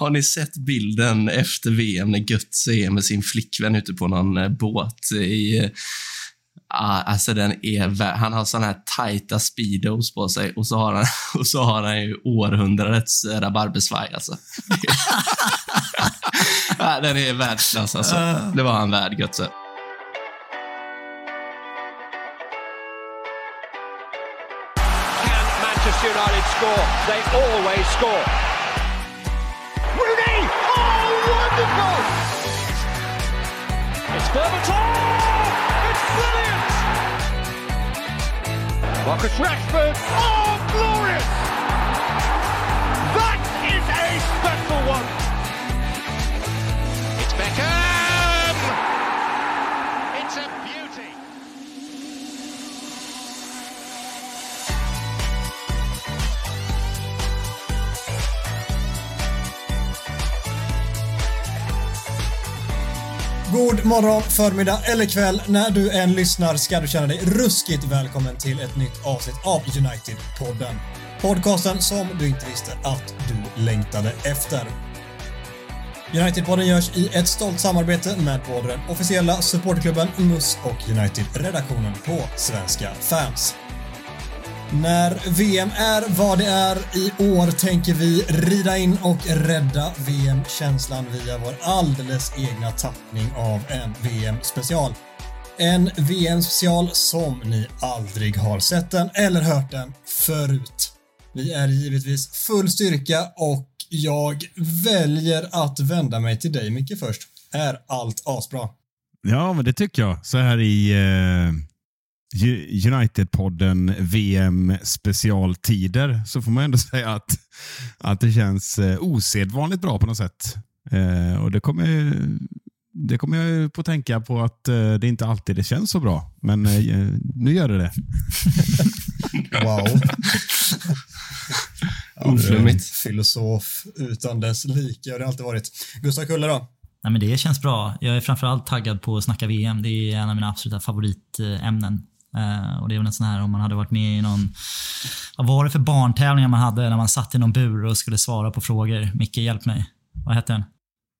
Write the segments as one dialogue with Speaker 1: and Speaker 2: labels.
Speaker 1: Har ni sett bilden efter VM när Götze är med sin flickvän ute på någon eh, båt i Ah, alltså den är Han har såna här tajta speedos på sig och så har han, och så har han ju århundradets rabarbersvaj alltså. ah, den är världsklass alltså. Det var han värd, Götze.
Speaker 2: Can Manchester United score? They always score. Berbatov! It's brilliant! Marcus Rashford! Oh,
Speaker 3: God morgon, förmiddag eller kväll. När du än lyssnar ska du känna dig ruskigt välkommen till ett nytt avsnitt av United-podden. Podcasten som du inte visste att du längtade efter. United-podden görs i ett stolt samarbete med både den officiella supporterklubben MUS och United-redaktionen på Svenska fans. När VM är vad det är i år tänker vi rida in och rädda VM-känslan via vår alldeles egna tappning av en VM-special. En VM-special som ni aldrig har sett den eller hört den förut. Vi är givetvis full styrka och jag väljer att vända mig till dig Micke först. Är allt asbra?
Speaker 4: Ja, men det tycker jag. Så här i eh, United-podden VM specialtider så får man ändå säga att, att det känns eh, osedvanligt bra på något sätt. Eh, och det kommer, jag- det kommer jag ju på att tänka på att eh, det inte alltid det känns så bra. Men eh, nu gör det det.
Speaker 3: Wow. Ja,
Speaker 1: Oflummigt.
Speaker 3: Filosof utan dess like har det alltid varit. Gustav Kulle då?
Speaker 5: Nej, men det känns bra. Jag är framförallt taggad på att snacka VM. Det är en av mina absoluta favoritämnen. Eh, och det är väl en sån här om man hade varit med i någon... Vad var det för barntävlingar man hade när man satt i någon bur och skulle svara på frågor? Micke, hjälp mig. Vad hette den?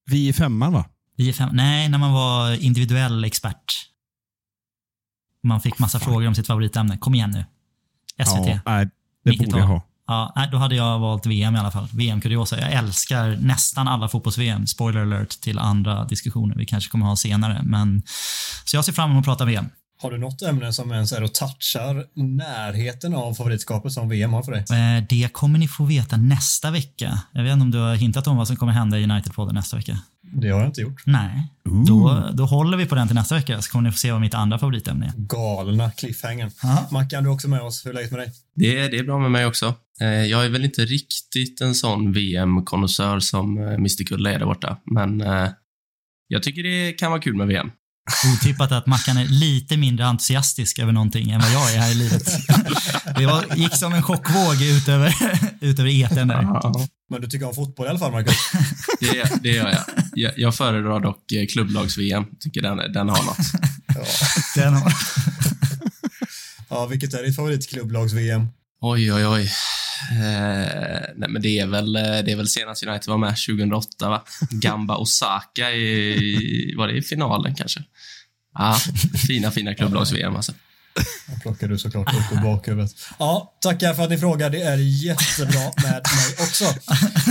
Speaker 4: Vi i femman va?
Speaker 5: Vi är fem, nej, när man var individuell Man fick massa frågor om sitt favoritämne. Kom igen nu. SVT.
Speaker 4: Ja, nej, det
Speaker 5: 90-tal.
Speaker 4: borde jag ha.
Speaker 5: Ja, nej, då hade jag valt VM i alla fall. VM-kuriosa. Jag älskar nästan alla fotbolls-VM. Spoiler alert till andra diskussioner vi kanske kommer ha senare. Men, så jag ser fram emot att prata VM.
Speaker 3: Har du något ämne som ens är och touchar närheten av favoritskapet som VM har för dig?
Speaker 5: Eh, Det kommer ni få veta nästa vecka. Jag vet inte om du har hintat om vad som kommer hända i United-podden nästa vecka?
Speaker 3: Det har jag inte gjort.
Speaker 5: Nej. Då, då håller vi på den till nästa vecka så kommer ni få se vad mitt andra favoritämne är.
Speaker 3: Galna cliffhangern. Mackan, du är också med oss. Hur är läget med dig?
Speaker 1: Det, det är bra med mig också. Eh, Jag är väl inte riktigt en sån VM-konnässör som Mr Kulle är där borta, men eh, jag tycker det kan vara kul med VM.
Speaker 5: Otippat att Mackan är lite mindre entusiastisk över någonting än vad jag är här i livet. Det var, gick som en chockvåg ut över, ut över etern där.
Speaker 3: Men du tycker om fotboll i alla fall, Marcus?
Speaker 1: det, det gör jag. jag. Jag föredrar dock eh, klubblags-VM. Tycker den, den har något.
Speaker 3: Ja.
Speaker 5: Den har,
Speaker 3: ja, vilket är ditt favoritklubblags-VM?
Speaker 1: Oj, oj, oj. Eh, nej, men det är, väl, eh, det är väl senast United var med 2008, va? Gamba Osaka i, var det i finalen kanske? Ja, fina, fina klubblags-VM alltså.
Speaker 3: Jag plockar du såklart upp ur bakhuvudet. Ja, tackar för att ni frågar. Det är jättebra med mig också.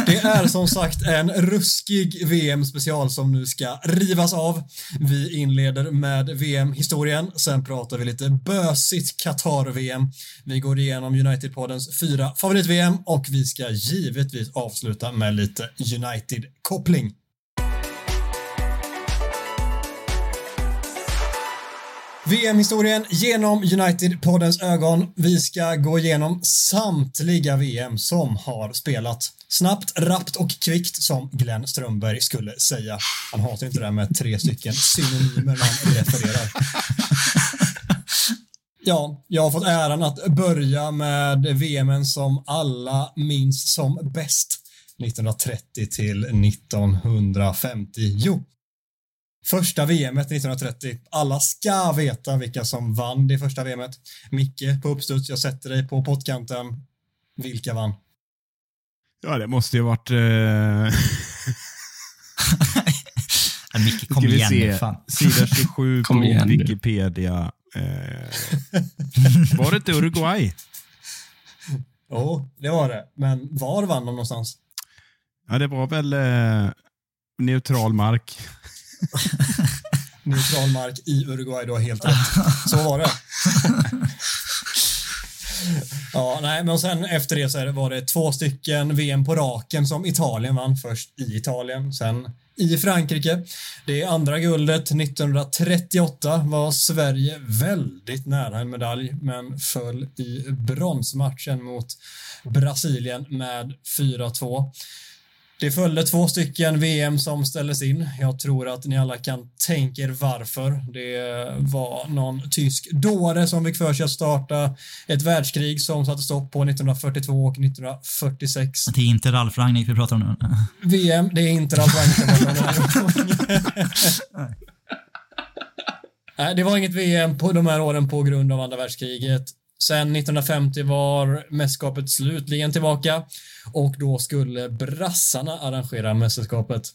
Speaker 3: Det är som sagt en ruskig VM-special som nu ska rivas av. Vi inleder med VM-historien, sen pratar vi lite bösigt Qatar-VM. Vi går igenom United-poddens fyra favorit-VM och vi ska givetvis avsluta med lite United-koppling. VM-historien genom United-poddens ögon. Vi ska gå igenom samtliga VM som har spelat. Snabbt, rappt och kvickt som Glenn Strömberg skulle säga. Han hatar inte det där med tre stycken synonymer när han refererar. Ja, jag har fått äran att börja med VMen som alla minns som bäst. 1930 till 1950. Jo, Första VMet 1930. Alla ska veta vilka som vann det första VMet. Micke på uppstuds, jag sätter dig på pottkanten. Vilka vann?
Speaker 4: Ja, det måste ju ha varit... Eh,
Speaker 5: Kom
Speaker 4: Ska vi
Speaker 5: igen
Speaker 4: se.
Speaker 5: nu fan.
Speaker 4: Sida 27
Speaker 1: Kom
Speaker 4: på. Wikipedia. Eh, var det inte Uruguay?
Speaker 3: Jo, det var det. Men var vann de någonstans?
Speaker 4: Ja, det var väl eh, neutral mark.
Speaker 3: Neutral mark i Uruguay, du har helt rätt. Så var det. Ja, nej, men sen efter det så var det två stycken VM på raken som Italien vann. Först i Italien, sen i Frankrike. Det andra guldet 1938 var Sverige väldigt nära en medalj men föll i bronsmatchen mot Brasilien med 4-2. Det följde två stycken VM som ställdes in. Jag tror att ni alla kan tänka er varför. Det var någon tysk dåre som fick för sig att starta ett världskrig som satte stopp på 1942 och 1946.
Speaker 5: Det är inte Ralf Rangnick vi pratar om nu.
Speaker 3: VM, det är inte Ralf Rangnick. Det var inget VM på de här åren på grund av andra världskriget. Sen 1950 var mästerskapet slutligen tillbaka och då skulle brassarna arrangera mästerskapet.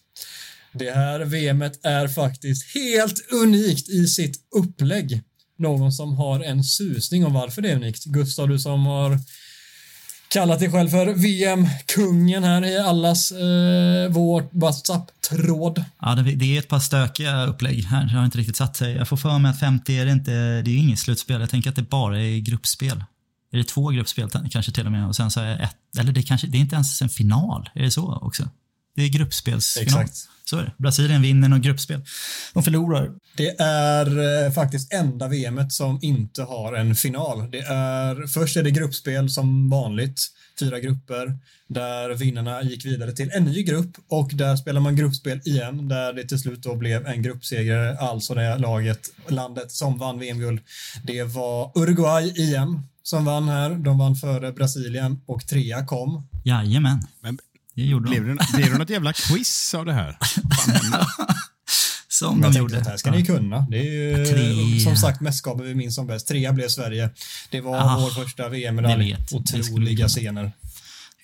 Speaker 3: Det här VMet är faktiskt helt unikt i sitt upplägg. Någon som har en susning om varför det är unikt. Gustav, du som har kallat dig själv för VM-kungen här i allas eh, vår WhatsApp-tråd.
Speaker 5: Ja, det, det är ett par stökiga upplägg här. Jag har inte riktigt satt sig. Jag får för mig att 50 är det inte, det är inget slutspel. Jag tänker att det bara är gruppspel. Är det två gruppspel kanske till och med och sen så är ett, eller det kanske, det är inte ens en final. Är det så också? Det är gruppspelsfinal.
Speaker 3: Exakt.
Speaker 5: Så är det. Brasilien vinner något gruppspel. De förlorar.
Speaker 3: Det är eh, faktiskt enda VMet som inte har en final. Det är, först är det gruppspel som vanligt, fyra grupper, där vinnarna gick vidare till en ny grupp och där spelar man gruppspel igen, där det till slut då blev en gruppseger, alltså det laget, landet som vann VM-guld. Det var Uruguay igen som vann här. De vann före Brasilien och trea kom.
Speaker 5: Jajamän.
Speaker 4: Men
Speaker 5: Det gjorde
Speaker 4: blev,
Speaker 5: de.
Speaker 4: det, blev det något jävla quiz av det här?
Speaker 5: Som
Speaker 3: Jag
Speaker 5: de
Speaker 3: tänkte
Speaker 5: gjorde.
Speaker 3: det här ska ni kunna. Det är ju
Speaker 5: Trea.
Speaker 3: som sagt mästerskapet vi minns som bäst. Trea blev Sverige. Det var
Speaker 5: Ah,
Speaker 3: vår första VM-medalj. Otroliga scener.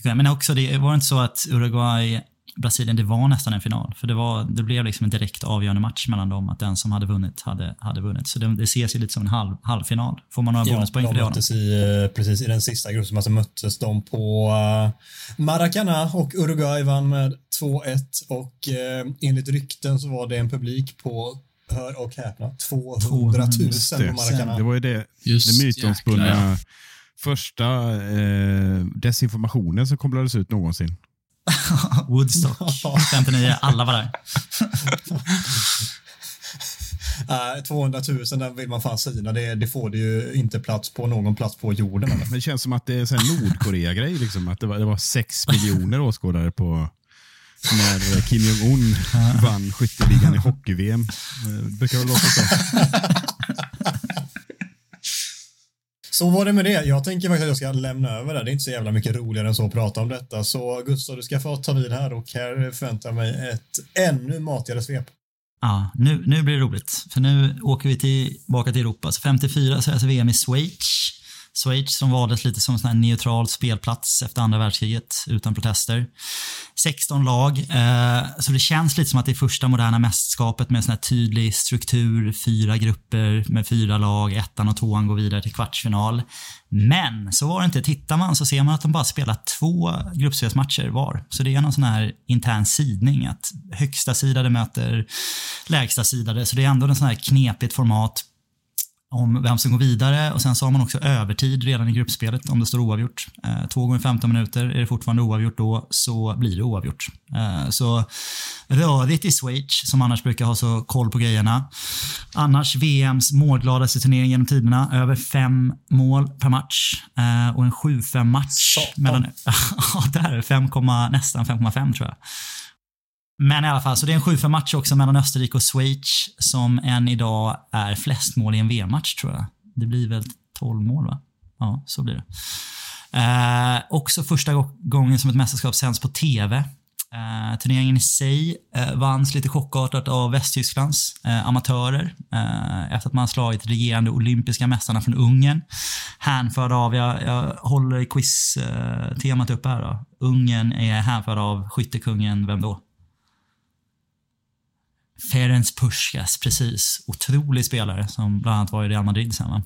Speaker 5: Men också, det var inte så att Uruguay Brasilien, det var nästan en final. För det, var, det blev liksom en direkt avgörande match mellan dem, att den som hade vunnit hade, hade vunnit. Så det, det ses ju lite som en halv, halvfinal. Får man några
Speaker 3: Ja,
Speaker 5: bonuspoäng för
Speaker 3: de
Speaker 5: det? Adam?
Speaker 3: möttes i, eh, precis i den sista gruppen, så möttes de på uh, Maracana och Uruguay vann med 2-1 och eh, enligt rykten så var det en publik på, hör och häpna, 200 000
Speaker 5: Just
Speaker 3: på Maracana.
Speaker 4: Det var ju det,
Speaker 1: Just
Speaker 4: det mytomspunna första eh, desinformationen som kopplades ut någonsin.
Speaker 5: Woodstock 59, alla var där.
Speaker 3: Nej, 200 000, den vill man fan syna. Det, det får det ju inte plats på någon plats på jorden. Eller?
Speaker 4: Men det känns som att det är en Nordkorea-grej. Liksom, att det var, det var sex miljoner åskådare på när Kim Jong-Un vann skytteligan i hockey-VM. Eh, Det brukar väl låta så.
Speaker 3: Så var det med det. Jag tänker faktiskt att jag ska lämna över det. Det är inte så jävla mycket roligare än så att prata om detta. Så Gustav, du ska få ta vid här och här förväntar jag mig ett ännu matigare svep.
Speaker 5: Ja, nu, nu blir det roligt. För nu åker vi tillbaka till Europa. Så 54 så är alltså VM i Schweiz. Schweiz som valdes lite som en neutral spelplats efter andra världskriget utan protester. 16 lag. Eh, så det känns lite som att det är första moderna mästerskapet med en sån här tydlig struktur. Fyra grupper med fyra lag. Ettan och tvåan går vidare till kvartsfinal. Men så var det inte. Tittar man så ser man att de bara spelar två gruppspelsmatcher var. Så det är någon sån här intern sidning att högsta sidade möter lägsta sidade. Så det är ändå en sån här knepigt format om vem som går vidare och sen så har man också övertid redan i gruppspelet om det står oavgjort. Eh, två gånger 15 minuter, är det fortfarande oavgjort då så blir det oavgjort. Eh, så rörigt i Schweiz som annars brukar ha så koll på grejerna. Annars VMs målgladaste turnering genom tiderna, över fem mål per match eh, och en 7-5 match.
Speaker 3: Satan.
Speaker 5: Mellan, ja, där, 5, nästan 5,5 tror jag. Men i alla fall, så det är en 7-5 match också mellan Österrike och Schweiz som än idag är flest mål i en VM-match tror jag. Det blir väl 12 mål va? Ja, så blir det. Eh, också första gången som ett mästerskap sänds på TV. Eh, turneringen i sig eh, vanns lite chockartat av Västtysklands eh, amatörer eh, efter att man slagit regerande olympiska mästarna från Ungern. Hänförda av, jag, jag håller quiz-temat eh, uppe här då. Ungern är hänförd av skyttekungen, vem då? Ferenc Puskas, precis. Otrolig spelare som bland annat var i Real Madrid sen. Va?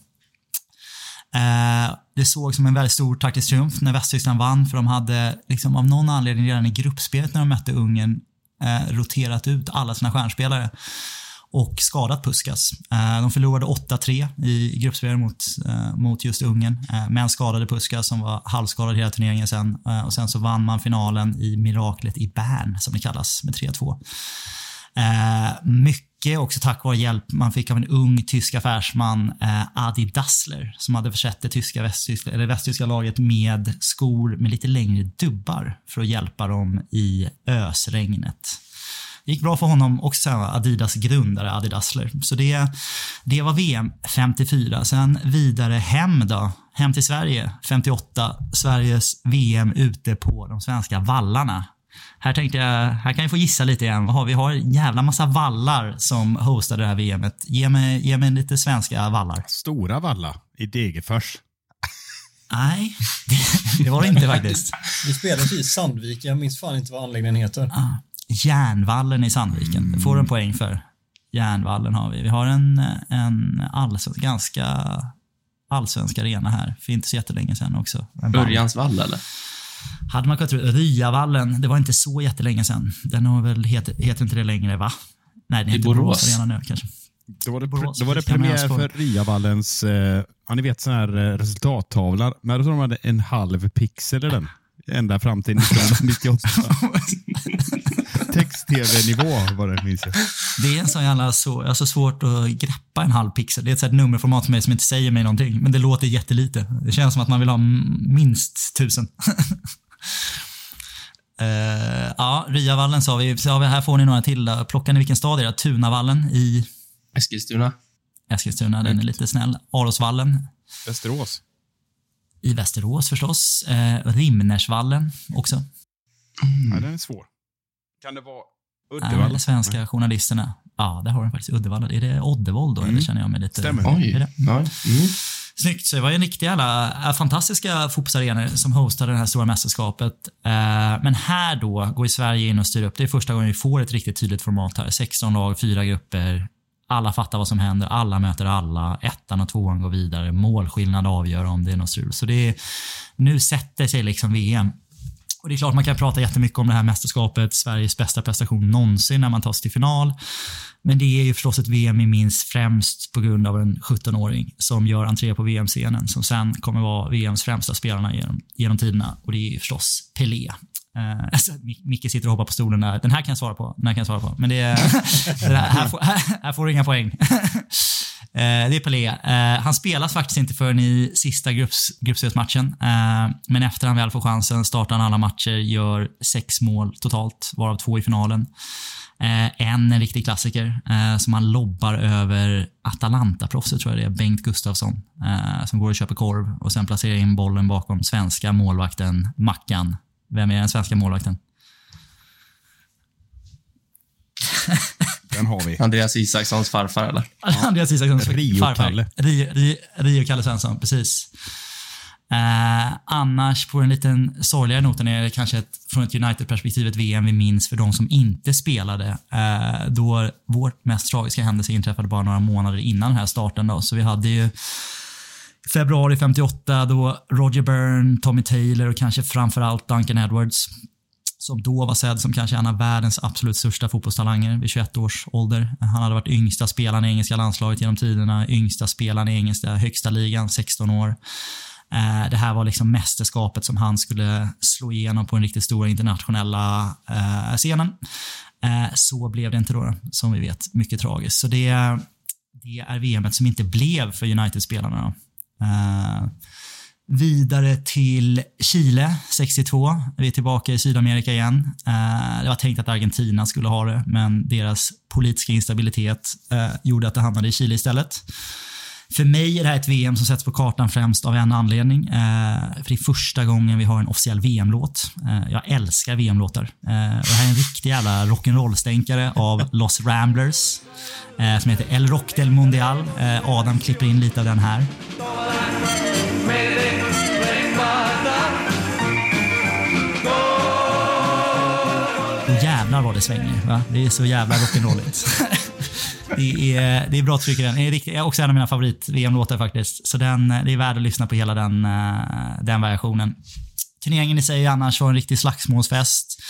Speaker 5: Eh, det såg som en väldigt stor taktisk triumf när Västtyskland vann för de hade liksom av någon anledning redan i gruppspelet när de mötte Ungern eh, roterat ut alla sina stjärnspelare och skadat Puskas. Eh, de förlorade 8-3 i gruppspelet mot, eh, mot just Ungern, eh, men skadade Puskas som var halvskadad hela turneringen sen. Eh, och sen så vann man finalen i miraklet i Bern, som det kallas, med 3-2. Eh, mycket också tack vare hjälp man fick av en ung tysk affärsman, eh, Adi Dassler, som hade försett det tyska västtyska, eller västtyska laget med skor med lite längre dubbar för att hjälpa dem i ösregnet. Det gick bra för honom och sen Adidas grundare Adi Dassler. Så det, det var VM 54. Sen vidare hem då. Hem till Sverige 58. Sveriges VM ute på de svenska vallarna. Här tänkte jag, här kan jag få gissa lite igen. Vad har vi? har en jävla massa vallar som hostade det här VMet. Ge mig, ge mig lite svenska vallar.
Speaker 4: Stora Valla i Degerfors.
Speaker 5: Nej, det, det var det inte faktiskt.
Speaker 3: Vi spelade i Sandvik. Jag minns fan inte vad anläggningen heter.
Speaker 5: Ah, Järnvallen i Sandviken. Det får du en poäng för. Järnvallen har vi. Vi har en, en allsvensk, ganska allsvensk arena här för inte så jättelänge sedan också.
Speaker 1: Örjans vall eller?
Speaker 5: Hade man kunnat tro. Ryavallen, det var inte så jättelänge sedan. Den har väl heter, heter inte det längre va? Nej, det heter
Speaker 1: Borås.
Speaker 5: Borås Arena nu kanske.
Speaker 4: Då var det,
Speaker 5: Borås,
Speaker 4: då var det premiär för Ryavallens, eh, ja, ni vet sån här eh, resultattavla. Men jag tror de hade en halv pixel i den. Ända fram till 1998. Text-tv-nivå var det, minns jag.
Speaker 5: Det är en sån jävla så, alltså svårt att greppa en halv pixel. Det är ett nummerformat för mig som inte säger mig någonting. Men det låter jättelite. Det känns som att man vill ha minst tusen. Uh, ja, Ryavallen sa vi. Så har vi. Här får ni några till. då. Plocka ni vilken stad är det? Tunavallen i
Speaker 1: Eskilstuna.
Speaker 5: Eskilstuna. Den är lite snäll. Arosvallen
Speaker 4: Västerås.
Speaker 5: I Västerås förstås. Uh, Rimnersvallen också.
Speaker 4: Ja, den är svår. Kan det vara
Speaker 5: Alla
Speaker 4: Uddevalla?
Speaker 5: svenska journalisterna. Ja, där har den faktiskt. Uddevalla. Är det Oddevold då? Eller känner jag mig lite...
Speaker 4: Stämmer.
Speaker 1: Oj.
Speaker 5: Är det?
Speaker 1: Ja. Mm.
Speaker 5: Snyggt. Så det var ju en riktig jävla äh, fantastiska fotbollsarenor som hostade det här stora mästerskapet. Eh, Men här då går ju Sverige in och styr upp. Det är första gången vi får ett riktigt tydligt format här. 16 lag, fyra grupper. Alla fattar vad som händer, alla möter alla. Ettan och tvåan går vidare. Målskillnad avgör om det är något strul. Så det är, nu sätter sig liksom VM. Och Det är klart man kan prata jättemycket om det här mästerskapet, Sveriges bästa prestation någonsin när man tar sig till final. Men det är ju förstås ett VM vi minns främst på grund av en 17-åring som gör entré på VM-scenen som sen kommer vara VMs främsta spelarna genom, genom tiderna och det är ju förstås Pelé. Uh, alltså, Micke sitter och hoppar på stolen där. Den här kan jag svara på. Den här kan jag svara på. Men det är, det här, här, får, här, här får du inga poäng. uh, det är Pelé. Uh, han spelas faktiskt inte förrän i sista grupps, gruppspelsmatchen. Men efter han väl får chansen startar han alla matcher, gör sex mål totalt, varav två i finalen. Eh, en en riktig klassiker som han lobbar över Atalanta-proffset, tror jag det är, Bengt Gustafsson. Som går och köper korv och sen placerar in bollen bakom svenska målvakten Mackan. Vem är den svenska målvakten?
Speaker 4: Den har vi.
Speaker 1: Andreas Isakssons farfar eller?
Speaker 5: Andreas Isakssons
Speaker 4: Rio-Kalle.
Speaker 5: farfar. Rio, Rio, Rio-Kalle Svensson, precis. Eh, annars, på en liten sorgligare noten, är det kanske ett, från ett United-perspektiv ett VM vi minns för de som inte spelade. Eh, då vår mest tragiska händelse inträffade bara några månader innan den här starten. Då. Så vi hade ju februari 58 då Roger Byrne, Tommy Taylor och kanske framförallt Duncan Edwards som då var sedd som kanske en av världens absolut största fotbollstalanger vid 21 års ålder. Han hade varit yngsta spelaren i engelska landslaget genom tiderna, yngsta spelaren i engelska högsta ligan, 16 år. Eh, det här var liksom mästerskapet som han skulle slå igenom på den riktigt stora internationella eh, scenen. Eh, så blev det inte då, som vi vet. Mycket tragiskt. Så det, det är VMet som inte blev för United-spelarna. Eh, Vidare till Chile 62. Vi är tillbaka i Sydamerika igen. Eh, det var tänkt att Argentina skulle ha det, men deras politiska instabilitet eh, gjorde att det hamnade i Chile istället. För mig är det här ett VM som sätts på kartan främst av en anledning. Eh, för det är första gången vi har en officiell VM-låt. Eh, jag älskar VM-låtar. Eh, och det här är en riktig jävla rock'n'roll-stänkare av Los Ramblers. Eh, som heter El Rock del Mundial. Eh, Adam klipper in lite av den här. Och jävlar jävlar vad det svänger. Va? Det är så jävla rock'n'rolligt. det, är, det är bra tryck i den. Det är, riktigt, också en av mina favorit-VM-låtar faktiskt. Så den, det är värd att lyssna på hela den, eh, den versionen. Turneringen i sig annars var en riktig slagsmålsfest.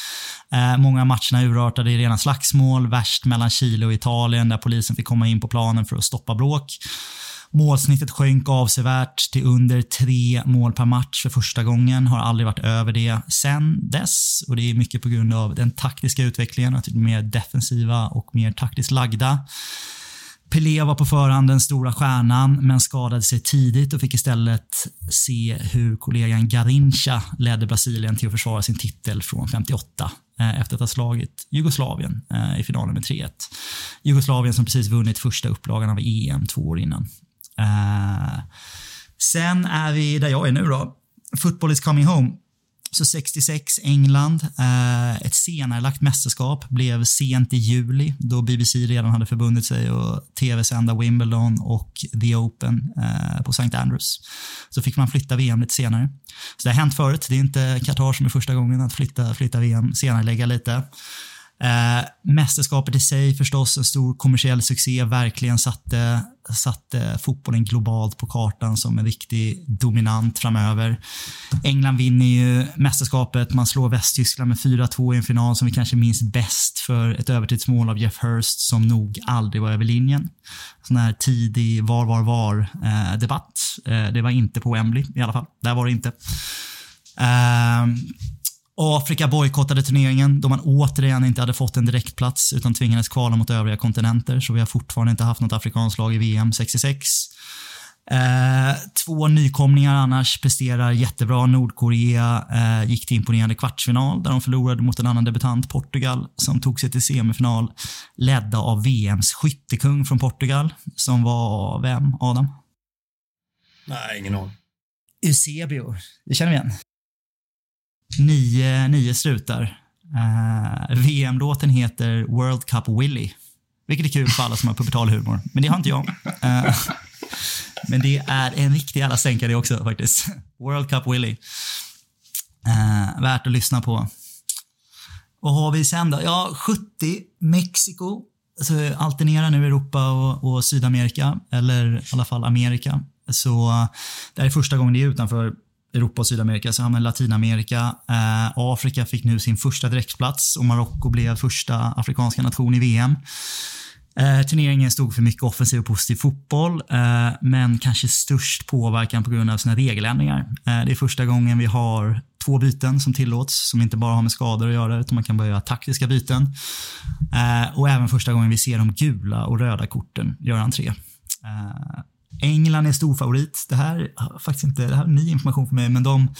Speaker 5: Eh, många av matcherna urartade i rena slagsmål. Värst mellan Chile och Italien där polisen fick komma in på planen för att stoppa bråk. Målsnittet sjönk avsevärt till under tre mål per match för första gången. Har aldrig varit över det sen dess. Och Det är mycket på grund av den taktiska utvecklingen, att vi är mer defensiva och mer taktiskt lagda. Pelé var på förhand den stora stjärnan, men skadade sig tidigt och fick istället se hur kollegan Garincha ledde Brasilien till att försvara sin titel från 58 eh, efter att ha slagit Jugoslavien eh, i finalen med 3-1. Jugoslavien som precis vunnit första upplagan av EM två år innan. Uh, sen är vi där jag är nu då. Football is coming home. Så 66, England. Eh, ett senarelagt mästerskap blev sent i juli då BBC redan hade förbundit sig att tv-sända Wimbledon och The Open eh, på St. Andrews. Så fick man flytta VM lite senare. Så det har hänt förut. Det är inte Qatar som är första gången att flytta, flytta VM, senare lägga lite. Eh, mästerskapet i sig förstås en stor kommersiell succé, verkligen satte, satte fotbollen globalt på kartan som en riktig dominant framöver. England vinner ju mästerskapet, man slår Västtyskland med 4-2 i en final som vi kanske minns bäst för ett övertidsmål av Jeff Hurst som nog aldrig var över linjen. Sån här tidig var, var, var eh, debatt. Eh, det var inte på Wembley i alla fall. Där var det inte. Eh, Afrika bojkottade turneringen då man återigen inte hade fått en direktplats utan tvingades kvala mot övriga kontinenter. Så vi har fortfarande inte haft något afrikanskt lag i VM 66. Eh, två nykomlingar annars presterar jättebra. Nordkorea eh, gick till imponerande kvartsfinal där de förlorade mot en annan debutant, Portugal, som tog sig till semifinal ledda av VMs skyttekung från Portugal, som var vem, Adam?
Speaker 3: Nej, ingen aning.
Speaker 5: Eusebio. Det känner vi igen. Nio, nio slutar. Uh, eh, VM-låten heter World Cup Willy. Vilket är kul för alla som har pubertal humor. Men det har inte jag. Uh, men det är en riktig alla sänkare det också faktiskt. World Cup Willy. Uh, värt att lyssna på. Vad har vi sen då? Ja, 70, Mexiko. Alltså, alternera nu Europa och, och Sydamerika, eller i alla fall Amerika. Så det här är första gången det är utanför Europa och Sydamerika, så hamnade Latinamerika. Eh, Afrika fick nu sin första direktplats och Marocko blev första afrikanska nation i VM. Eh, turneringen stod för mycket offensiv och positiv fotboll, eh, men kanske störst påverkan på grund av sina regeländringar. Eh, det är första gången vi har två byten som tillåts, som inte bara har med skador att göra, utan man kan börja göra taktiska byten. Eh, och även första gången vi ser de gula och röda korten göra entré. Eh, England är storfavorit. Det här är faktiskt inte det här är ny information för mig, men de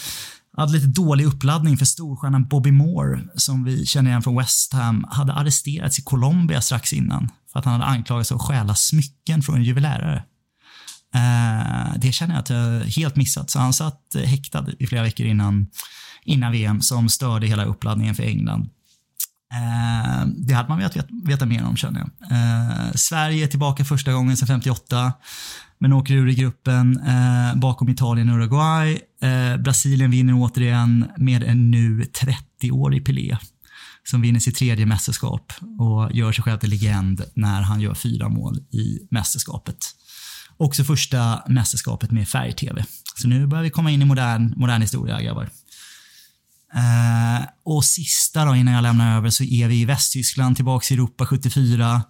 Speaker 5: hade lite dålig uppladdning för storstjärnan Bobby Moore, som vi känner igen från West Ham, hade arresterats i Colombia strax innan för att han hade anklagats för att stjäla smycken från en juvelärare. Eh, det känner jag att jag helt missat, så han satt häktad i flera veckor innan, innan VM som störde hela uppladdningen för England. Eh, det hade man velat veta, veta mer om känner jag. Eh, Sverige är tillbaka första gången sedan 58 men åker ur i gruppen eh, bakom Italien och Uruguay. Eh, Brasilien vinner återigen med en nu 30-årig Pelé som vinner sitt tredje mästerskap och gör sig själv till legend när han gör fyra mål i mästerskapet. Också första mästerskapet med färg-tv. Så nu börjar vi komma in i modern, modern historia, grabbar. Eh, och sista då, innan jag lämnar över, så är vi i Västtyskland, tillbaka i Europa 74.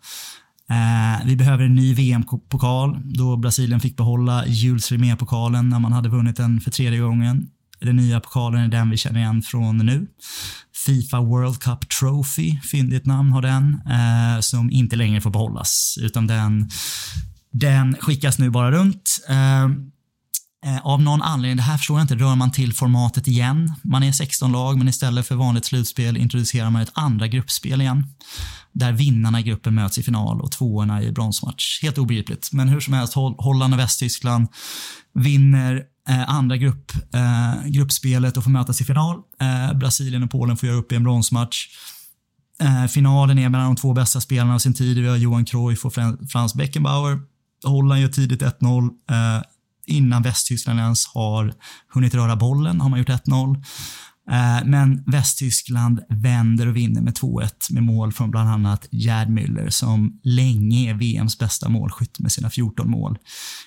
Speaker 5: Eh, vi behöver en ny VM-pokal då Brasilien fick behålla Jules Rimet-pokalen när man hade vunnit den för tredje gången. Den nya pokalen är den vi känner igen från nu. Fifa World Cup Trophy, fyndigt namn har den, eh, som inte längre får behållas. Utan den, den skickas nu bara runt. Eh, eh Eh, av någon anledning, det här förstår jag inte, rör man till formatet igen. Man är 16 lag, men istället för vanligt slutspel introducerar man ett andra gruppspel igen där vinnarna i gruppen möts i final och tvåorna i bronsmatch. Helt obegripligt. Men hur som helst, Holland och Västtyskland vinner eh, andra grupp, eh, gruppspelet och får mötas i final. Eh, Brasilien och Polen får göra upp i en bronsmatch. Eh, finalen är mellan de två bästa spelarna av sin tid. Vi har Johan Cruyff och Franz Beckenbauer. Holland gör tidigt 1-0. Innan Västtyskland ens har hunnit röra bollen har man gjort 1-0. Eh, Men Västtyskland vänder och vinner med 2-1 med mål från bland annat Gerd Müller som länge är VMs bästa målskytt med sina 14 mål.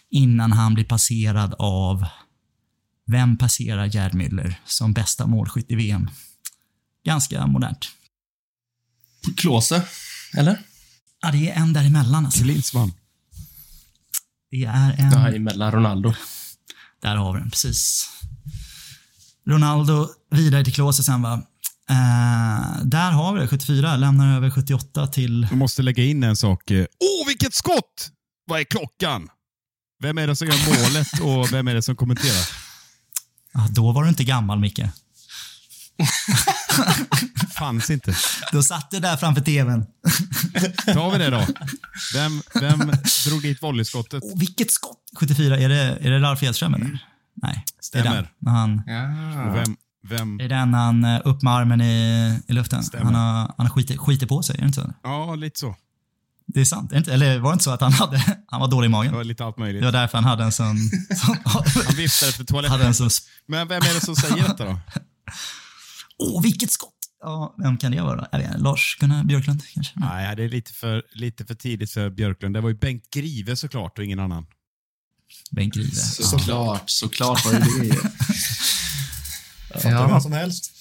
Speaker 5: Innan han blir passerad av... Vem passerar Gerd Müller som bästa målskytt i VM? Ganska modernt.
Speaker 1: Klose, eller?
Speaker 5: Ja, det är en däremellan alltså.
Speaker 4: Klinsmann.
Speaker 5: Det är en...
Speaker 1: Det här är mellan Ronaldo.
Speaker 5: Där har vi den, precis. Ronaldo vidare till Klose sen va. Eh, där har vi det, 74. Lämnar över 78 till...
Speaker 4: Vi måste lägga in en sak. eh, Åh, vilket skott! Vad är klockan? Vem är det som gör målet och vem är det som kommenterar?
Speaker 5: Ja, då var du inte gammal, Micke.
Speaker 4: Fanns inte.
Speaker 5: Då satt du där framför tvn.
Speaker 4: Tar vi det då. Vem, vem drog dit volleyskottet?
Speaker 5: Åh, vilket skott! 74, är det, är det Ralf Edström eller? Nej. Det är
Speaker 4: Stämmer.
Speaker 5: den. Han,
Speaker 4: Och vem, vem?
Speaker 5: det är den han upp med armen i, i luften.
Speaker 4: Stämmer.
Speaker 5: Han har, han har skitit, skitit på sig, är det inte så?
Speaker 4: Ja, lite så.
Speaker 5: Det är sant. Eller var det inte så att han, hade, han var dålig i magen?
Speaker 4: Det var lite allt möjligt.
Speaker 5: Det var därför han hade en sån... sån
Speaker 4: Han viftar efter
Speaker 5: hade
Speaker 4: toaletten.
Speaker 5: en sån
Speaker 4: Men vem är det som säger detta då?
Speaker 5: Åh, vilket skott! Ja, vem kan det vara? Jag vet inte, Lars-Gunnar Björklund kanske?
Speaker 4: Nej, det är lite för, lite för tidigt för Björklund. Det var ju Bengt Grive såklart och ingen annan.
Speaker 5: Bengt Grive.
Speaker 1: Så,
Speaker 5: Ja.
Speaker 1: såklart, såklart var det det.
Speaker 3: Fattar
Speaker 1: Ja.
Speaker 3: vem som helst.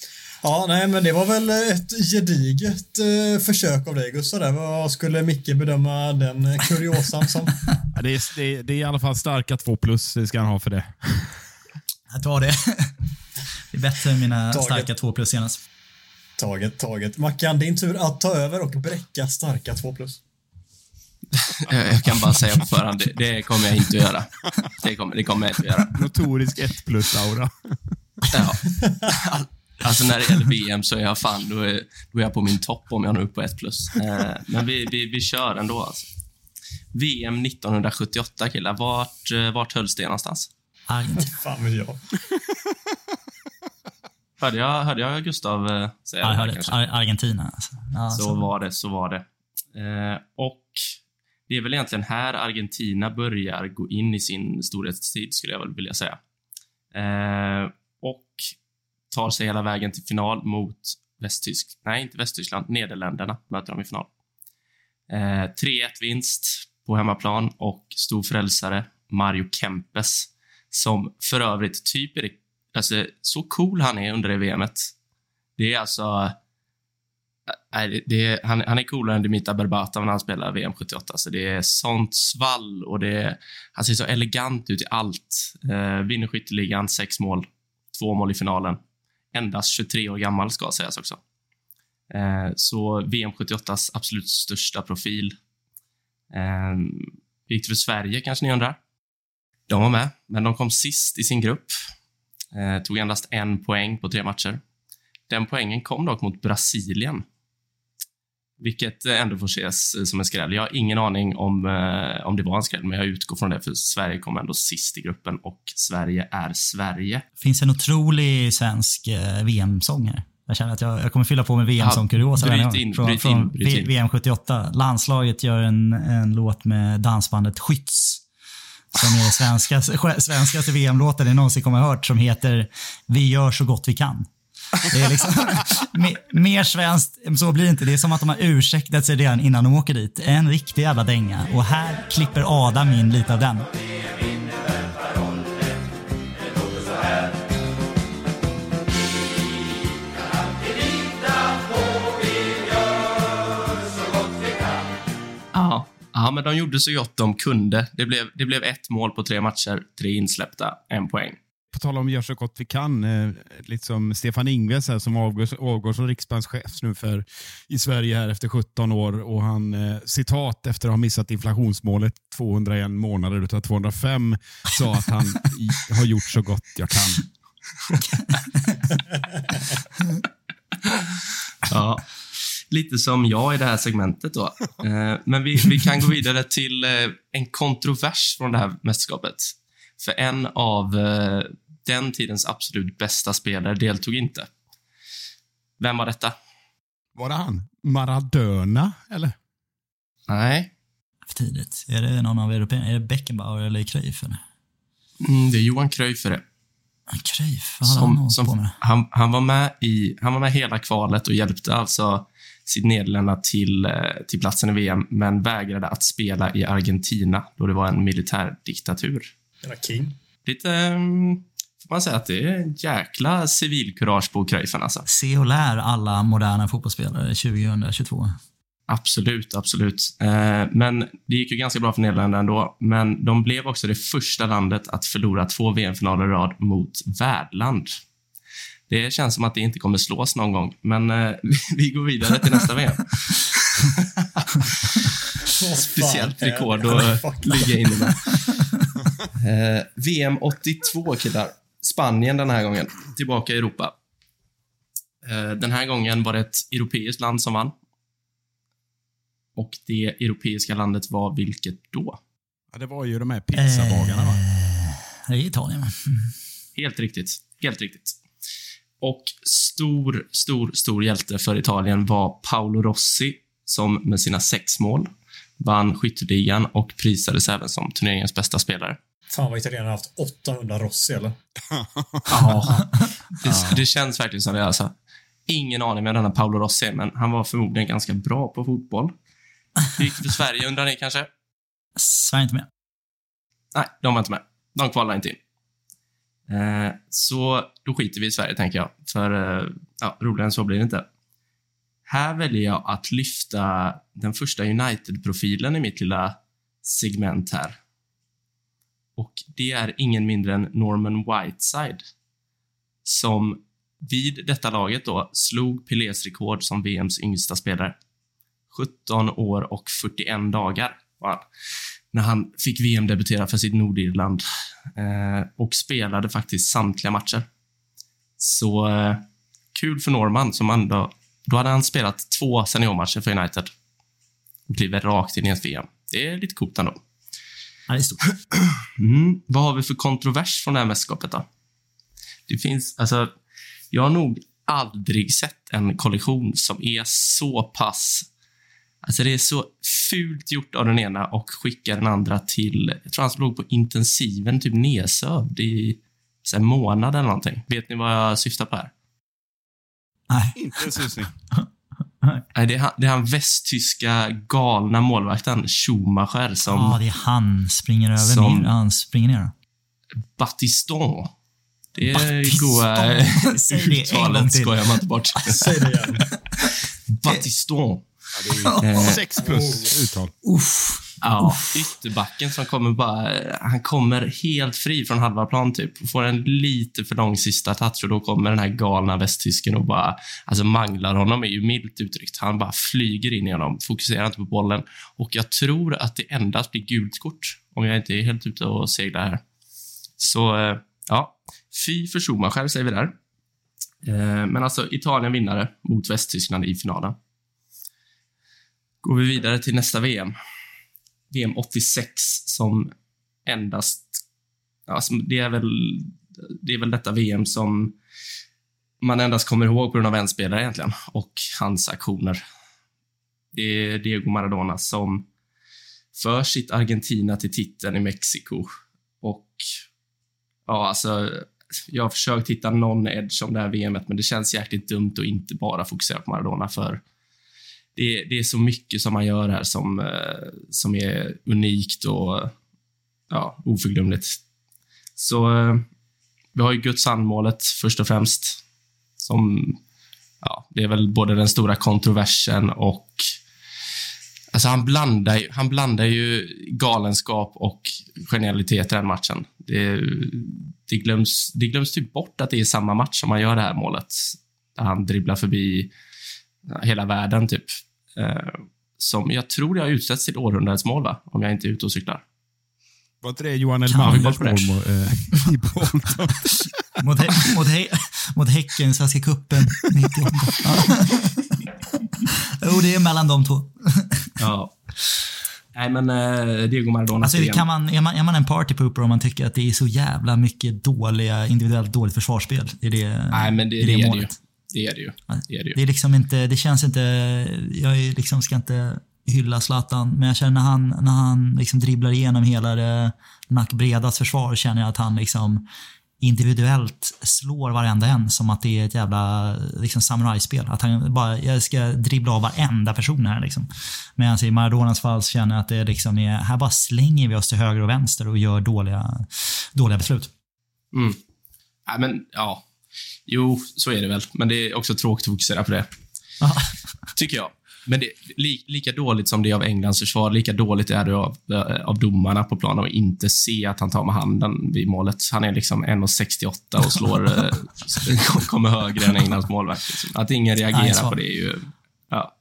Speaker 3: Ja, nej, men det var väl ett gediget eh, försök av dig, Gustav. Där. Vad skulle Micke bedöma den kuriosan som?
Speaker 4: Ja, det, är, det, är, det är i alla fall starka två plus, det ska han ha för det.
Speaker 5: Jag tar det. Det är bättre än mina
Speaker 3: Taget.
Speaker 5: starka två plus senast.
Speaker 3: Taget, taget. Mackan, din tur att ta över och bräcka starka 2 plus.
Speaker 1: Jag kan bara säga på förhand, det, det kommer jag inte att göra. Det kommer, det kommer jag inte att göra.
Speaker 4: Notorisk 1 plus-aura.
Speaker 1: Ja. Alltså när det gäller VM så är jag fan, då är, då är jag på min topp om jag når upp på ett plus. Eh, Men vi, vi, vi kör ändå alltså. VM 1978 killar, vart, eh, vart hölls det någonstans?
Speaker 5: Argentina.
Speaker 3: Fan vet jag.
Speaker 1: Hörde jag, hörde jag Gustav eh, säga
Speaker 5: Ja, jag hörde det. Ar- Argentina. Alltså. Ja,
Speaker 1: Så
Speaker 5: så.
Speaker 1: var det, så var det. Eh, och det är väl egentligen här Argentina börjar gå in i sin storhetstid, skulle jag väl vilja säga. Eh, och tar sig hela vägen till final mot Västtysk... Nej, inte Västtyskland. Nederländerna möter de i final. Eh, 3-1 vinst på hemmaplan och stor frälsare Mario Kempes, som för övrigt typ är det, alltså, så cool han är under det VMet. Det är alltså... Eh, nej, det, är, han, han är coolare än Dimitar Berbatov när han spelar VM 78. Så det är sånt svall och det är, han ser så elegant ut i allt. Eh, vinner skytteligan, sex mål, två mål i finalen. Endast 23 år gammal ska sägas också. Eh, så VM 78s absolut största profil. Eh, hur gick det för Sverige kanske ni undrar? De var med, men de kom sist i sin grupp. Eh, tog endast en poäng på tre matcher. Den poängen kom dock mot Brasilien. Vilket ändå får ses som en skräll. Jag har ingen aning om, eh, om det var en skräll, men jag utgår från det, för Sverige kom ändå sist i gruppen och Sverige är Sverige.
Speaker 5: finns en otrolig svensk eh, VM-sång här. Jag känner att jag, jag kommer fylla på med VM-sång kuriosa.
Speaker 1: bryt in,
Speaker 5: från,
Speaker 1: bryt in, bryt in.
Speaker 5: VM 78. Landslaget gör en, en låt med dansbandet Skytts. Som är svenskaste, svenskaste VM-låten jag någonsin kommer ha hört som heter Vi gör så gott vi kan. Det är liksom, mer svenskt än så blir det inte. Det är som att de har ursäktat sig redan innan de åker dit. En riktig jävla dänga. Och här klipper Adam in lite av den.
Speaker 1: Ja. men de gjorde så gott de kunde. Det blev, det blev ett mål på tre matcher, tre insläppta, en poäng.
Speaker 4: På tal om gör så gott vi kan, eh, lite som Stefan Ingves här, som avgår, avgår som riksbankschef nu för, i Sverige här efter 17 år. Och han, eh, citat efter att ha missat inflationsmålet 201 månader utav 205, sa att han i, har gjort så gott jag kan.
Speaker 1: Ja. Lite som jag i det här segmentet då. Eh, Men vi, vi kan gå vidare till eh, en kontrovers från det här mästerskapet. För en av eh, den tidens absolut bästa spelare deltog inte. Vem var detta?
Speaker 4: Var det han? Maradona, eller?
Speaker 1: Nej,
Speaker 5: För tidigt. Är det någon av européerna? Är det Beckenbauer eller Cruyff? Eller?
Speaker 1: mm, det är Johan Cruyff det.
Speaker 5: Cruyff, vad hade han
Speaker 1: Som,
Speaker 5: på
Speaker 1: som,
Speaker 5: med?
Speaker 1: han, han, var med i, han var med hela kvalet och hjälpte alltså sitt Nederländerna till, eh, till platsen i VM, men vägrade att spela i Argentina då det var en militärdiktatur.
Speaker 3: King.
Speaker 1: Lite, um, får man säga att det är en jäkla civilkurage på Cruyffen alltså.
Speaker 5: Se och lär alla moderna fotbollsspelare 2022.
Speaker 1: Absolut, absolut. Eh, men det gick ju ganska bra för Nederländerna ändå. Men de blev också det första landet att förlora två VM-finaler i rad mot värdland. Det känns som att det inte kommer slås någon gång, men eh, vi går vidare till nästa VM. Speciellt rekord att ligga inne med. Eh, VM 82, killar. Spanien den här gången. Tillbaka i Europa. Eh, den här gången var det ett europeiskt land som vann. Och det europeiska landet var vilket då?
Speaker 4: Ja, det var ju de här pizzabagarna va?
Speaker 5: Det är Italien, va?
Speaker 1: Helt riktigt. Helt riktigt. Och stor, stor, stor hjälte för Italien var Paolo Rossi, som med sina sex mål vann skytteligan och prisades även som turneringens bästa spelare.
Speaker 3: Fan vad italienarna har haft 800 Rossi eller?
Speaker 1: Ja. Det, det känns verkligen som det. Alltså. Ingen aning med denna Paolo Rossi, men han var förmodligen ganska bra på fotboll. Hur gick det för Sverige, undrar ni kanske?
Speaker 5: Sverige är inte med.
Speaker 1: Nej, de var inte med. De kvalade inte in. Eh, så då skiter vi i Sverige, tänker jag. För eh, ja, roligare än så blir det inte. Här väljer jag att lyfta den första United-profilen i mitt lilla segment här. Och det är ingen mindre än Norman Whiteside. Som vid detta laget då slog Pelés rekord som VMs yngsta spelare. 17 år och 41 dagar var han när han fick VM-debutera för sitt Nordirland eh, och spelade faktiskt samtliga matcher. Så eh, kul för Norman som ändå... Då hade han spelat två seniormatcher för United och kliver rakt in i ett VM. Det är lite coolt ändå.
Speaker 5: Ja, det är stort.
Speaker 1: Mm. Vad har vi för kontrovers från det här mästerskapet då? Det finns, alltså, jag har nog aldrig sett en kollektion som är så pass Alltså det är så fult gjort av den ena och skickar den andra till, jag tror han låg på intensiven, typ nedsövd i en månad eller någonting. Vet ni vad jag syftar på här?
Speaker 5: Nej.
Speaker 4: Inte en susning.
Speaker 1: Nej, det, är han, det är han västtyska galna målvakten Schumacher som
Speaker 5: Ja, det är han. Springer över
Speaker 1: Som-
Speaker 5: ner. Han springer ner.
Speaker 1: Batiston. Det är goa uttalet skojar man inte bort.
Speaker 3: Säg det igen.
Speaker 1: Batiston. Eh,
Speaker 4: sex plus uttal.
Speaker 5: Uff.
Speaker 1: Ja, ytterbacken som kommer bara... Han kommer helt fri från halva plan typ. Får en lite för lång sista touch och då kommer den här galna västtysken och bara... Alltså manglar honom är ju milt uttryckt. Han bara flyger in i honom, fokuserar inte på bollen. Och jag tror att det endast blir gult kort om jag inte är helt ute och seglar här. Så, eh, ja. Fy för Schumacher säger vi där. Eh, Men alltså, Italien vinnare mot Västtyskland i finalen. Går vi vidare till nästa VM. VM 86 som endast... Alltså det, är väl, det är väl detta VM som man endast kommer ihåg på grund av en spelare egentligen och hans aktioner. Det är Diego Maradona som för sitt Argentina till titeln i Mexiko. Och ja, alltså jag har försökt hitta någon edge om det här VMet, men det känns jäkligt dumt att inte bara fokusera på Maradona för det, det är så mycket som man gör här som, eh, som är unikt och ja, oförglömligt. Så eh, vi har ju Guds handmålet först och främst. Som, ja, det är väl både den stora kontroversen och Alltså han blandar, ju- han blandar ju galenskap och genialitet i den matchen. Det, det, glöms, det glöms typ bort att det är samma match som man gör det här målet. Där han dribblar förbi hela världen, typ. Eh, som jag tror jag har utsetts till århundradets mål, va? Om jag inte är ute och cyklar.
Speaker 4: Var inte det Johan Elmanders mål eh, i Bolton?
Speaker 5: Mot, hä- mot, hä- mot Häcken, Svenska cupen 98. Ja. Jo, det är mellan de två.
Speaker 1: Ja. Nej, men eh, Diego Maradona.
Speaker 5: Alltså, kan man, är, man, är man en party pooper om man tycker att det är så jävla mycket dåliga, individuellt dåligt försvarsspel? Är det,
Speaker 1: Nej, men det,
Speaker 5: är
Speaker 1: det, det ju.
Speaker 5: målet.
Speaker 1: Det är det ju. Det är det ju.
Speaker 5: Det är liksom inte, det känns inte, jag är liksom ska inte hylla Zlatan, men jag känner när han, när han liksom dribblar igenom hela det nackbredas försvar känner jag att han liksom individuellt slår varenda en som att det är ett jävla liksom, samurajspel. Att han bara, jag ska dribbla av varenda person här liksom. Medan i Maradonas fall så känner jag att det liksom är, här bara slänger vi oss till höger och vänster och gör dåliga, dåliga beslut.
Speaker 1: Mm. Ja, men ja. Jo, så är det väl. Men det är också tråkigt att fokusera på det. Tycker jag. Men det, li, lika dåligt som det är av Englands försvar, lika dåligt är det av, eh, av domarna på planen att inte se att han tar med handen vid målet. Han är liksom 1,68 och slår, eh, kommer högre än Englands målvakt. Liksom. Att ingen reagerar
Speaker 5: Nej,
Speaker 1: på det är ju... Ja.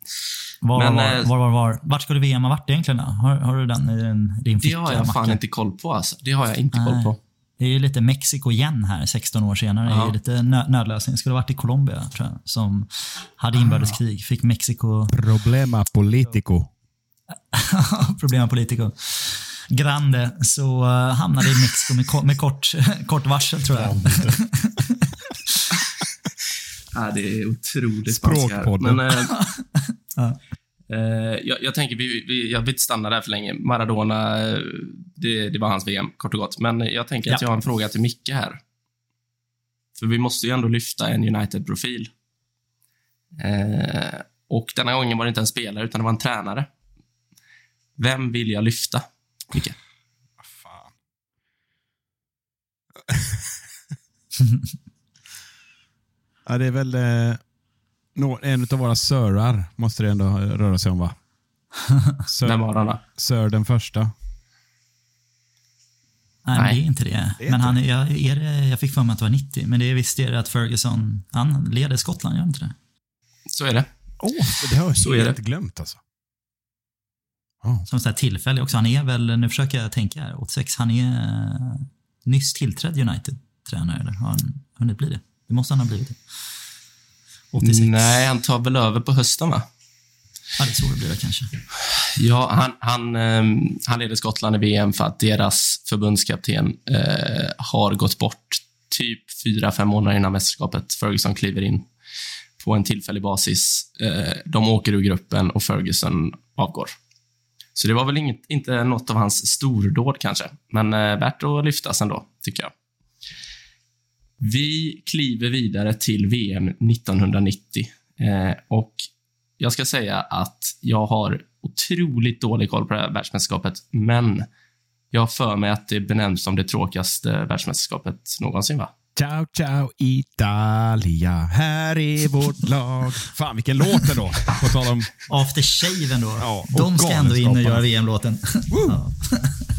Speaker 5: Var,
Speaker 1: Men,
Speaker 5: var,
Speaker 1: eh,
Speaker 5: var, var, var, Vart skulle VM ha varit egentligen? Har, har du den i din, din
Speaker 1: Det
Speaker 5: ficka?
Speaker 1: har jag fan
Speaker 5: Macke?
Speaker 1: inte koll på. Alltså. Det har jag inte koll
Speaker 5: Nej.
Speaker 1: på.
Speaker 5: Det är ju lite Mexiko igen här 16 år senare. Det är
Speaker 1: Ja.
Speaker 5: ju lite nö- nödlösning. Det skulle ha varit i Colombia, tror jag, som hade inbördeskrig. Fick Mexiko
Speaker 4: Problema politico.
Speaker 5: problem med politiker. Grande, så uh, hamnade i Mexiko med, ko- med kort, kort varsel, tror jag.
Speaker 1: Ja, det är otroligt spanska. här.
Speaker 4: Språkpodden.
Speaker 1: Men,
Speaker 5: Ja.
Speaker 1: Eh, jag, jag tänker, vi, vi, jag vill inte stanna där för länge. Maradona, eh, det, det var hans VM, kort och gott. Men jag tänker att
Speaker 5: Ja.
Speaker 1: jag har en fråga till Micke här. För vi måste ju ändå lyfta en United-profil. Eh, och denna gången var det inte en spelare, utan det var en tränare. Vem vill jag lyfta, Micke?
Speaker 4: Fan. ja, det är väl eh, en av våra sörar, måste det ändå röra sig om, va? Sir,
Speaker 1: Vem var han då?
Speaker 4: Sir den första.
Speaker 5: Nej,
Speaker 1: Nej.
Speaker 5: det är inte det.
Speaker 4: Det är
Speaker 5: men
Speaker 4: inte
Speaker 5: han, jag, är det, jag fick för mig att det var 90, men det är visst är det att Ferguson, han leder Skottland, gör han inte det?
Speaker 1: Så är det.
Speaker 4: Åh, det har jag
Speaker 1: Så är
Speaker 4: helt
Speaker 1: det.
Speaker 4: glömt alltså. Ja.
Speaker 5: Som så här tillfälle också. Han är väl, nu försöker jag tänka här, 86, han är eh, nyss tillträdd United-tränare, eller har han hunnit bli det? Det måste han ha blivit det. 86.
Speaker 1: Nej, han tar väl över på hösten, va?
Speaker 5: Ja, det är så det blir kanske.
Speaker 1: Ja, han, han, ehm, han leder Skottland i VM för att deras förbundskapten eh, har gått bort typ fyra, fem månader innan mästerskapet. Ferguson kliver in på en tillfällig basis. Eh, de åker ur gruppen och Ferguson avgår. Så det var väl inget, inte något av hans stordåd kanske, men eh, värt att lyftas ändå, tycker jag. Vi kliver vidare till VM 1990 eh, och jag ska säga att jag har otroligt dålig koll på det här världsmästerskapet, men jag har för mig att det benämns som det tråkigaste världsmästerskapet någonsin, va?
Speaker 4: Ciao, ciao, Italia. Här är vårt lag. Fan, vilken låt det då. På tal om...
Speaker 5: After Shave ändå.
Speaker 4: Ja,
Speaker 5: De ska ändå in och göra VM-låten. ja.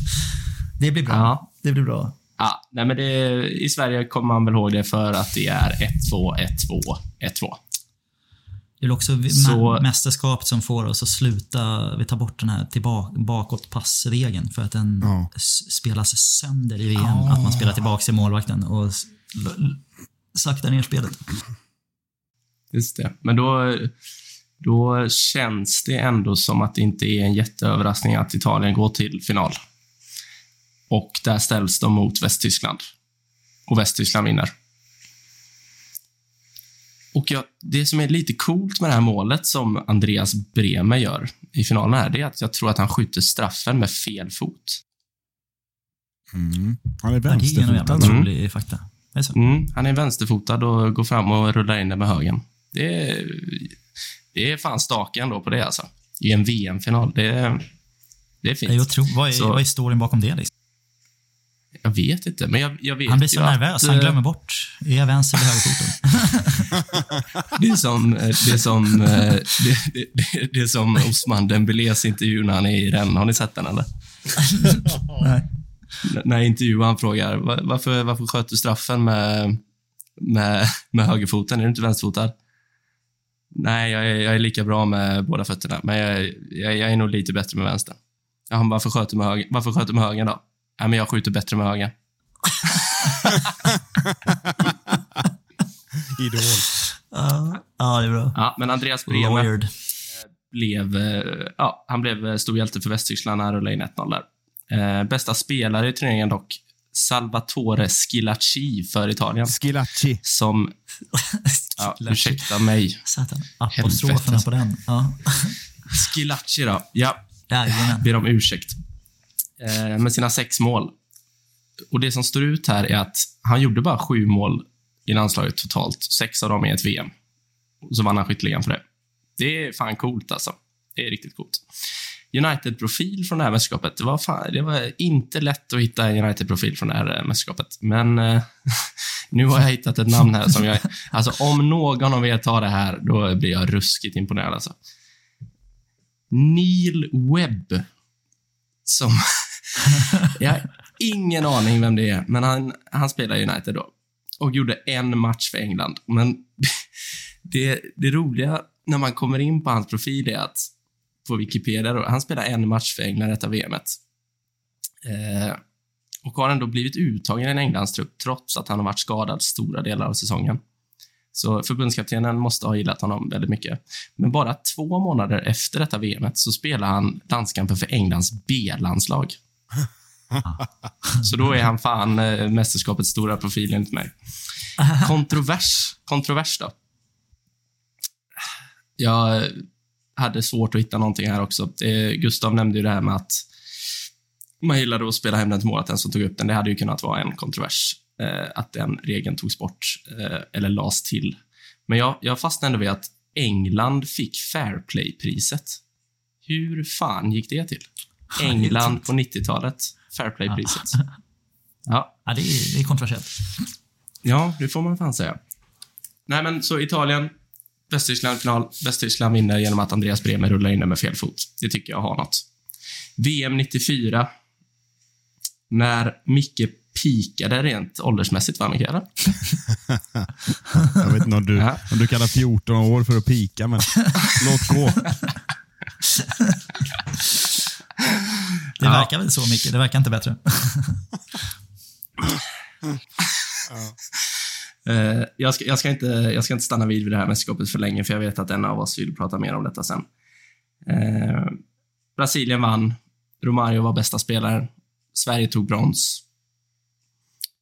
Speaker 5: Det blir bra.
Speaker 1: Ja.
Speaker 5: Det blir bra.
Speaker 1: Ja, nej men det, I Sverige kommer man väl ihåg det för att det är 1-2, 1-2, 1-2.
Speaker 5: Det är också
Speaker 1: Så-
Speaker 5: mä- mästerskapet som får oss att sluta, vi tar bort den här tillbaka, bakåtpassregeln för att den
Speaker 4: Ja.
Speaker 5: spelas sönder i VM. Att man spelar tillbaka till målvakten och saktar ner spelet.
Speaker 1: Just det. Men då, då känns det ändå som att det inte är en jätteöverraskning att Italien går till final. Och där ställs de mot Västtyskland. Och Västtyskland vinner. Och jag, det som är lite coolt med det här målet som Andreas Bremer gör i finalen här, det är att jag tror att han skjuter straffen med fel fot.
Speaker 4: Mm. Han är
Speaker 5: Ja, det är en jävla
Speaker 4: vänsterfotad.
Speaker 1: Mm.
Speaker 5: fakta. Det är så.
Speaker 1: Mm, han är vänsterfotad och går fram och rullar in den med högen. Det är, det är fan stake ändå på det alltså. I en VM-final. Det, är- det är fint.
Speaker 5: Det är otro, vad, är,
Speaker 1: Så-
Speaker 5: vad är storyn bakom det? Liksom?
Speaker 1: Jag vet inte, men jag, jag vet
Speaker 5: Han blir så
Speaker 1: ju att,
Speaker 5: nervös, han glömmer bort. Är jag vänster eller högerfotad?
Speaker 1: Det är som, eh, det är som, eh, det, det, det, det är som Osman Dembélés intervju när han är i Rennes. Har ni sett den eller?
Speaker 5: Nej.
Speaker 1: När intervjuaren frågar "Va- varför, varför sköt du straffen med, med, med högerfoten? Är du inte vänsterfotad? Nej, jag är, jag är lika bra med båda fötterna, men jag, jag, jag är nog lite bättre med vänster. Ja, varför sköt du med höger? Varför sköt du med höger då? Ja, men jag skjuter bättre med höger.
Speaker 4: Idol.
Speaker 5: Ja, ja, det är bra.
Speaker 1: Ja, men Andreas Bremer blev, eh, ja, han blev eh, stor hjälte för Västtyskland när han rullade in 1-0 där. Eh, bästa spelare i turneringen dock, Salvatore Schilacci för Italien.
Speaker 4: Skilacci.
Speaker 1: Som, ja, ursäkta mig,
Speaker 5: Satan. Apostroferna på den. Ja.
Speaker 1: Schilacci då. Ja,
Speaker 5: Jajamän.
Speaker 1: ber om ursäkt. Eh, med sina sex mål och det som står ut här är att han gjorde bara sju mål i landslaget totalt. Sex av dem i ett VM. Och så vann han skytteligan för det. Det är fan coolt alltså. Det är riktigt coolt. United-profil från det här mästerskapet. Det var, fan, det var inte lätt att hitta en United-profil från det här eh, mästerskapet. Men eh, nu har jag hittat ett namn här som jag... Alltså, om någon av er tar det här, då blir jag ruskigt imponerad alltså. Neil Webb. Som... jag har ingen aning vem det är, men han, han spelar i United då. Och gjorde en match för England. Men det, det roliga när man kommer in på hans profil är att på Wikipedia då, han spelar en match för England detta VMet. Eh, och har ändå blivit uttagen i en Englandstrupp trots att han har varit skadad stora delar av säsongen. Så förbundskaptenen måste ha gillat honom väldigt mycket. Men bara två månader efter detta VM så spelar han landskamper för Englands B-landslag. Så då är han fan eh, mästerskapets stora profil enligt mig. Kontrovers. Kontrovers då. Jag hade svårt att hitta någonting här också. Eh, Gustav nämnde ju det här med att man gillade att spela hem den till målet, den som tog upp den. Det hade ju kunnat vara en kontrovers. Eh, att den regeln togs bort eh, eller lades till. Men jag, jag fastnade ändå vid att England fick Fair Play-priset. Hur fan gick det till? England på 90-talet. Fair Play-priset. Ja.
Speaker 5: Ja, det är, det är kontroversiellt.
Speaker 1: Ja, det får man fan säga. Nej, men så Italien, Västtyskland final. Västtyskland vinner genom att Andreas Bremer rullar in den med fel fot. Det tycker jag har något. VM 94. När Micke pikade rent åldersmässigt, va, Mikael?
Speaker 4: Jag vet inte om du,
Speaker 1: Ja.
Speaker 4: om du kallar 14 år för att pika, men låt gå.
Speaker 5: Det verkar väl så mycket. Det verkar inte bättre.
Speaker 1: Eh, jag, ska, jag, ska inte, jag ska inte stanna vid det här mästerskapet för länge, för jag vet att en av oss vill prata mer om detta sen. Eh, Brasilien vann. Romario var bästa spelaren. Sverige tog brons.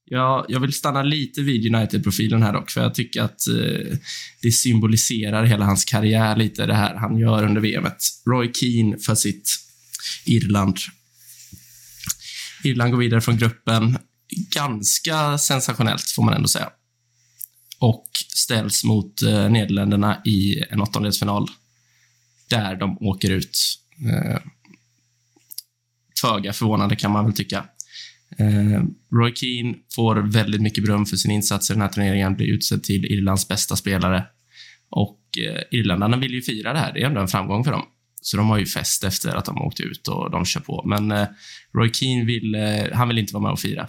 Speaker 1: Jag, jag vill stanna lite vid United-profilen här dock, för jag tycker att eh, det symboliserar hela hans karriär lite, det här han gör under VMet. Roy Keane för sitt Irland. Irland går vidare från gruppen. Ganska sensationellt, får man ändå säga. Och ställs mot eh, Nederländerna i en åttondelsfinal, där de åker ut. Eh, föga förvånande kan man väl tycka. Eh, Roy Keane får väldigt mycket beröm för sin insats i den här turneringen, blir utsedd till Irlands bästa spelare. Och eh, irländarna vill ju fira det här. Det är ändå en framgång för dem. Så de har ju fest efter att de har åkt ut och de kör på. Men eh, Roy Keane vill, eh, han vill inte vara med och fira.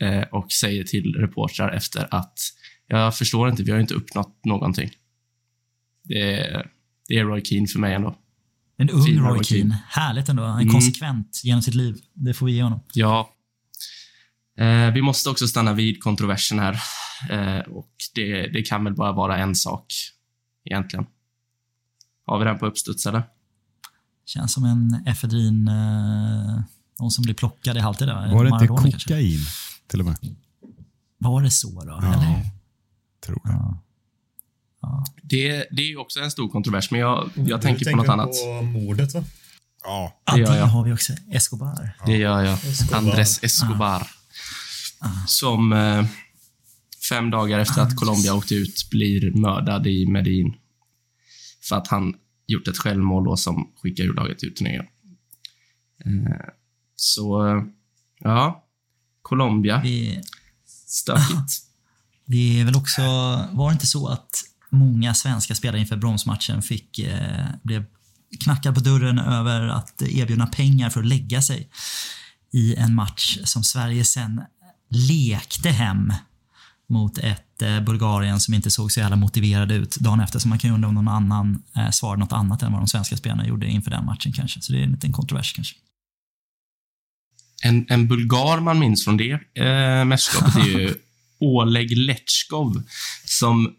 Speaker 1: Eh, och säger till reportrar efter att jag förstår inte, vi har ju inte uppnått någonting. Det är, det är Roy Keane för mig ändå.
Speaker 5: En ung Roy
Speaker 1: Roy
Speaker 5: Keane.
Speaker 1: Keane.
Speaker 5: Härligt ändå. Han är
Speaker 1: Mm.
Speaker 5: konsekvent genom sitt liv. Det får vi ge honom.
Speaker 1: Ja. Eh, vi måste också stanna vid kontroversen här. Eh, och det, det kan väl bara vara en sak, egentligen. Har vi den på uppstuds, eller?
Speaker 5: Känns som en efedrin... Eh, någon som blir plockad i halvtid.
Speaker 4: Var det inte
Speaker 5: Maradona kanske.
Speaker 4: kokain till och med?
Speaker 5: Var det så då?
Speaker 4: Ja,
Speaker 5: Eller?
Speaker 4: tror jag.
Speaker 1: Det, det är ju också en stor kontrovers, men jag, jag
Speaker 3: Du
Speaker 1: tänker på något annat.
Speaker 3: på mordet, va?
Speaker 4: Ja.
Speaker 5: Ja,
Speaker 1: Det gör
Speaker 5: det
Speaker 1: jag.
Speaker 5: har vi också. Escobar.
Speaker 1: Det gör jag.
Speaker 3: Escobar.
Speaker 1: Andres Escobar. Som eh, fem dagar efter att Colombia åkte ut blir mördad i Medellin. För att han gjort ett självmål då som skickar ur laget ut turneringen. Eh, så, ja. Colombia.
Speaker 5: Det,
Speaker 1: Stökigt.
Speaker 5: det är väl också... Var det inte så att många svenska spelare inför bronsmatchen fick, eh, blev knackade på dörren över att erbjuda pengar för att lägga sig i en match som Sverige sen lekte hem mot ett eh, Bulgarien som inte såg så jävla motiverade ut dagen efter. Så man kan ju undra om någon annan eh, svarade något annat än vad de svenska spelarna gjorde inför den matchen kanske. Så det är en liten kontrovers kanske.
Speaker 1: En, en bulgar man minns från det eh, mästerskapet är ju Oleg Letchkov som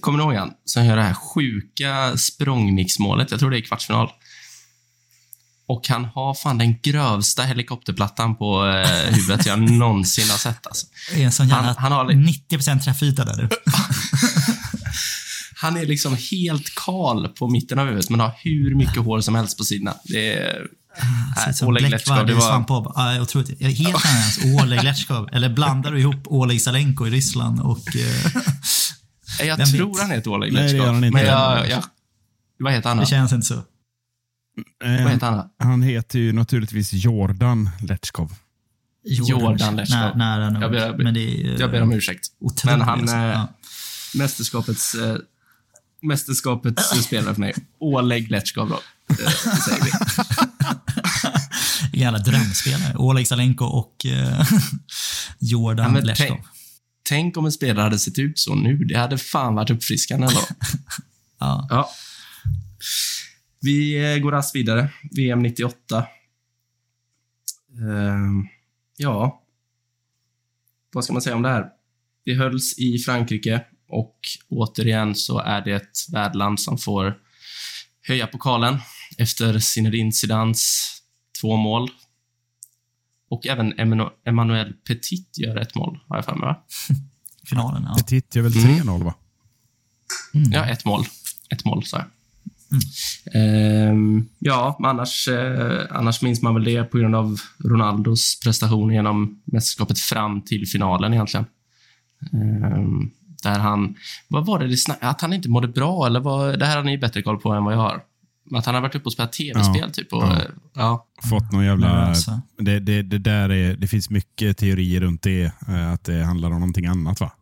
Speaker 1: Kommer ni ihåg han? Som gör det här sjuka språngmixmålet. Jag tror det är kvartsfinal. Och han har fan den grövsta helikopterplattan på eh, huvudet jag någonsin har sett. Alltså.
Speaker 5: Det är en sån jävla
Speaker 1: Han- han har li-
Speaker 5: 90% träffyta där du.
Speaker 1: Han är liksom helt kal på mitten av huvudet, men har hur mycket hår som helst på sidorna. Det är
Speaker 5: som
Speaker 1: Oleg Letchkov, det var-
Speaker 5: svampbob. Ja, otroligt. Är helt ens Oleg Letchkov. Eller blandar du ihop Oleg Salenko i Ryssland och... eh,
Speaker 1: Jag
Speaker 5: Vem
Speaker 1: tror
Speaker 5: vet?
Speaker 1: han heter Oleg
Speaker 4: Nej, det
Speaker 1: Letchkov.
Speaker 4: gör han inte.
Speaker 1: Men jag, jag, vad heter han då?
Speaker 5: det känns inte så.
Speaker 4: Eh,
Speaker 1: Vad heter han då?
Speaker 4: han heter ju naturligtvis Jordan Letchkov.
Speaker 1: Jordan Letchkov.
Speaker 5: Nä, nära nog.
Speaker 1: Jag ber-
Speaker 5: Men det är,
Speaker 1: Jag ber om ursäkt.
Speaker 5: Otroligt.
Speaker 1: Men han eh,
Speaker 5: Ja.
Speaker 1: mästerskapets, eh, mästerskapets spelare för mig. Oleg Letchkov då, eh, säger vi.
Speaker 5: Jävla drömspelare. Oleg Salenko och eh, Jordan
Speaker 1: Ja,
Speaker 5: Letchkov.
Speaker 1: tänk, tänk om en spelare hade sett ut så nu. Det hade fan varit uppfriskande ändå.
Speaker 5: Ja.
Speaker 1: Ja. Vi eh, går raskt vidare. VM 98. Ehm, ja. Vad ska man säga om det här? Det hölls i Frankrike och återigen så är det ett värdland som får höja pokalen efter Zinedine Zidans två mål. Och även Emmanuel- Petit gör ett mål, har jag för mig, va?
Speaker 5: Finalen, ja.
Speaker 4: Petit gör väl
Speaker 1: Mm.
Speaker 4: 3-0 va?
Speaker 1: Ja, ett mål. Ett mål, sa jag. Ehm, ja, annars, eh, annars minns man väl det på grund av Ronaldos prestation genom mästerskapet fram till finalen egentligen. Ehm, där han, vad var det det snack, att han inte mådde bra eller vad, det här har ni bättre koll på än vad jag har. Att han har varit uppe och spelat tv-spel
Speaker 4: Ja,
Speaker 1: typ och,
Speaker 4: ja.
Speaker 1: ja.
Speaker 4: Fått någon jävla...
Speaker 5: Va?
Speaker 4: Det, det, det, där är, det finns mycket teorier runt det. eh, Att det handlar om någonting annat va?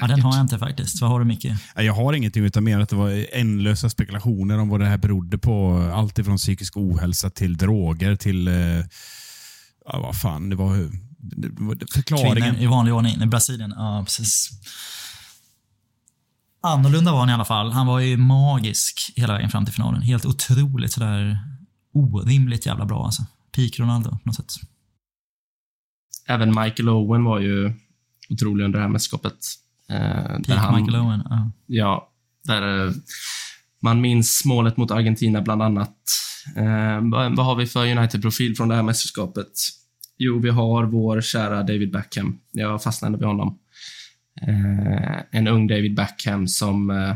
Speaker 5: Ja, den har jag inte faktiskt. Vad har du, Micke?
Speaker 4: Jag har ingenting utan mer att det var ändlösa spekulationer om vad det här berodde på. Allt ifrån psykisk ohälsa till droger till... eh, Ja, vad fan, det var... Det, var- förklaringen.
Speaker 5: Kvinnor i vanlig ordning. I Brasilien. Ja, precis. Annorlunda var han i alla fall. Han var ju magisk hela vägen fram till finalen. Helt otroligt sådär orimligt jävla bra alltså. Peak Ronaldo på något sätt.
Speaker 1: Även Michael Owen var ju otrolig under det här mästerskapet. Eh, där
Speaker 5: Peak
Speaker 1: han-
Speaker 5: Michael Owen. Ja.
Speaker 1: Ja, där eh, man minns målet mot Argentina bland annat. Eh, vad, har vi för United-profil från det här mästerskapet? Jo, vi har vår kära David Beckham. Jag fastnade vid honom. En ung David Beckham som,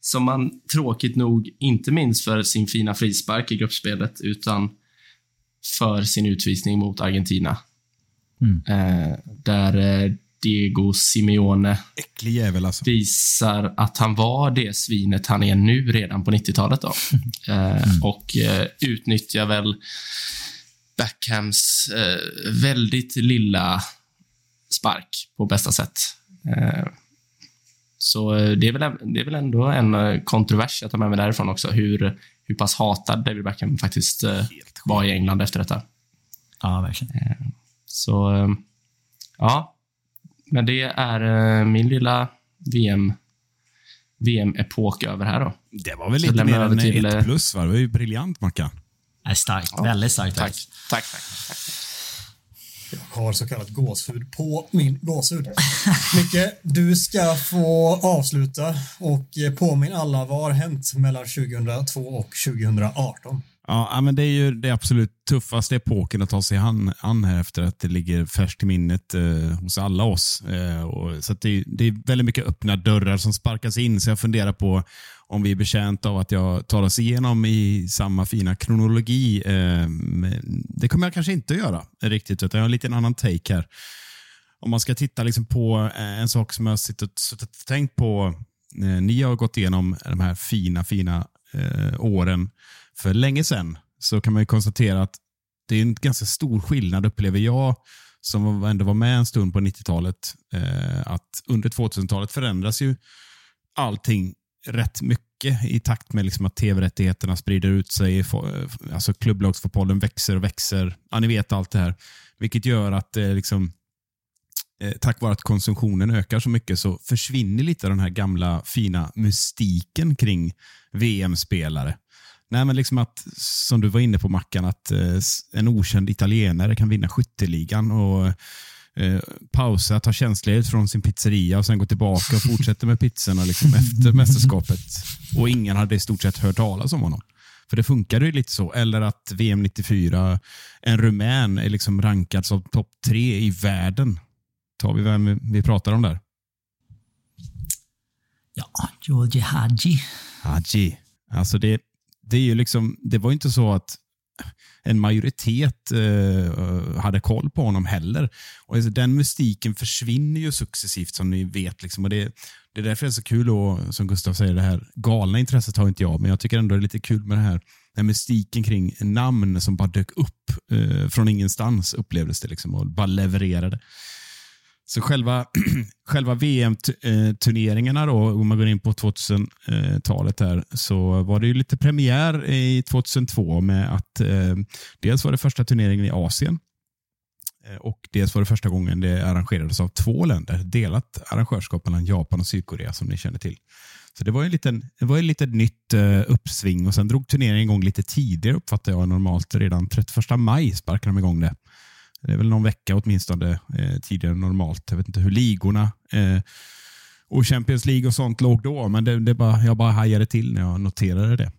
Speaker 1: som man tråkigt nog inte minns för sin fina frispark i gruppspelet, utan för sin utvisning mot Argentina.
Speaker 5: Mm.
Speaker 1: Eh, där eh, Diego Simeone
Speaker 4: Äcklig jävel alltså.
Speaker 1: visar att han var det svinet han är nu redan på 90-talet. Då. Eh, och eh, utnyttjar väl Beckhams eh, väldigt lilla spark på bästa sätt. Så det är, väl, det är väl ändå en kontrovers jag tar med mig därifrån också, hur, hur pass hatad David Beckham faktiskt var i England efter detta.
Speaker 5: ja, verkligen.
Speaker 1: Så, ja. Men det är eh, min lilla VM, VM-epok över här då.
Speaker 4: Det var väl
Speaker 1: Så
Speaker 4: lite mer än
Speaker 1: till,
Speaker 4: ett
Speaker 1: eh,
Speaker 4: plus va? Det var ju briljant Mackan.
Speaker 5: Nej, starkt. Väldigt starkt
Speaker 1: Tack. Tack, tack, tack.
Speaker 3: Jag har så kallat gåshud på min gåshud. Micke, du ska få avsluta och eh, påminn alla vad har hänt mellan 2002 och 2018?
Speaker 4: Ja, men det är ju det absolut tuffaste epoken att ta sig an, an här efter att det ligger färskt i minnet eh, hos alla oss. Eh, och, så att det, det är väldigt mycket öppna dörrar som sparkas in, så jag funderar på om vi är betjänta av att jag tar oss igenom i samma fina kronologi. Eh, det kommer jag kanske inte att göra riktigt, utan jag har en liten annan take här. Om man ska titta liksom på eh, en sak som jag har suttit suttit och tänkt på. Eh, ni har gått igenom de här fina, fina eh, åren för länge sedan så kan man ju konstatera att det är en ganska stor skillnad upplever jag som ändå var med en stund på 90-talet. Eh, att under 2000-talet förändras ju allting rätt mycket i takt med liksom att tv-rättigheterna sprider ut sig. Eh, alltså klubblagsfotbollen växer och växer. Ja, ni vet allt det här. Vilket gör att eh, liksom, eh, tack vare att konsumtionen ökar så mycket så försvinner lite av den här gamla fina mystiken kring VM-spelare. Nej, men liksom att, som du var inne på Mackan, att eh, en okänd italienare kan vinna skytteligan och eh, pausa, ta tjänstledigt från sin pizzeria och sen gå tillbaka och fortsätta med pizzorna liksom efter mästerskapet. Och ingen hade i stort sett hört talas om honom. För det funkade ju lite så. Eller att VM 94, en rumän är liksom rankad som topp tre i världen. Tar vi vem vi pratar om där?
Speaker 5: Ja, Georgi Hadji.
Speaker 4: Hadji. Alltså det, det är ju liksom, det var inte så att en majoritet eh, hade koll på honom heller. Och alltså, den mystiken försvinner ju successivt som ni vet. Liksom. Och det, det är därför det är så kul, och, som Gustav säger, det här galna intresset har inte jag, men jag tycker ändå det är lite kul med det här den mystiken kring namn som bara dök upp eh, från ingenstans upplevdes det liksom och bara levererade. Så själva, själva VM-turneringarna eh, då, om man går in på 2000-talet här, så var det ju lite premiär i 2002 med att eh, dels var det första turneringen i Asien eh, och dels var det första gången det arrangerades av två länder, delat arrangörskap mellan Japan och Sydkorea som ni känner till. Så det var ju en liten, det var ett litet nytt eh, uppsving och sen drog turneringen igång lite tidigare uppfattar jag normalt. Redan 31 maj sparkade de igång det. Det är väl någon vecka åtminstone eh, tidigare än normalt. Jag vet inte hur ligorna eh, och Champions League och sånt låg då, men det, det bara, jag bara hajade till när jag noterade det.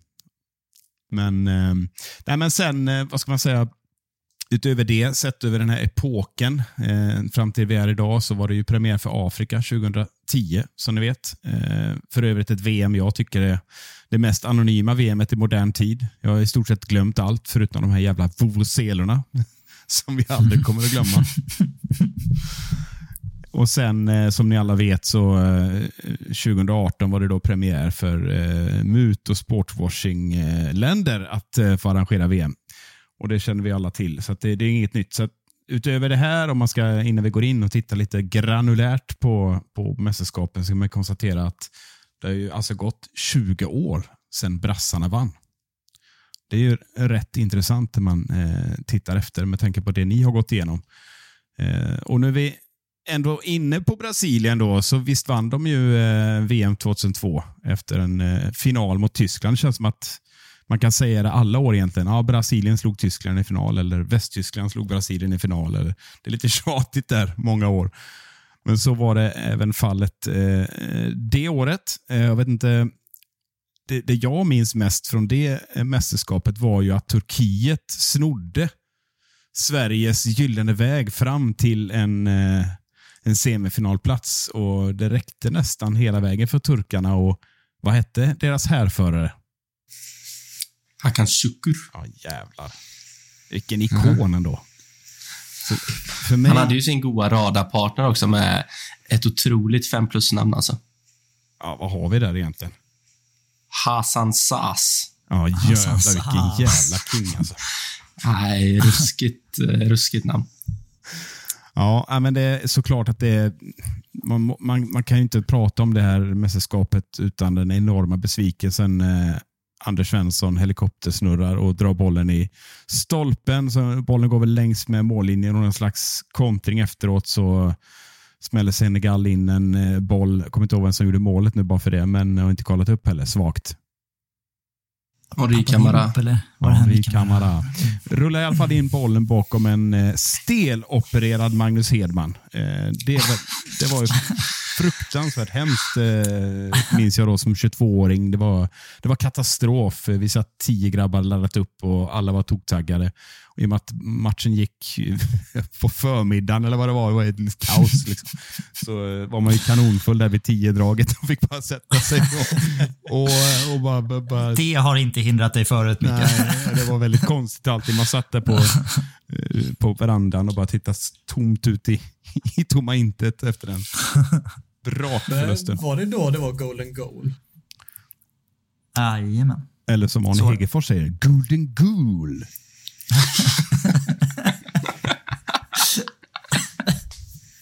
Speaker 4: Men, eh, nej, men sen, eh, vad ska man säga, utöver det, sett över den här epoken eh, fram till vi är idag, så var det ju premiär för Afrika 2010, som ni vet. Eh, för övrigt ett VM jag tycker är det mest anonyma VMet i modern tid. Jag har i stort sett glömt allt förutom de här jävla vovvoselorna. som vi aldrig kommer att glömma. Och sen eh, som ni alla vet så eh, 2018 var det då premiär för eh, mut och sportwashing-länder att eh, få arrangera VM. Och Det känner vi alla till, så det, det, är inget nytt. Så utöver det här, om man ska, innan vi går in och tittar lite granulärt på, på mästerskapen, så kan man konstatera att det har ju alltså gått 20 år sedan brassarna vann. Det är ju rätt intressant när man eh, tittar efter med tanke på det ni har gått igenom. Eh, och nu är vi ändå inne på Brasilien då, så visst vann de ju eh, VM 2002 efter en eh, final mot Tyskland. Det känns som att man kan säga det alla år egentligen. Ja, Brasilien slog Tyskland i final eller Västtyskland slog Brasilien i final. Eller, det är lite tjatigt där många år. Men så var det även fallet eh, eh det året. Eh, jag vet inte det, det jag minns mest från det eh, mästerskapet var ju att Turkiet snodde Sveriges gyllene väg fram till en, eh, en semifinalplats. Och Det räckte nästan hela vägen för turkarna. Och Vad hette deras härförare?
Speaker 1: Hakan Şükür.
Speaker 4: Ja, jävlar. Vilken ikon mm. ändå.
Speaker 1: mig... Han hade ju sin goa radarpartner också med ett otroligt 5 plus-namn. Alltså.
Speaker 4: Ja, vad har vi där egentligen?
Speaker 1: Hasan Sas.
Speaker 4: Ja, jävlar vilken jävla king alltså.
Speaker 1: Nej, ruskigt, eh, ruskigt namn.
Speaker 4: Ja, men det är såklart att det är, man, man, man kan ju inte prata om det här mästerskapet utan den enorma besvikelsen. Eh, Anders Svensson helikoptersnurrar och drar bollen i stolpen. Så bollen går väl längs med mållinjen och en slags kontring efteråt så smäller Senegal in en eh, boll. Kommer inte ihåg vem som gjorde målet nu bara för det, men jag har inte kollat upp heller. Svagt.
Speaker 1: Henri Camara.
Speaker 4: Henri Camara. Rullar i alla fall in bollen bakom en eh, stelopererad Magnus Hedman. Eh, det, var, det var fruktansvärt hemskt, minns jag då som 22-åring. Det var, det var katastrof. Vi satt tio grabbar laddat upp och alla var toktaggade. I och med att matchen gick på förmiddagen eller vad det var, det var ett kaos. Liksom. Så eh, var man ju kanonfull där vid tio-draget och fick bara sätta sig. Och, och, och bara, bara, bara,
Speaker 5: Det har inte hindrat dig förut, Mikael.
Speaker 4: Nej, det var väldigt konstigt alltid. Man satt där på, eh, på verandan och bara tittade tomt ut i, i tomma intet efter den brakförlusten.
Speaker 3: Var det då det var golden goal?
Speaker 5: Jajamän.
Speaker 4: Eller som Arne Hegerfors säger, golden goal.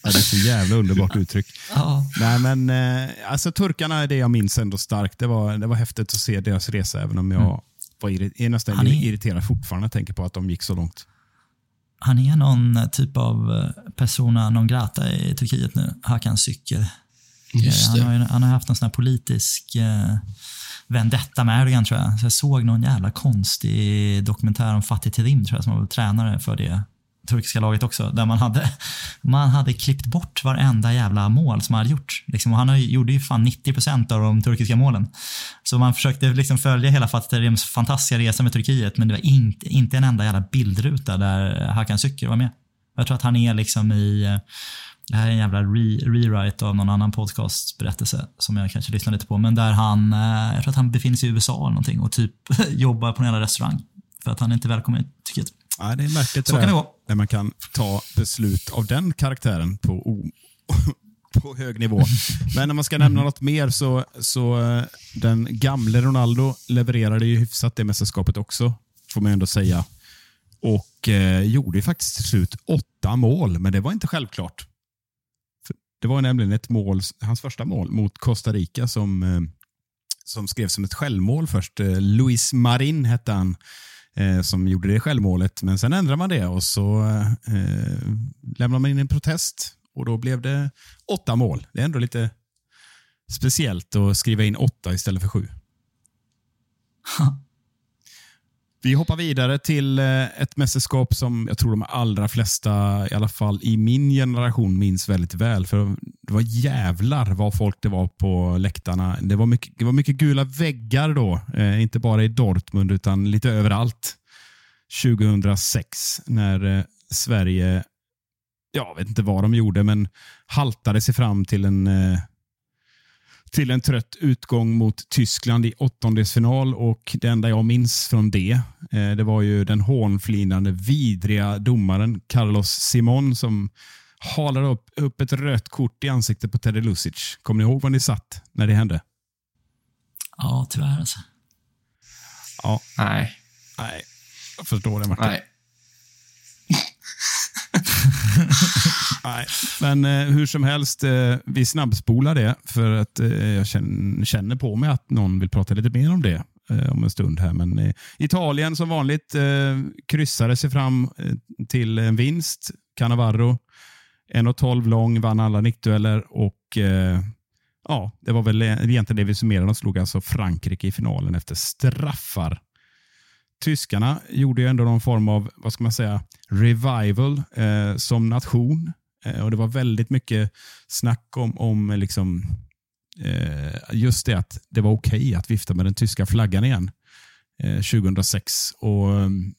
Speaker 4: Ja, det är så jävla underbart uttryck. Ja. Nej, men, eh, alltså, turkarna är det jag minns ändå starkt. Det var, det var häftigt att se deras resa, även om jag mm. var irri är nästan är... irriterad fortfarande jag tänker på att de gick så långt.
Speaker 5: Han är någon typ av eh, persona non grata i Turkiet nu, Hakan Cykel. Han har, han har haft någon sån här politisk eh, vendetta med Erdogan tror jag. Så jag såg någon jävla konstig dokumentär om Fatih Terim tror jag, som var tränare för det turkiska laget också, där man hade, man hade klippt bort varenda jävla mål som han hade gjort. Liksom, och han gjorde ju fan 90 procent av de turkiska målen. Så man försökte liksom följa hela Fatih Terims fantastiska resa med Turkiet, men det var inte, inte en enda jävla bildruta där Hakan Şükür var med. Jag tror att han är liksom i eh, det här är en jävla re rewrite av någon annan podcastberättelse som jag kanske lyssnar lite på, men där han, eh, jag tror att han befinner sig i USA eller någonting och typ jobbar på en jävla restaurang för att han är inte välkommen i tycket.
Speaker 4: Ja, det är märkligt
Speaker 5: Så kan det gå.
Speaker 4: När man kan ta beslut av den karaktären på, o- på hög nivå. Men när man ska nämna något mer så, så eh, den gamle Ronaldo levererade ju hyfsat det mästerskapet också, får man ändå säga. Och eh, gjorde ju faktiskt till slut åtta mål, men det var inte självklart. Det var nämligen ett mål, hans första mål mot Costa Rica som, eh, som skrevs som ett självmål först. Eh, Luis Marin hette han eh, som gjorde det självmålet. Men sen ändrade man det och så eh, lämnade man in en protest och då blev det åtta mål. Det är ändå lite speciellt att skriva in åtta istället för sju. Vi hoppar vidare till eh, ett mästerskap som jag tror de allra flesta, i alla fall i min generation, minns väldigt väl. För Det var jävlar vad folk det var på läktarna. Det var mycket, det var mycket gula väggar då. Eh, inte bara i Dortmund, utan lite överallt. 2006, när eh, Sverige, jag vet inte vad de gjorde, men haltade sig fram till en eh, till en trött utgång mot Tyskland i åttondelsfinal och det enda jag minns från det, eh, det var ju den hånflinande, vidriga domaren Carlos Simon som halade upp, upp ett rött kort i ansiktet på Teddy Lucic. Kommer ni ihåg var ni satt när det hände?
Speaker 5: Ja, tyvärr alltså.
Speaker 4: Ja,
Speaker 1: Nej,
Speaker 4: nej. Jag förstår det Martin.
Speaker 1: nej.
Speaker 4: Nej, men eh, hur som helst, eh, vi snabbspolar det för att eh, jag känner, känner på mig att någon vill prata lite mer om det eh, om en stund. här. Men eh, Italien som vanligt eh, kryssade sig fram eh, till en vinst. Cannavaro, 1,12 lång, vann alla nickdueller och eh, ja, det var väl egentligen det vi summerade. De slog alltså Frankrike i finalen efter straffar tyskarna gjorde ju ändå någon form av, vad ska man säga, revival eh, som nation. Eh, och Det var väldigt mycket snack om, om eh, liksom, eh, just det att det var okej att vifta med den tyska flaggan igen eh, 2006. Och mm,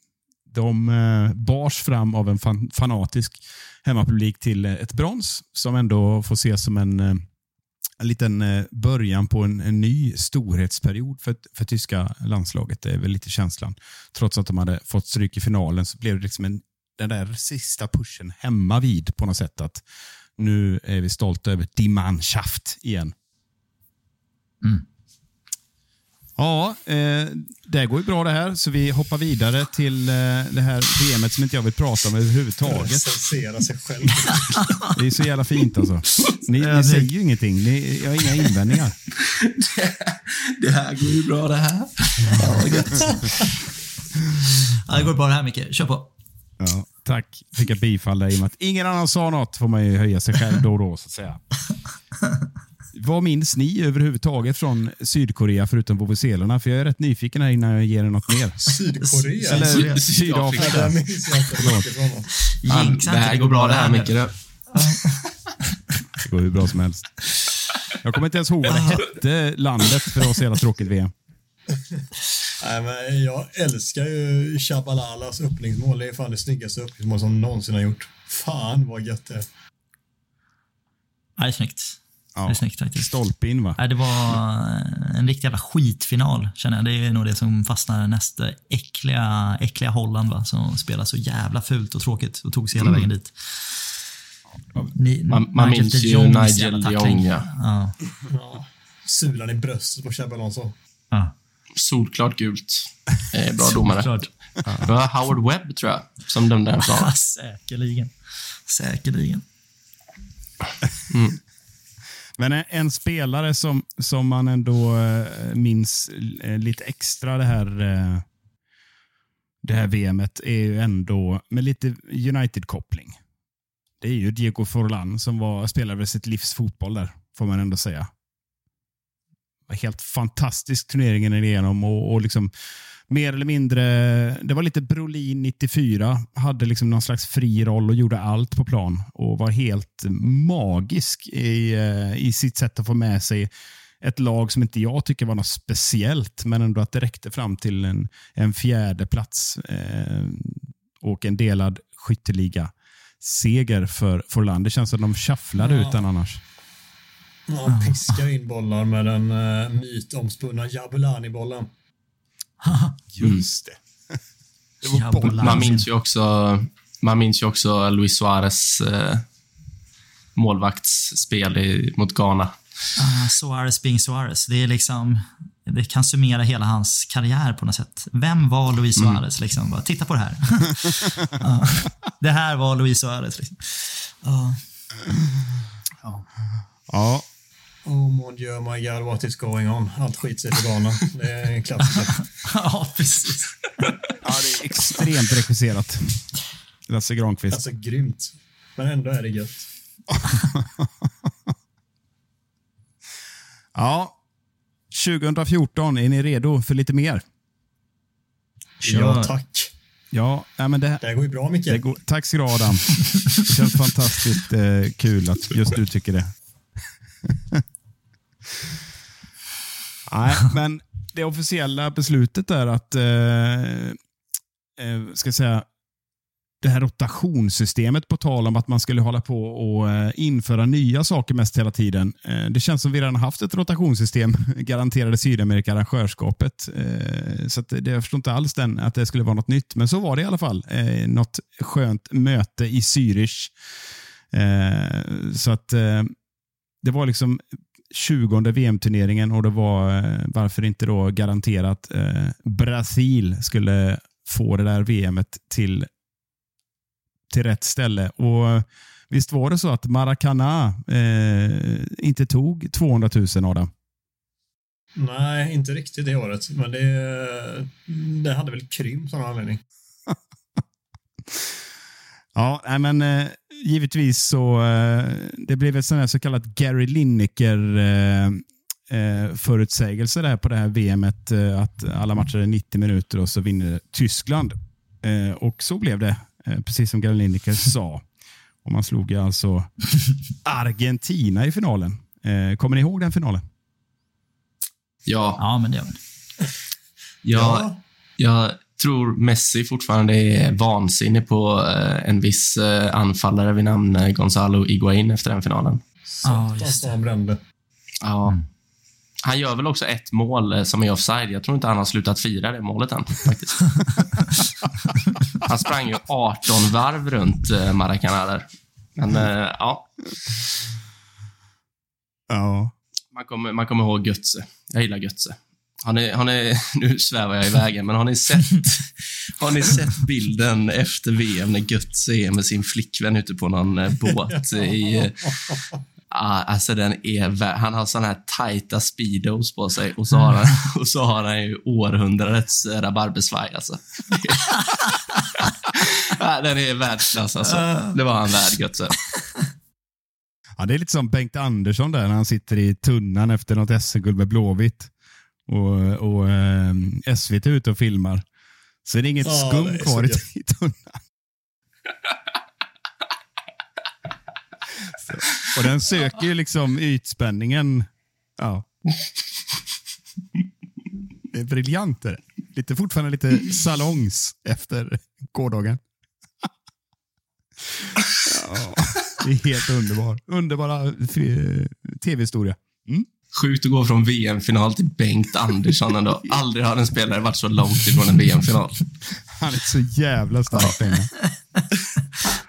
Speaker 4: De eh, bars fram av en fan, fanatisk hemmapublik till eh, ett brons som ändå får ses som en eh, en liten eh, början på en, en ny storhetsperiod för, för tyska landslaget. Det är väl lite känslan. Trots att de hade fått stryk i finalen så blev det liksom en, den där sista pushen hemma vid på något sätt. att Nu är vi stolta över Die Mannschaft igen. Mm. Ja, eh, det går ju bra det här, så vi hoppar vidare till eh, det här VMet som inte jag vill prata om överhuvudtaget.
Speaker 3: Recensera sig själv.
Speaker 4: Det är så jävla fint alltså. Ni, ni säger ju ingenting. Ni, jag har inga invändningar.
Speaker 1: Det här går ju bra det här. Ja, vad gött.
Speaker 5: Ja, det går bra det här Micke. Kör på.
Speaker 4: Ja, tack. Fick jag bifall där i och med att ingen annan sa något. får man ju höja sig själv då och då, så att säga. Vad minns ni överhuvudtaget från Sydkorea förutom vuvuzelerna? För jag är rätt nyfiken här innan jag ger er något mer.
Speaker 3: Sydkorea.
Speaker 4: Eller
Speaker 5: Sydafrika.
Speaker 3: Där minns jag inte
Speaker 1: det här går bra det här Micke.
Speaker 4: Det går hur bra som helst. Jag kommer inte ens ihåg vad det hette landet för det var så jävla tråkigt VM.
Speaker 3: Nej, men jag älskar ju Chabalalas öppningsmål. Det är fan det snyggaste öppningsmål som någonsin har gjort. Fan vad gött det är.
Speaker 5: Ja, det är snyggt. Det är
Speaker 4: Ja.
Speaker 5: snyggt faktiskt.
Speaker 4: Stolpe in va?
Speaker 5: Nej, det var en riktig jävla skitfinal, känner jag. Det är nog det som fastnar nästa äckliga, äckliga Holland, va? som spelar så jävla fult och tråkigt och tog sig hela vägen dit. Ni,
Speaker 1: Man- man
Speaker 5: Nigel
Speaker 1: minns ju Nigel de. Jong, ja.
Speaker 5: Ja.
Speaker 3: Ja. Sulan i bröstet på Xabi Alonso.
Speaker 5: Ja.
Speaker 1: Solklart gult. Eh, bra domare. Det var Howard Webb, tror jag, som dömde den
Speaker 5: Ja,
Speaker 1: planen.
Speaker 5: säkerligen. Säkerligen.
Speaker 4: Men en, en spelare som, som man ändå eh, minns eh, lite extra det här, eh, det här VMet är ju ändå med lite United-koppling. Det är ju Diego Forlan som var, spelade sitt livs fotboll där, får man ändå säga. Helt fantastisk turneringen igenom och, och liksom mer eller mindre, det var lite Brolin 94, hade liksom någon slags fri roll och gjorde allt på plan och var helt magisk i, eh, i sitt sätt att få med sig ett lag som inte jag tycker var något speciellt, men ändå att det räckte fram till en, en fjärde plats eh, och en delad skytteliga seger för Forlan. Det känns som de shufflade
Speaker 3: Ja.
Speaker 4: ut den annars.
Speaker 3: Ja, piskar in bollar med den uh, mytomspunna Jabulani-bollen.
Speaker 4: Just det. det var
Speaker 5: Jävlar.
Speaker 4: bollen.
Speaker 1: Man minns ju också, man minns ju också Luis Suarez eh, målvaktsspel i, mot Ghana.
Speaker 5: Ah, Suarez being Suarez. Det är liksom... Det kan summera hela hans karriär på något sätt. Vem var Luis Suarez? Liksom? Bara, titta på det här. Ja. Det här var Luis Suarez. Liksom. Ja.
Speaker 4: Ja,
Speaker 3: Oh mon dieu, my god, what is going on? Allt skit sig för Ghana. Det är en klassiker.
Speaker 5: ja, precis.
Speaker 4: ja, det är extremt regisserat. Lasse Granqvist.
Speaker 3: Alltså grymt. Men ändå är det gött.
Speaker 4: Ja, 2014, är ni redo för lite mer?
Speaker 3: Ja, tack.
Speaker 4: Ja, nej, men det,
Speaker 3: Det här går ju bra, Micke.
Speaker 4: det går, tack ska du ha Adam. Det känns fantastiskt eh, kul att just du tycker det nej, men det officiella beslutet är att eh, eh, ska jag säga, det här rotationssystemet på tal om att man skulle hålla på och eh, införa nya saker mest hela tiden. Eh, det känns som vi redan haft ett rotationssystem, garanterade Sydamerika arrangörskapet. Eh, så att det, jag förstår inte alls den, att det skulle vara något nytt, men så var det i alla fall. Något skönt möte i Zürich. Så att det var liksom 20 VM-turneringen och det var eh, varför inte då garanterat eh, Brasil skulle få det där VMet till till rätt ställe. Och Visst var det så att Maracana eh, inte tog 200 000 Adam?
Speaker 3: Nej, inte riktigt det året. Men det, det hade väl krympt av någon anledning.
Speaker 4: Ja, men eh, givetvis så eh, det blev ett sån så kallat Gary Lineker eh, eh, förutsägelse där på det här VMet eh, att alla matcher är 90 minuter och så vinner Tyskland. Eh, och så blev det, eh, precis som Gary Lineker sa. Och man slog ju alltså Argentina i finalen. Eh, kommer ni ihåg den finalen?
Speaker 1: Ja,
Speaker 5: Ja, men det gör man.
Speaker 1: jag, jag tror Messi fortfarande är vansinnig på eh, en viss eh, anfallare vid namn eh, Gonzalo Higuain efter den finalen.
Speaker 5: Ja, just
Speaker 3: han brände.
Speaker 1: Ja. Han gör väl också ett mål som är offside. Jag tror inte han har slutat fira det målet än. Faktiskt. han sprang ju 18 varv runt Maracana där. Men ja,
Speaker 4: Ja.
Speaker 1: man kommer, man kommer ihåg Götze. Jag gillar Götze. Har ni, har ni, nu svävar jag iväg, men har ni, sett, har ni sett bilden efter VM när Götze är med sin flickvän ute på någon eh, båt i... eh, Ah, alltså den är Han har såna här tajta speedos på sig och så har han, och så har han ju århundradets eh, rabarbersvaj alltså. Den är världsklass alltså. Det var han värd, Götze.
Speaker 4: Ja, det är lite som Bengt Andersson där när han sitter i tunnan efter något SM-guld med Blåvitt. Och, och eh, SVT är ute och filmar. Så är det inget
Speaker 3: Ja,
Speaker 4: skum
Speaker 3: är
Speaker 4: kvar i, tunnan. Och den söker ju liksom ytspänningen. Ja. Det är briljant. det. Lite, fortfarande lite salongs efter gårdagen. Ja, det är helt underbar. Underbara eh, tv-historia.
Speaker 1: Sjukt att gå från VM-final till Bengt Andersson ändå. Aldrig har en spelare varit så långt ifrån en VM-final.
Speaker 4: Han är så jävla stark här.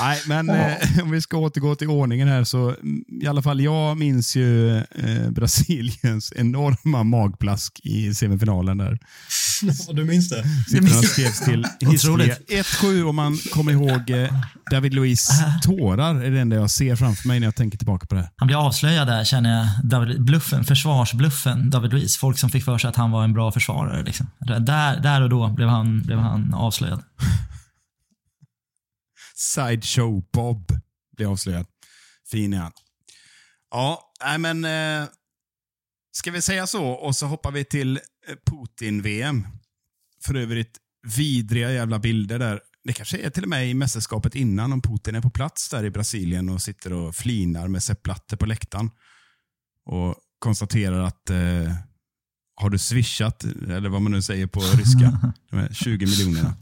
Speaker 4: Nej, men eh, om vi ska återgå till ordningen här så i alla fall jag minns ju eh, Brasiliens enorma magplask i semifinalen där.
Speaker 3: Du minns det?
Speaker 4: Siffrorna skrevs till historia.
Speaker 5: Otroligt.
Speaker 4: 1-7 om man kommer ihåg eh, David Luiz tårar är det enda jag ser framför mig när jag tänker tillbaka på det.
Speaker 5: Han blir avslöjad där, känner jag. David, bluffen, försvarsbluffen David Luiz. Folk som fick för sig att han var en bra försvarare. Liksom. Där, där och då blev han, blev han avslöjad.
Speaker 4: Sideshow Bob blir avslöjad. Fin är han. Ja, nej men... Eh, ska vi säga så och så hoppar vi till eh, Putin-VM. För övrigt vidriga jävla bilder där. Det kanske är till och med i mästerskapet innan om Putin är på plats där i Brasilien och sitter och flinar med Sepp Blatter på läktaren. Och konstaterar att eh, har du swishat, eller vad man nu säger på ryska, de här 20 miljonerna.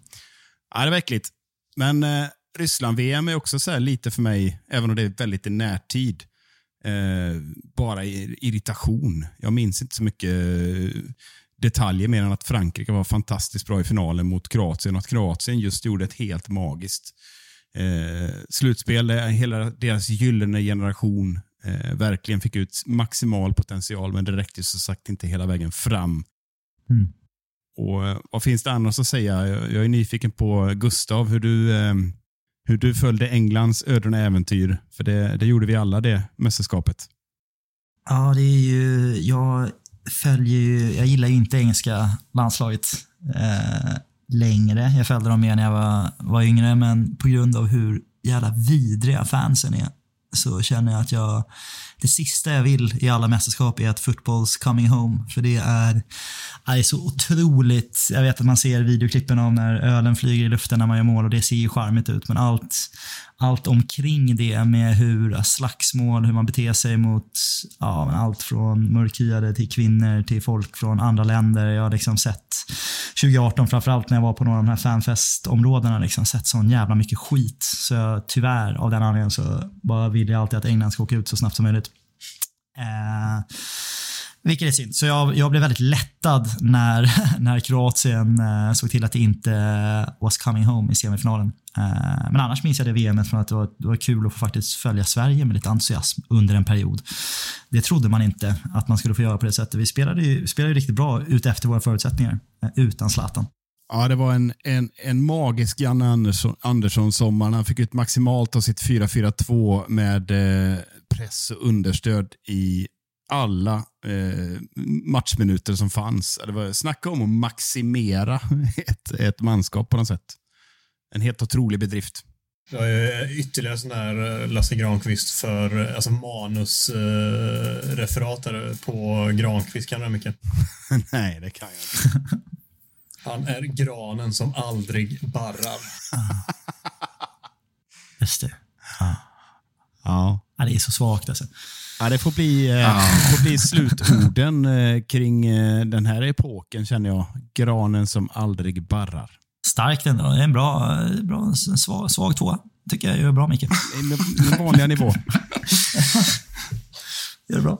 Speaker 4: Ja, det var äckligt. Men eh, Ryssland-VM är också så här lite för mig, även om det är väldigt i närtid, eh, bara irritation. Jag minns inte så mycket eh, detaljer mer än att Frankrike var fantastiskt bra i finalen mot Kroatien och att Kroatien just gjorde ett helt magiskt eh, slutspel. Hela deras gyllene generation eh, verkligen fick ut maximal potential, men det räckte som sagt inte hela vägen fram.
Speaker 5: Mm.
Speaker 4: Och eh, Vad finns det annars att säga? Jag, jag är nyfiken på Gustav, hur du, eh, hur du följde Englands öden och äventyr. För det, det gjorde vi alla det mästerskapet.
Speaker 5: Ja, det är ju... Jag följer ju... Jag gillar ju inte engelska landslaget eh, längre. Jag följde dem mer när jag var, var yngre, men på grund av hur jävla vidriga fansen är så känner jag att jag det sista jag vill i alla mästerskap är att football's coming home. För det är, är så otroligt. Jag vet att man ser videoklippen av när ölen flyger i luften när man gör mål och det ser ju charmigt ut. Men allt, allt omkring det med hur slagsmål, hur man beter sig mot ja, allt från mörkhyade till kvinnor till folk från andra länder. Jag har liksom sett 2018 framförallt när jag var på några av de här fanfestområdena liksom sett sån jävla mycket skit. Så jag, tyvärr av den anledningen så bara vill jag alltid att England ska åka ut så snabbt som möjligt. Eh, vilket är synd. Så jag, jag blev väldigt lättad när, när Kroatien eh, såg till att det inte eh, was coming home i semifinalen. Eh, men annars minns jag det VM från att det var, det var kul att få faktiskt följa Sverige med lite entusiasm under en period. Det trodde man inte att man skulle få göra på det sättet. Vi spelade ju, spelade ju riktigt bra ut efter våra förutsättningar, eh, utan Zlatan.
Speaker 4: Ja, det var en, en, en magisk Janne Andersson, Andersson-sommar. Han fick ut maximalt av sitt 4-4-2 med eh, press och understöd i alla eh, matchminuter som fanns. Det var, snacka om att maximera ett, ett manskap på något sätt. En helt otrolig bedrift.
Speaker 3: Jag är ytterligare sån där eh, Lasse Granqvist för eh, alltså manusreferat eh, på Granqvist. Kan du det mycket?
Speaker 4: Nej, det kan jag inte.
Speaker 3: Han är granen som aldrig barrar.
Speaker 5: Just det. Ja.
Speaker 4: Ja.
Speaker 5: ja. Det är så svagt alltså.
Speaker 4: Ja, det får bli, eh, får bli slutorden eh, kring eh, den här epoken känner jag. Granen som aldrig barrar.
Speaker 5: Starkt ändå. Det är en bra, bra svag, svag tvåa. Tycker jag gör bra, Micke.
Speaker 4: Den vanliga nivå.
Speaker 5: Gör det bra.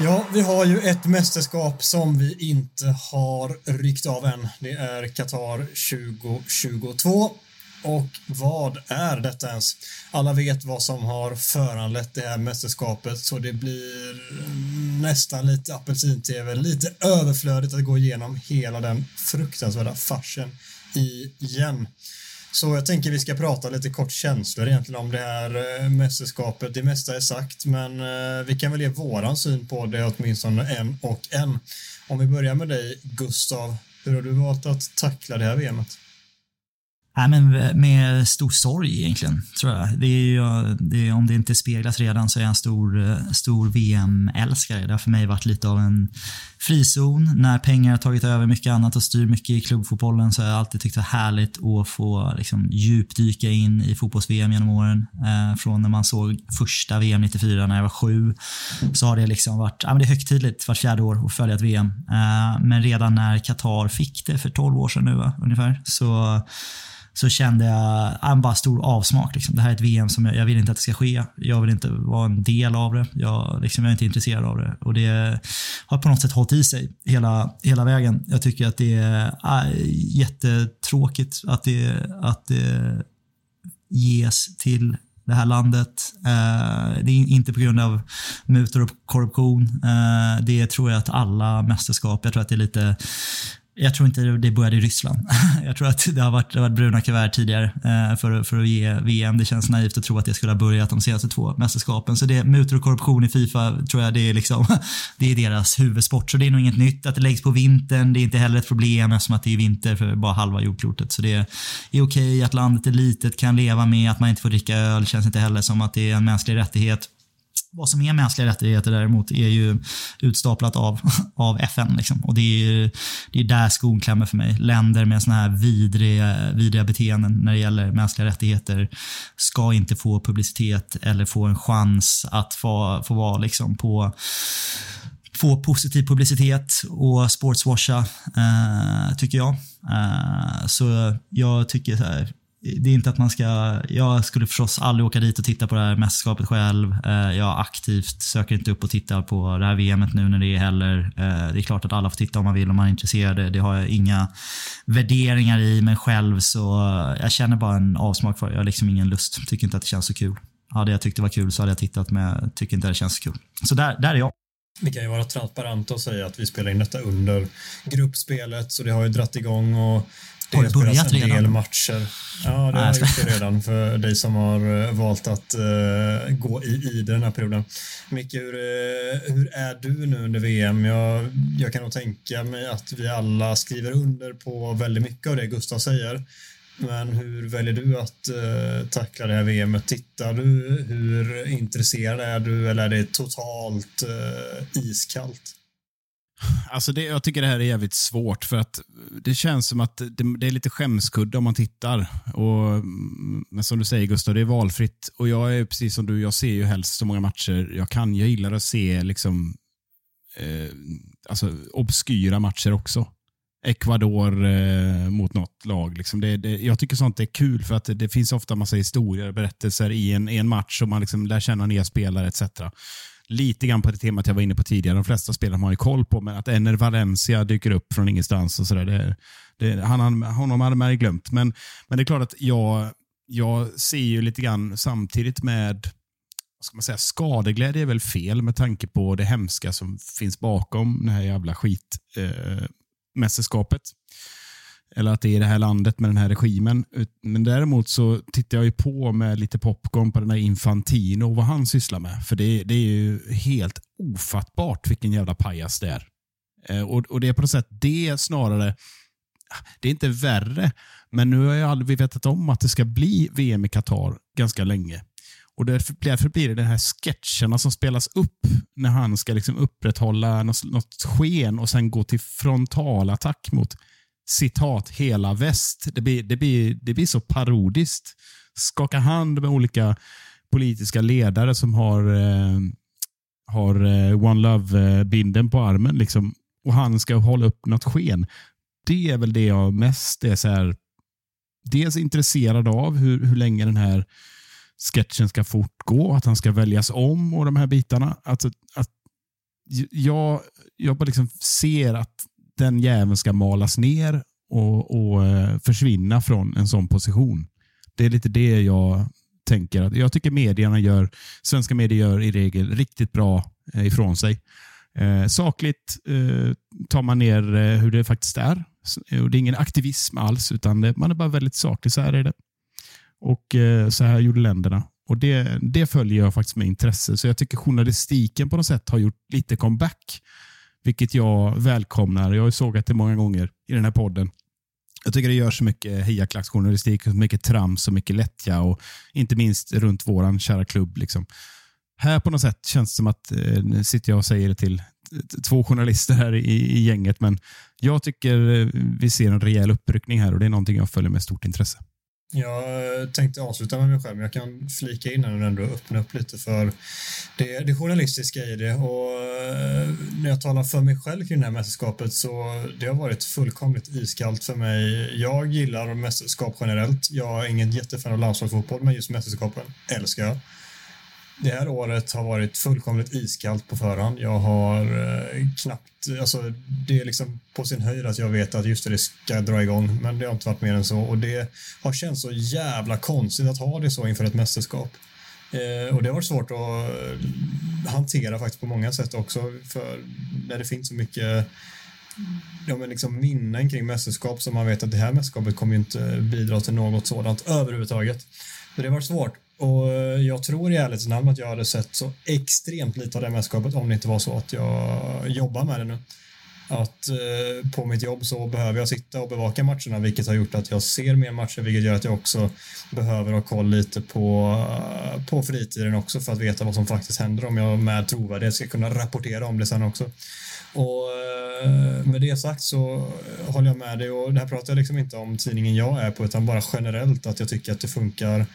Speaker 3: Ja, vi har ju ett mästerskap som vi inte har ryckt av än. Det är Qatar 2022. Och vad är detta ens? Alla vet vad som har föranlett det här mästerskapet så det blir nästan lite apelsin-tv, lite överflödigt att gå igenom hela den fruktansvärda farsen igen. Så jag tänker vi ska prata lite kort känslor egentligen om det här eh, mästerskapet. Det mesta är sagt, men eh, vi kan väl ge våran syn på det åtminstone en och en. Om vi börjar med dig, Gustav. Hur har du valt att tackla det här VMet?
Speaker 5: Nej, men med stor sorg egentligen, tror jag. Det är ju, det är, om det inte speglas redan så är jag en stor, stor VM-älskare. Det har för mig varit lite av en frizon. När pengar har tagit över mycket annat och styr mycket i klubbfotbollen så har jag alltid tyckt det var härligt att få liksom, djupdyka in i fotbolls-VM genom åren. Eh, från när man såg första VM 94 när jag var sju så har det liksom varit ja, men det är högtidligt vart fjärde år att följa ett VM. Eh, men redan när Qatar fick det för 12 år sedan nu va, ungefär så så kände jag en bara stor avsmak. Liksom. Det här är ett VM som jag, jag, vill inte att det ska ske. Jag vill inte vara en del av det. Jag, liksom, jag är inte intresserad av det. Och det har på något sätt hållit i sig hela, hela vägen. Jag tycker att det är äh, jättetråkigt att det, att det ges till det här landet. Äh, det är inte på grund av mutor och korruption. Äh, det tror jag att alla mästerskap, jag tror att det är lite jag tror inte det började i Ryssland. Jag tror att det har varit, det har varit bruna kuvert tidigare eh, för, för att ge VM. Det känns naivt att tro att det skulle ha börjat de senaste två mästerskapen. Så det, mutor och korruption i Fifa tror jag det är, liksom, det är deras huvudsport. Så det är nog inget nytt att det läggs på vintern. Det är inte heller ett problem eftersom att det är vinter för bara halva jordklotet. Så det är okej okay att landet är litet, kan leva med att man inte får dricka öl. Det känns inte heller som att det är en mänsklig rättighet. Vad som är mänskliga rättigheter däremot är ju utstaplat av, av FN. Liksom. Och det är, det är där skon klämmer för mig. Länder med såna här vidriga, vidriga beteenden när det gäller mänskliga rättigheter ska inte få publicitet eller få en chans att få, få vara liksom på få positiv publicitet och sportswasha, eh, tycker jag. Eh, så jag tycker så här, det är inte att man ska... Jag skulle förstås aldrig åka dit och titta på det här mästerskapet själv. Eh, jag aktivt söker inte upp och tittar på det här VMet nu när det är heller. Eh, det är klart att alla får titta om man vill om man är intresserad. Det har jag inga värderingar i mig själv så jag känner bara en avsmak för det. Jag har liksom ingen lust. Tycker inte att det känns så kul. Hade jag tyckt det var kul så hade jag tittat men jag tycker inte att det känns så kul. Så där, där är jag.
Speaker 3: Vi kan ju vara transparenta och säga att vi spelar in detta under gruppspelet så det har ju dratt igång och det
Speaker 5: Har det börjat
Speaker 3: spelas en del
Speaker 5: redan?
Speaker 3: matcher. Ja, det
Speaker 5: Nej,
Speaker 3: har
Speaker 5: ska-
Speaker 3: gjort det redan för dig som har eh, valt att eh, gå i, i den här perioden. Micke, hur, eh, hur är du nu under VM? Jag, jag kan nog tänka mig att vi alla skriver under på väldigt mycket av det Gustav säger. Men hur väljer du att eh, tackla det här VMet? Tittar du? Hur intresserad är du? Eller är det totalt eh, iskallt?
Speaker 4: Alltså det, jag tycker det här är jävligt svårt för att det känns som att det, det är lite skämskudde om man tittar. Och, men som du säger Gustav, det är valfritt. Och jag är precis som du, jag ser ju helst så många matcher jag kan. Jag gillar att se liksom eh, alltså obskyra matcher också. Ecuador eh, mot något lag. Liksom det, det, jag tycker sånt är kul för att det, det finns ofta massa historier och berättelser i en, i en match och man liksom lär känna nya spelare etc. Lite grann på det temat jag var inne på tidigare. De flesta spelare har man ju koll på, men att Ener Valencia dyker upp från ingenstans och sådär. Det, det, han, honom hade man ju glömt. Men, men det är klart att jag, jag ser ju lite grann samtidigt med ska man säga, skadeglädje är väl fel med tanke på det hemska som finns bakom det här jävla skitmästerskapet. Eh. Eller att det är i det här landet med den här regimen. Men däremot så tittar jag ju på med lite popcorn på den här Infantino och vad han sysslar med. För det, det är ju helt ofattbart vilken jävla pajas det är. Eh, och, och det är på något sätt det snarare, det är inte värre, men nu har ju aldrig vetat om att det ska bli VM i Qatar ganska länge. Och därför, därför blir det de här sketcherna som spelas upp när han ska liksom upprätthålla något, något sken och sen gå till frontalattack mot citat hela väst. Det blir, det blir, det blir så parodiskt. Skaka hand med olika politiska ledare som har, eh, har eh, One Love-binden på armen. Liksom, och han ska hålla upp något sken. Det är väl det jag mest är så här, dels intresserad av, hur, hur länge den här sketchen ska fortgå, att han ska väljas om och de här bitarna. Alltså, att jag, jag bara liksom ser att den jäveln ska malas ner och, och eh, försvinna från en sån position. Det är lite det jag tänker. Att jag tycker medierna gör, svenska medier gör i regel riktigt bra eh, ifrån sig. Eh, sakligt eh, tar man ner eh, hur det faktiskt är. Eh, och det är ingen aktivism alls, utan det, man är bara väldigt saklig. Så här är det. Och eh, så här gjorde länderna. Och det, det följer jag faktiskt med intresse. Så jag tycker journalistiken på något sätt har gjort lite comeback. Vilket jag välkomnar. Jag har ju sågat det många gånger i den här podden. Jag tycker det gör så mycket hejaklacksjournalistik, så mycket trams och mycket lättja och inte minst runt våran kära klubb. Liksom. Här på något sätt känns det som att, eh, nu sitter jag och säger det till eh, två journalister här i, i gänget, men jag tycker eh, vi ser en rejäl uppryckning här och det är någonting jag följer med stort intresse.
Speaker 3: Jag eh, tänkte avsluta med mig själv, men jag kan flika in och ändå öppna upp lite för det, det journalistiska i det. Och eh, när jag talar för mig själv kring det här mästerskapet så det har varit fullkomligt iskallt för mig. Jag gillar mästerskap generellt. Jag är ingen jättefan av landslagsfotboll, men just mästerskapen älskar jag. Det här året har varit fullkomligt iskallt på förhand. Jag har eh, knappt, alltså det är liksom på sin höjd att jag vet att just det, det ska dra igång, men det har inte varit mer än så och det har känts så jävla konstigt att ha det så inför ett mästerskap. Eh, och det har varit svårt att eh, hantera faktiskt på många sätt också, för när det finns så mycket ja, men liksom minnen kring mästerskap som man vet att det här mästerskapet kommer ju inte bidra till något sådant överhuvudtaget. Så det har varit svårt. Och eh, jag tror i ärlighetens namn att jag hade sett så extremt lite av det mästerskapet om det inte var så att jag jobbar med det nu. Att eh, på mitt jobb så behöver jag sitta och bevaka matcherna vilket har gjort att jag ser mer matcher vilket gör att jag också behöver ha koll lite på, eh, på fritiden också för att veta vad som faktiskt händer om jag med trovärdighet ska kunna rapportera om det sen också. Och eh, med det sagt så eh, håller jag med dig och det här pratar jag liksom inte om tidningen jag är på utan bara generellt att jag tycker att det funkar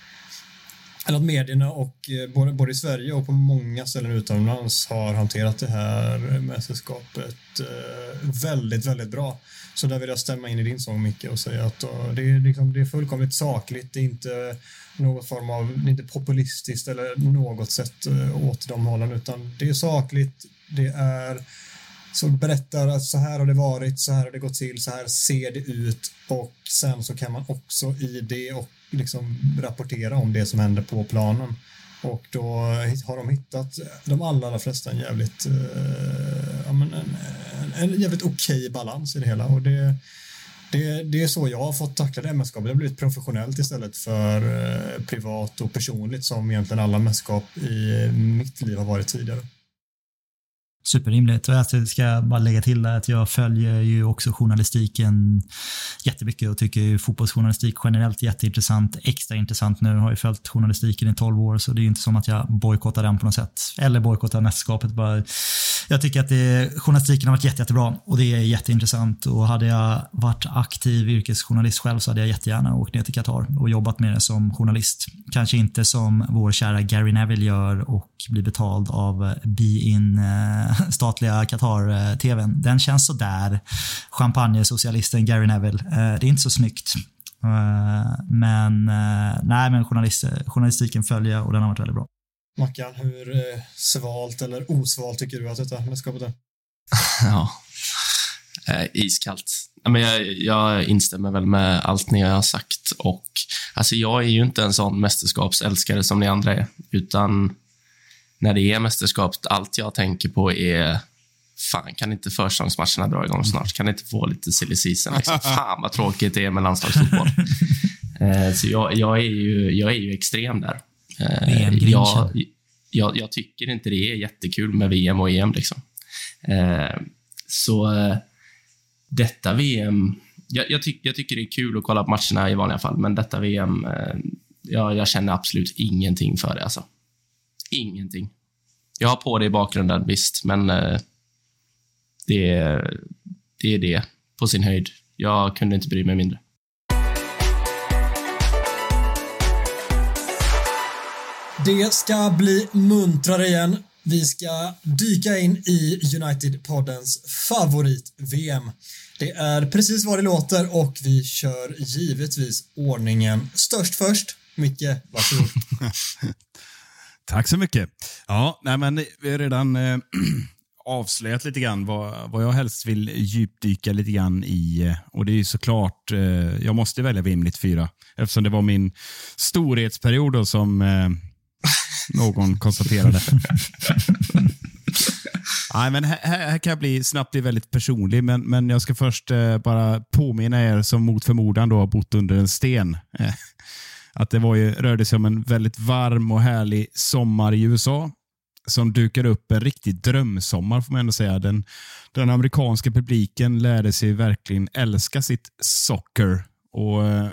Speaker 3: eller att medierna och eh, både, både i Sverige och på många ställen utomlands har hanterat det här mästerskapet eh, väldigt, väldigt bra. Så där vill jag stämma in i din sång Micke och säga att uh, det, är liksom, det är fullkomligt sakligt. Det är inte något form av, det är inte populistiskt eller något sätt uh, åt de hållen utan det är sakligt. Det är så berättar att så här har det varit, så här har det gått till, så här ser det ut och sen så kan man också i det och liksom rapportera om det som händer på planen. Och då har de hittat, de allra, allra flesta, en jävligt, eh, ja, men en, en, en jävligt okej okay balans i det hela. Och det, det, det är så jag har fått tackla det mästerskapet. Det har blivit professionellt istället för eh, privat och personligt som egentligen alla mästerskap i mitt liv har varit tidigare.
Speaker 5: Superrimligt. Och jag ska bara lägga till att jag följer ju också journalistiken jättemycket och tycker ju fotbollsjournalistik generellt jätteintressant. Extra intressant nu. Jag har ju följt journalistiken i 12 år så det är ju inte som att jag bojkottar den på något sätt. Eller bojkottar mästerskapet. Bara. Jag tycker att det, journalistiken har varit jätte, jättebra och det är jätteintressant. Och hade jag varit aktiv yrkesjournalist själv så hade jag jättegärna åkt ner till Qatar och jobbat med det som journalist. Kanske inte som vår kära Gary Neville gör och blir betald av Be-In eh, statliga Qatar-tvn. Den känns sådär. Champagne-socialisten Gary Neville. Eh, det är inte så snyggt. Eh, men eh, nej, men journalist, journalistiken följer och den har varit väldigt bra.
Speaker 3: Mackan, hur svalt eller osvalt tycker du att detta mästerskapet är?
Speaker 1: ja, iskallt. Men jag, jag instämmer väl med allt ni har sagt. Och alltså Jag är ju inte en sån mästerskapsälskare som ni andra är, utan när det är mästerskap, allt jag tänker på är Fan, kan inte försäsongsmatcherna dra igång snart? Kan inte få lite silly season? Liksom? Fan vad tråkigt det är med landslagsfotboll. eh, så jag, jag, är ju, jag är ju extrem där. Eh, jag, jag, jag, tycker inte det är jättekul med VM och EM. Liksom. Eh, så detta VM... Jag, jag, tyck, jag, tycker det är kul att kolla på matcherna i vanliga fall, men detta VM... Jag, jag känner absolut ingenting för det. Alltså. Ingenting. Jag har på det i bakgrunden, visst, men eh, det, det är det på sin höjd. Jag kunde inte bry mig mindre.
Speaker 3: Det ska bli muntrare igen. Vi ska dyka in i United-poddens favorit-VM. Det är precis vad det låter och vi kör givetvis ordningen störst först. Micke, varsågod.
Speaker 4: Tack så mycket. Ja, nej men vi har redan eh, avslöjat lite grann vad, vad jag helst vill djupdyka lite grann i. Eh, och det är såklart, eh, jag måste välja VM 94 eftersom det var min storhetsperiod då, som eh, någon konstaterade. Nej, men här, här, kan jag bli, snabbt bli väldigt personlig, men, men jag ska först eh, bara påminna er som mot förmodan då har bott under en sten. Att det var ju, rörde sig om en väldigt varm och härlig sommar i USA som dukade upp en riktig drömsommar får man ändå säga. Den, den amerikanska publiken lärde sig verkligen älska sitt socker och eh,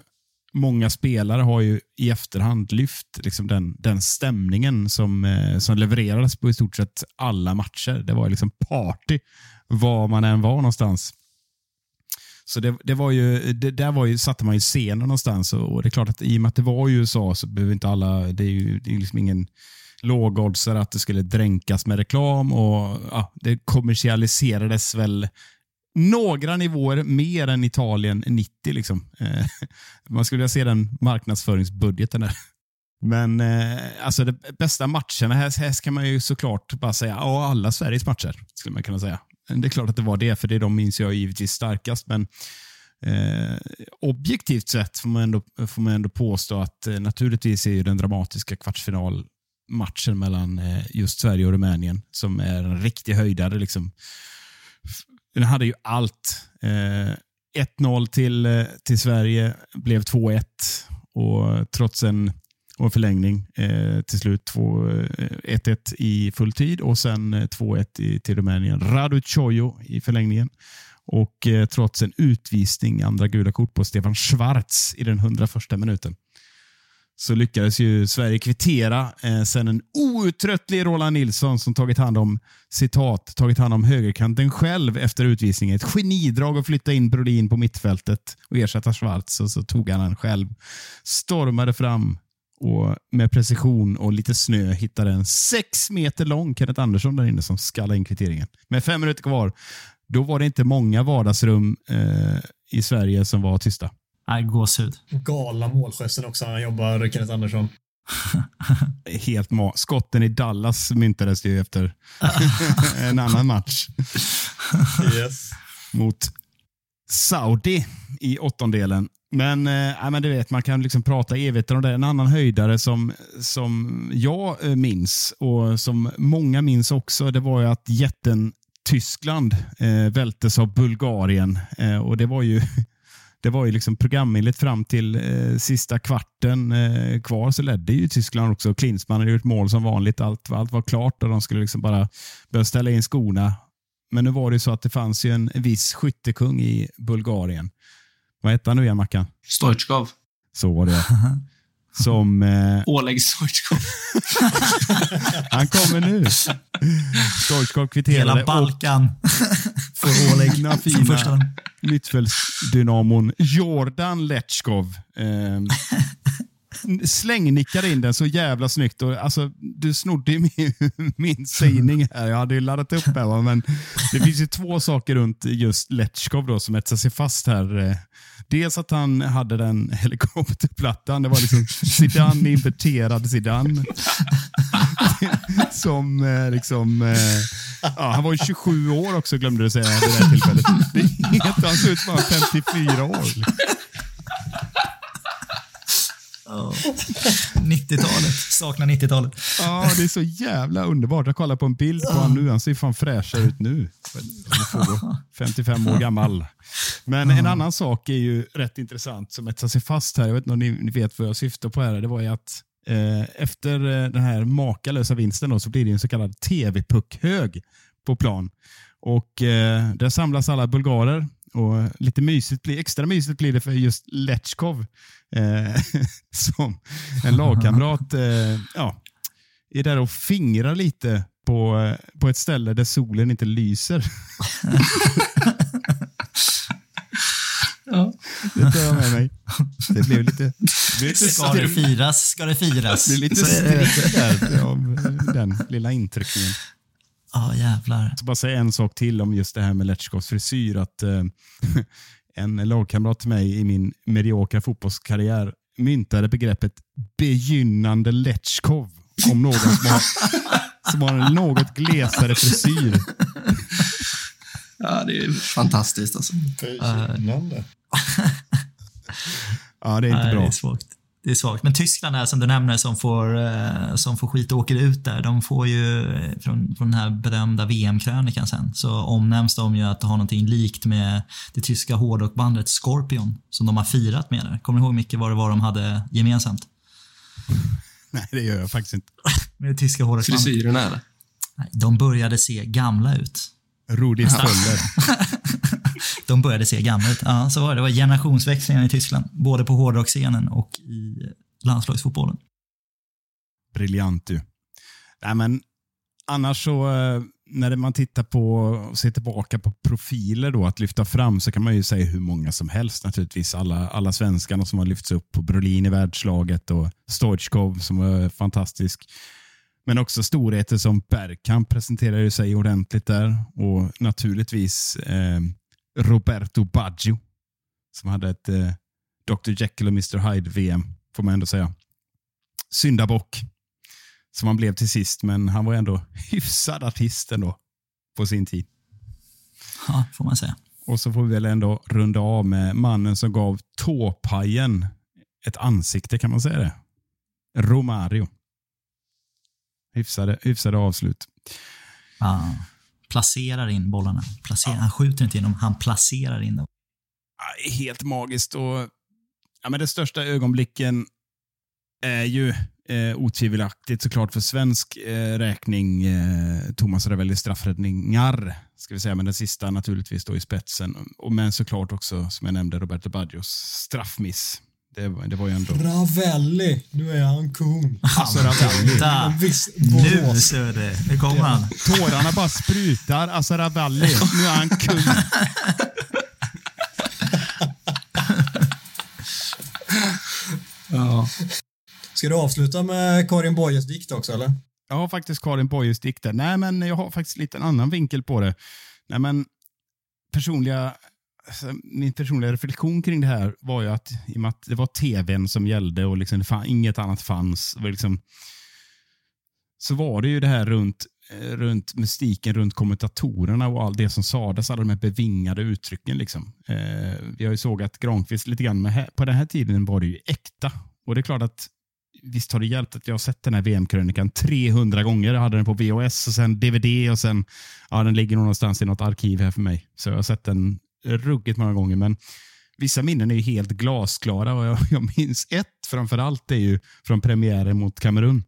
Speaker 4: många spelare har ju i efterhand lyft liksom den, den stämningen som, eh, som levererades på i stort sett alla matcher. Det var liksom party var man än var någonstans. Så det, det var ju, det, där var ju, satte man ju scenen någonstans och, och, det är klart att i och med att det var i USA så behöver inte alla, det är ju det är liksom ingen lågoddsare att det skulle dränkas med reklam och ja, det kommersialiserades väl några nivåer mer än Italien 90. Liksom. Eh, man skulle vilja se den marknadsföringsbudgeten där. Men eh, alltså de bästa matcherna, här, här kan man ju såklart bara säga, ja, alla Sveriges matcher, skulle man kunna säga. Det är klart att det var det, för det de minns jag givetvis starkast. Men eh, objektivt sett får man, ändå, får man ändå påstå att eh, naturligtvis är den dramatiska kvartsfinalmatchen mellan eh, just Sverige och Rumänien, som är en riktig höjdare. Liksom. Den hade ju allt. Eh, 1-0 till, eh, till Sverige blev 2-1 och trots en och förlängning eh, till slut 1-1 eh, i full tid och sen eh, 2-1 till Rumänien. Radu Chojo i förlängningen. Och eh, trots en utvisning, andra gula kort på Stefan Schwarz i den 101 minuten så lyckades ju Sverige kvittera. Eh, sen en outtröttlig Roland Nilsson som tagit hand om citat, tagit hand om högerkanten själv efter utvisningen. Ett genidrag att flytta in Brodin på mittfältet och ersätta Schwarz och så tog han den själv. Stormade fram och med precision och lite snö hittade en sex meter lång Kenneth Andersson där inne som skallade in kvitteringen. Med fem minuter kvar, då var det inte många vardagsrum eh, i Sverige som var tysta.
Speaker 5: Nej, gåshud.
Speaker 3: Galna målgesten också när han jobbar, Kenneth Andersson.
Speaker 4: Helt ma Skotten i Dallas myntades ju efter en annan match
Speaker 3: Yes.
Speaker 4: mot Saudi i åttondelen. Men, äh, men du vet, man kan liksom prata evigt om det. En annan höjdare som, som jag eh, minns och som många minns också, det var ju att jätten Tyskland eh, vältes av Bulgarien. Eh, och Det var ju det var ju liksom programenligt fram till eh, sista kvarten eh, kvar så ledde ju Tyskland också. Klinsmann hade gjort mål som vanligt. Allt, allt var klart och de skulle liksom bara börja ställa in skorna. Men nu var det så att det fanns ju en viss skyttekung i Bulgarien. Vad hette han nu igen, Mackan?
Speaker 1: Stoichkov.
Speaker 4: Så var det. Som... Eh,
Speaker 1: Oleg Stoichkov.
Speaker 4: han kommer nu. Stoichkov kvitterade
Speaker 5: Hela Balkan får Oleg som
Speaker 4: fina
Speaker 5: första.
Speaker 4: mittfältsdynamon Jordan Letchkov. Eh, slängnickade in den så jävla snyggt. Och, alltså, du snodde ju min, min sägning här. Jag hade ju laddat upp här. va, Men det finns ju två saker runt just Letchkov då, som etsar sig fast här. Eh, dels att han hade den helikopterplattan. Det var liksom Zidane, inverterad Zidane. som eh, liksom... Eh, ja, han var ju 27 år också glömde du säga vid det här tillfället. Det är helt, han ser ut som 54 år.
Speaker 5: 90-talet. Saknar 90-talet.
Speaker 4: Ja, det är så jävla underbart. Jag kollar på en bild på honom nu. Han ser fan fräschare ut nu. Han får gå 55 år gammal. Men en annan sak är ju rätt intressant som etsar sig fast här. Jag vet inte om ni ni vet vad jag syftar på här. Det var ju att eh, efter eh, den här makalösa vinsten då, så blir det en så kallad tv-puckhög på plan. Och eh, Där samlas alla bulgarer. Och lite mysigt blir, Extra mysigt blir det för just Letchkov. Eh, som en lagkamrat eh, ja, är där och fingrar lite på, eh, på ett ställe där solen inte lyser.
Speaker 1: Ja.
Speaker 4: Det tar jag med mig. Det blev lite, det lite,
Speaker 5: Ska det firas, ska det firas.
Speaker 4: det blev lite strid av den lilla intryckningen.
Speaker 5: Ja, jävlar.
Speaker 4: Så bara säga en sak till om just det här med Letchkovs frisyr. Att, eh, en lagkamrat till mig i min mediokra fotbollskarriär myntade begreppet begynnande Letchkov om någon som har, som har en något glesare frisyr.
Speaker 1: ja, det är fantastiskt alltså.
Speaker 3: Spännande.
Speaker 4: Ja, det är inte
Speaker 5: Nej,
Speaker 4: bra.
Speaker 5: Det är svagt. Det är svagt. Men Tyskland är som du nämner som får, eh, som får skit och åker ut där. De får ju eh, från, från den här berömda VM-krönikan sen så omnämns de ju att ha någonting likt med det tyska hårdrockbandet Scorpion som de har firat med där. Kommer du ihåg mycket vad det var de hade gemensamt?
Speaker 4: Nej, det gör jag faktiskt inte.
Speaker 5: Med det tyska hårdrockbandet?
Speaker 1: Frisyrerna eller?
Speaker 5: Nej, De började se gamla ut.
Speaker 4: Rudi Föller.
Speaker 5: De började se gamla ut. Ja, så var det. Det var generationsväxlingar i Tyskland. Både på hårdrocksscenen och i landslagsfotbollen.
Speaker 4: Briljant du. Nej, men annars så, eh, när man tittar på och ser tillbaka på profiler då, att lyfta fram, så kan man ju säga hur många som helst naturligtvis. Alla, alla svenskarna som har lyfts upp på Brolin i världslaget och Stoichkov som var fantastisk. Men också storheter som Bergkamp presenterar sig ordentligt där och naturligtvis eh, Roberto Baggio som hade ett eh, Dr. Jekyll och Mr. Hyde-VM, får man ändå säga. Syndabock, som han blev till sist, men han var ändå hyfsad artist ändå på sin tid.
Speaker 5: Ja, får man säga.
Speaker 4: Och så får vi väl ändå runda av med mannen som gav tåpajen ett ansikte, kan man säga det? Romario. Hyfsade, hyfsade avslut.
Speaker 5: Ja. Placerar in bollarna. Placerar, Han skjuter inte in dem, han placerar in dem.
Speaker 4: Ja, Helt magiskt. Och, ja, men det största ögonblicken är ju eh, otvivelaktigt såklart för svensk eh, räkning eh, Thomas Ravellis straffräddningar. Ska vi säga, men den sista naturligtvis då i spetsen. Och, men såklart också, som jag nämnde, Roberto Baggios straffmiss. Det, var- det var ju ändå...
Speaker 3: Ravelli, nu är han kung.
Speaker 4: Alltså Ravelli.
Speaker 5: Nu. Söder, nu kommer han.
Speaker 4: Tårarna bara sprutar. Alltså Ravelli, nu är han kung.
Speaker 1: Ja.
Speaker 3: Ska du avsluta med Karin Boyes dikt också, eller?
Speaker 4: Jag har faktiskt Karin Boyes dikter. Nej, men jag har faktiskt lite en annan vinkel på det. Nej, men personliga, alltså, min personliga reflektion kring det här var ju att, i och med att det var tvn som gällde och liksom, fan, inget annat fanns. Var liksom, så var det ju det här runt, eh, runt mystiken, runt kommentatorerna och allt det som sades, alla de här bevingade uttrycken. Liksom. Eh, vi har ju sågat Granqvist lite grann, men här, på den här tiden var det ju äkta. Och det är klart att visst har det hjälpt att jag har sett den här VM-krönikan 300 gånger. Jag hade den på VHS och sen DVD och sen, ja den ligger någonstans i något arkiv här för mig. Så jag har sett den ruggigt många gånger. Men vissa minnen är ju helt glasklara och jag, jag minns ett framför allt. Det är ju från premiären mot Kamerun.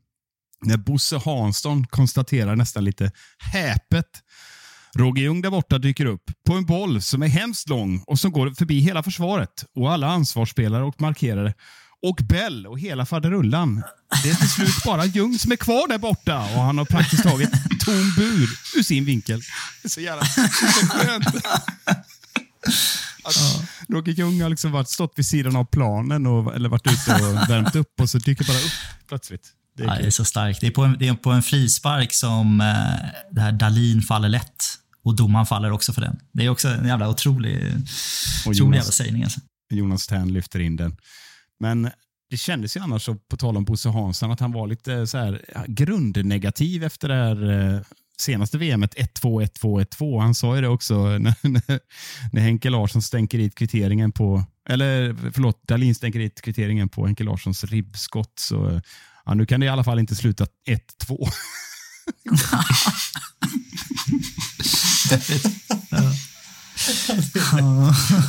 Speaker 4: När Bosse Hansson konstaterar nästan lite häpet Roger Ljung där borta dyker upp på en boll som är hemskt lång och som går förbi hela försvaret och alla ansvarsspelare och markerare och Bell och hela faderullan. Det är till slut bara Ljung som är kvar där borta och han har praktiskt taget tom bur ur sin vinkel. Det är så jävla det är så skönt. Att Roger Ljung har liksom varit, stått vid sidan av planen och, eller varit ute och värmt upp och så dyker bara upp plötsligt. Det är
Speaker 5: Ja, det är så starkt. Det är på en, det är på en frispark som eh, det här Dalin faller lätt. Och domaren faller också för den. Det är också en jävla otrolig,
Speaker 4: Och
Speaker 5: otrolig
Speaker 4: Jonas-
Speaker 5: sägning. Alltså.
Speaker 4: Jonas Tern lyfter in den. Men det kändes ju annars, på tal om Bosse Hansson, att han var lite så här, ja, grundnegativ efter det här eh, senaste VMet 1-2, 1-2, 1-2. Han sa ju det också när, när, när Henke Larsson stänker dit kvitteringen på, eller förlåt, Dahlin stänker dit kvitteringen på Henke Larssons ribbskott. Så ja, nu kan det i alla fall inte sluta 1-2.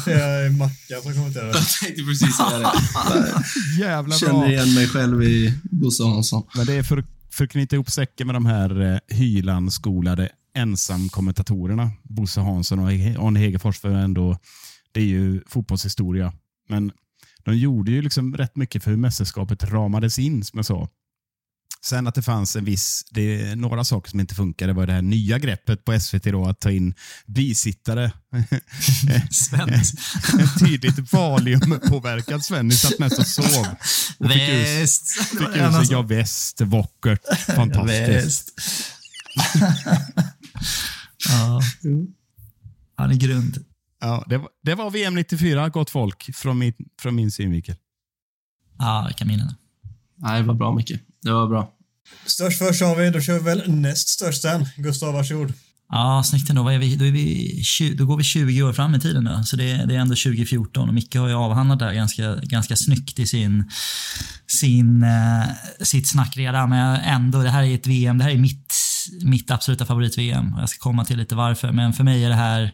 Speaker 3: Det är Mackan som kommenterar.
Speaker 1: Jag tänkte precis säga det.
Speaker 4: Jävla
Speaker 1: Känner
Speaker 4: bra.
Speaker 1: igen mig själv i Bosse Hansson.
Speaker 4: Men det är för, för att knyta ihop säcken med de här eh, Hyland-skolade ensamkommentatorerna. Bosse Hansson och Arne Hegerfors, för ändå, det är ju fotbollshistoria. Men de gjorde ju liksom rätt mycket för hur mästerskapet ramades in, som jag sa. Sen att det fanns en viss, det är några saker som inte funkade var det här nya greppet på SVT då, att ta in bisittare. En tydligt valiumpåverkad Svenny satt mest och sov. Och fick
Speaker 5: Väst.
Speaker 4: Fick
Speaker 5: det
Speaker 4: ur
Speaker 5: enda
Speaker 4: sig ja väst, Wockert. Fantastiskt.
Speaker 5: Väst. ja. Han är grund.
Speaker 4: Ja, det, var, det var VM 94, gott folk, från min, från min synvinkel.
Speaker 5: Ja, vilka minnen.
Speaker 1: Nej, det var bra mycket. Det var bra.
Speaker 3: Störst först har vi, då kör vi väl näst störst sen. Gustav, varsågod.
Speaker 5: Ja, snyggt ändå. Vad är vi? Då, är vi, då går vi 20 år fram i tiden nu. Så det, det är ändå 2014 och Micke har ju avhandlat det här ganska, ganska snyggt i sin, sin, eh, sitt snack redan. Men ändå, det här är ett VM, det här är mitt, mitt absoluta favorit-VM. Jag ska komma till lite varför, men för mig är det här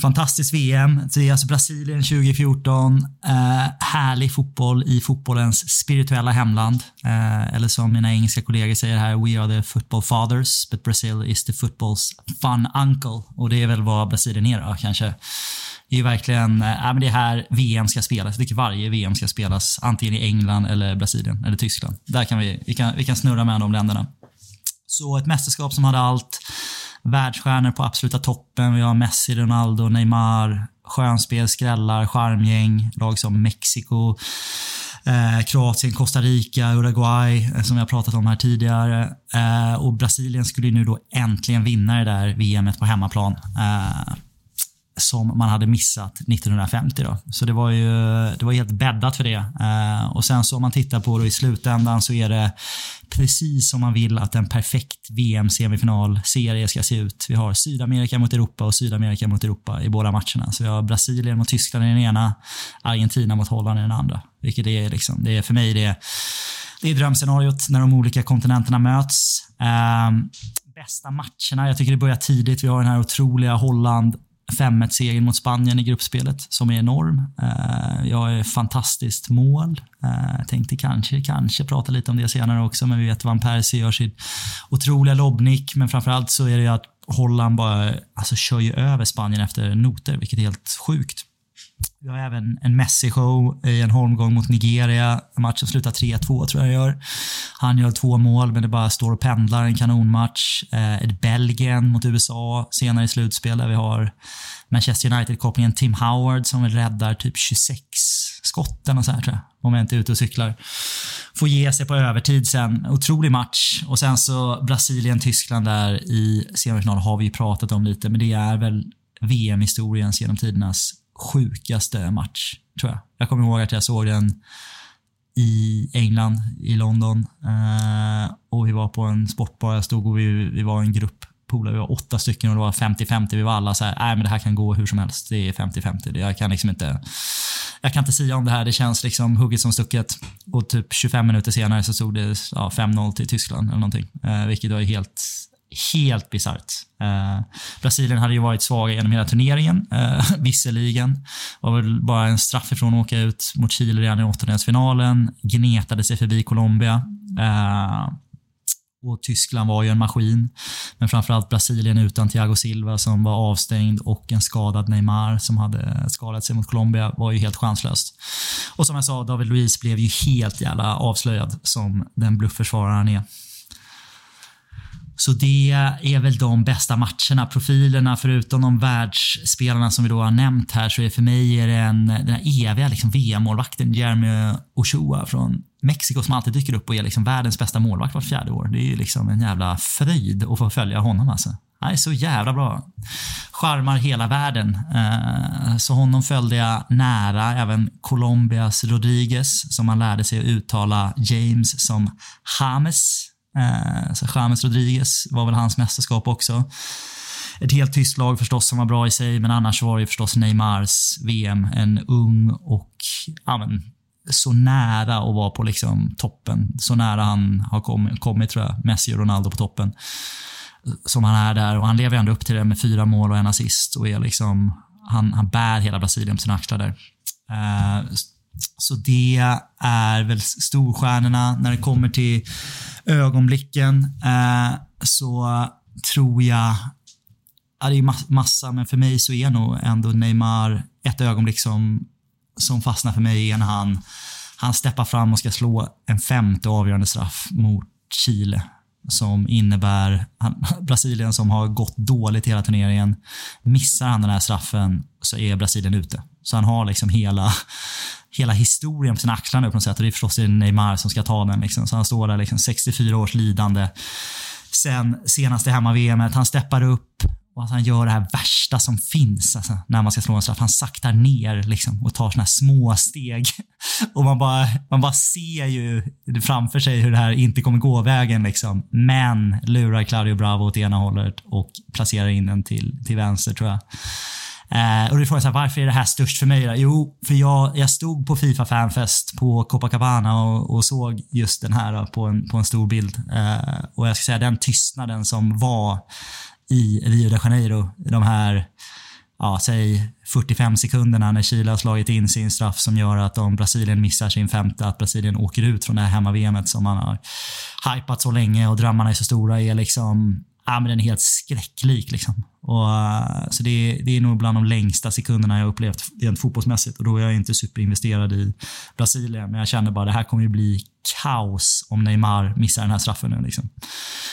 Speaker 5: fantastiskt VM. Det är alltså Brasilien 2014. Eh, härlig fotboll i fotbollens spirituella hemland. Eh, eller som mina engelska kollegor säger här, we are the football fathers, but Brazil is the football's fun uncle. Och det är väl vad Brasilien är då, kanske. Det är verkligen, äh, men det är här VM ska spelas. Jag tycker varje VM ska spelas antingen i England eller Brasilien eller Tyskland. Där kan vi, vi, kan, vi kan snurra med de länderna. Så ett mästerskap som hade allt. Världsstjärnor på absoluta toppen. Vi har Messi, Ronaldo, Neymar. Skönspel, skrällar, charmgäng. Lag som Mexiko, eh, Kroatien, Costa Rica, Uruguay, eh, som vi har pratat om här tidigare. Eh, och Brasilien skulle ju nu då äntligen vinna det där VMet på hemmaplan. Eh, som man hade missat 1950. Då. Så det var ju det var helt bäddat för det. Eh, och sen så om man tittar på det i slutändan så är det precis som man vill att en perfekt VM-semifinalserie ska se ut. Vi har Sydamerika mot Europa och Sydamerika mot Europa i båda matcherna. Så vi har Brasilien mot Tyskland i den ena, Argentina mot Holland i den andra. Vilket är, liksom, det är för mig det, det är drömscenariot när de olika kontinenterna möts. Eh, bästa matcherna, jag tycker det börjar tidigt. Vi har den här otroliga Holland 5-1-segern mot Spanien i gruppspelet som är enorm. Eh, jag är fantastiskt mål. Eh, jag tänkte kanske, kanske prata lite om det senare också, men vi vet att Van Persie gör sin otroliga lobbnick. Men framförallt så är det ju att Holland bara alltså, kör ju över Spanien efter noter, vilket är helt sjukt. Vi har även en Messi-show i en holmgång mot Nigeria. En match som slutar 3-2 tror jag det gör. Han gör två mål, men det bara står och pendlar. En kanonmatch. Eh, ett Belgien mot USA senare i slutspel där vi har Manchester United-kopplingen Tim Howard som väl räddar typ 26 skotten och så här tror jag. Om jag inte är ute och cyklar. får ge sig på övertid sen. Otrolig match. Och sen så Brasilien-Tyskland där i semifinal har vi ju pratat om lite, men det är väl VM-historiens genom tidernas sjukaste match, tror jag. Jag kommer ihåg att jag såg den i England, i London. Eh, och vi var på en sportbar. Jag stod och vi, vi var en grupp polare. Vi var åtta stycken och det var 50-50. Vi var alla så här, nej men det här kan gå hur som helst. Det är 50-50. Jag kan liksom inte jag kan inte säga om det här. Det känns liksom hugget som stucket. Och typ 25 minuter senare så stod det ja, 5-0 till Tyskland eller någonting. Eh, vilket var helt helt bisarrt. Eh, Brasilien hade ju varit svaga genom hela turneringen, eh, visserligen. Var väl bara en straff ifrån att åka ut mot Chile redan i åttondelsfinalen. Gnetade sig förbi Colombia. Eh, och Tyskland var ju en maskin. Men framförallt Brasilien utan Thiago Silva som var avstängd och en skadad Neymar som hade skadat sig mot Colombia var ju helt chanslöst. Och som jag sa, David Luiz blev ju helt jävla avslöjad som den bluffförsvarare han är. Så det är väl de bästa matcherna. Profilerna, förutom de världsspelarna som vi då har nämnt här, så är för mig är det en, den här eviga liksom VM-målvakten Jeremy Ochoa från Mexiko som alltid dyker upp och är liksom världens bästa målvakt vart fjärde år. Det är ju liksom en jävla fröjd att få följa honom alltså. Han är så jävla bra. Charmar hela världen. Eh, så honom följde jag nära. Även Colombias Rodriguez som man lärde sig att uttala James som James Eh, så James Rodriguez var väl hans mästerskap också. Ett helt tyst lag förstås som var bra i sig, men annars var det förstås Neymars VM. En ung och ja, men, så nära att vara på liksom toppen. Så nära han har kommit, kommit tror jag. Messi och Ronaldo på toppen. Som han är där och han lever ändå upp till det med fyra mål och en assist och är liksom, han, han bär hela Brasilien på sina axlar där. Eh, så det är väl storstjärnorna. När det kommer till ögonblicken eh, så tror jag, ja, det är massa, men för mig så är nog ändå Neymar ett ögonblick som, som fastnar för mig är när han, han steppar fram och ska slå en femte avgörande straff mot Chile som innebär han, Brasilien som har gått dåligt hela turneringen. Missar han den här straffen så är Brasilien ute. Så han har liksom hela, hela historien på sina axlar nu på något sätt. Och det är förstås Neymar som ska ta den. Liksom. Så han står där liksom 64 års lidande. Sen senaste hemma-VM, han steppar upp och att han gör det här värsta som finns alltså, när man ska slå en straff. Han saktar ner liksom, och tar såna här små steg. Och man bara, man bara ser ju framför sig hur det här inte kommer gå vägen. Liksom. Men lurar Claudio Bravo åt ena hållet och placerar in den till, till vänster tror jag. Eh, och då är frågan varför är det här störst för mig? Då? Jo, för jag, jag stod på Fifa Fanfest på Copacabana och, och såg just den här då, på, en, på en stor bild. Eh, och jag ska säga den tystnaden som var i Rio de Janeiro, de här ja, säg 45 sekunderna när Chile har slagit in sin straff som gör att om Brasilien missar sin femte, att Brasilien åker ut från det här hemma-VMet som man har hypat så länge och drömmarna är så stora är liksom ja, men den är helt skräcklik. Liksom. Och, eh, så det är, det är nog bland de längsta sekunderna jag upplevt rent fotbollsmässigt. Och då är jag inte superinvesterad i Brasilien. Men jag kände bara det här kommer ju bli kaos om Neymar missar den här straffen nu. Liksom.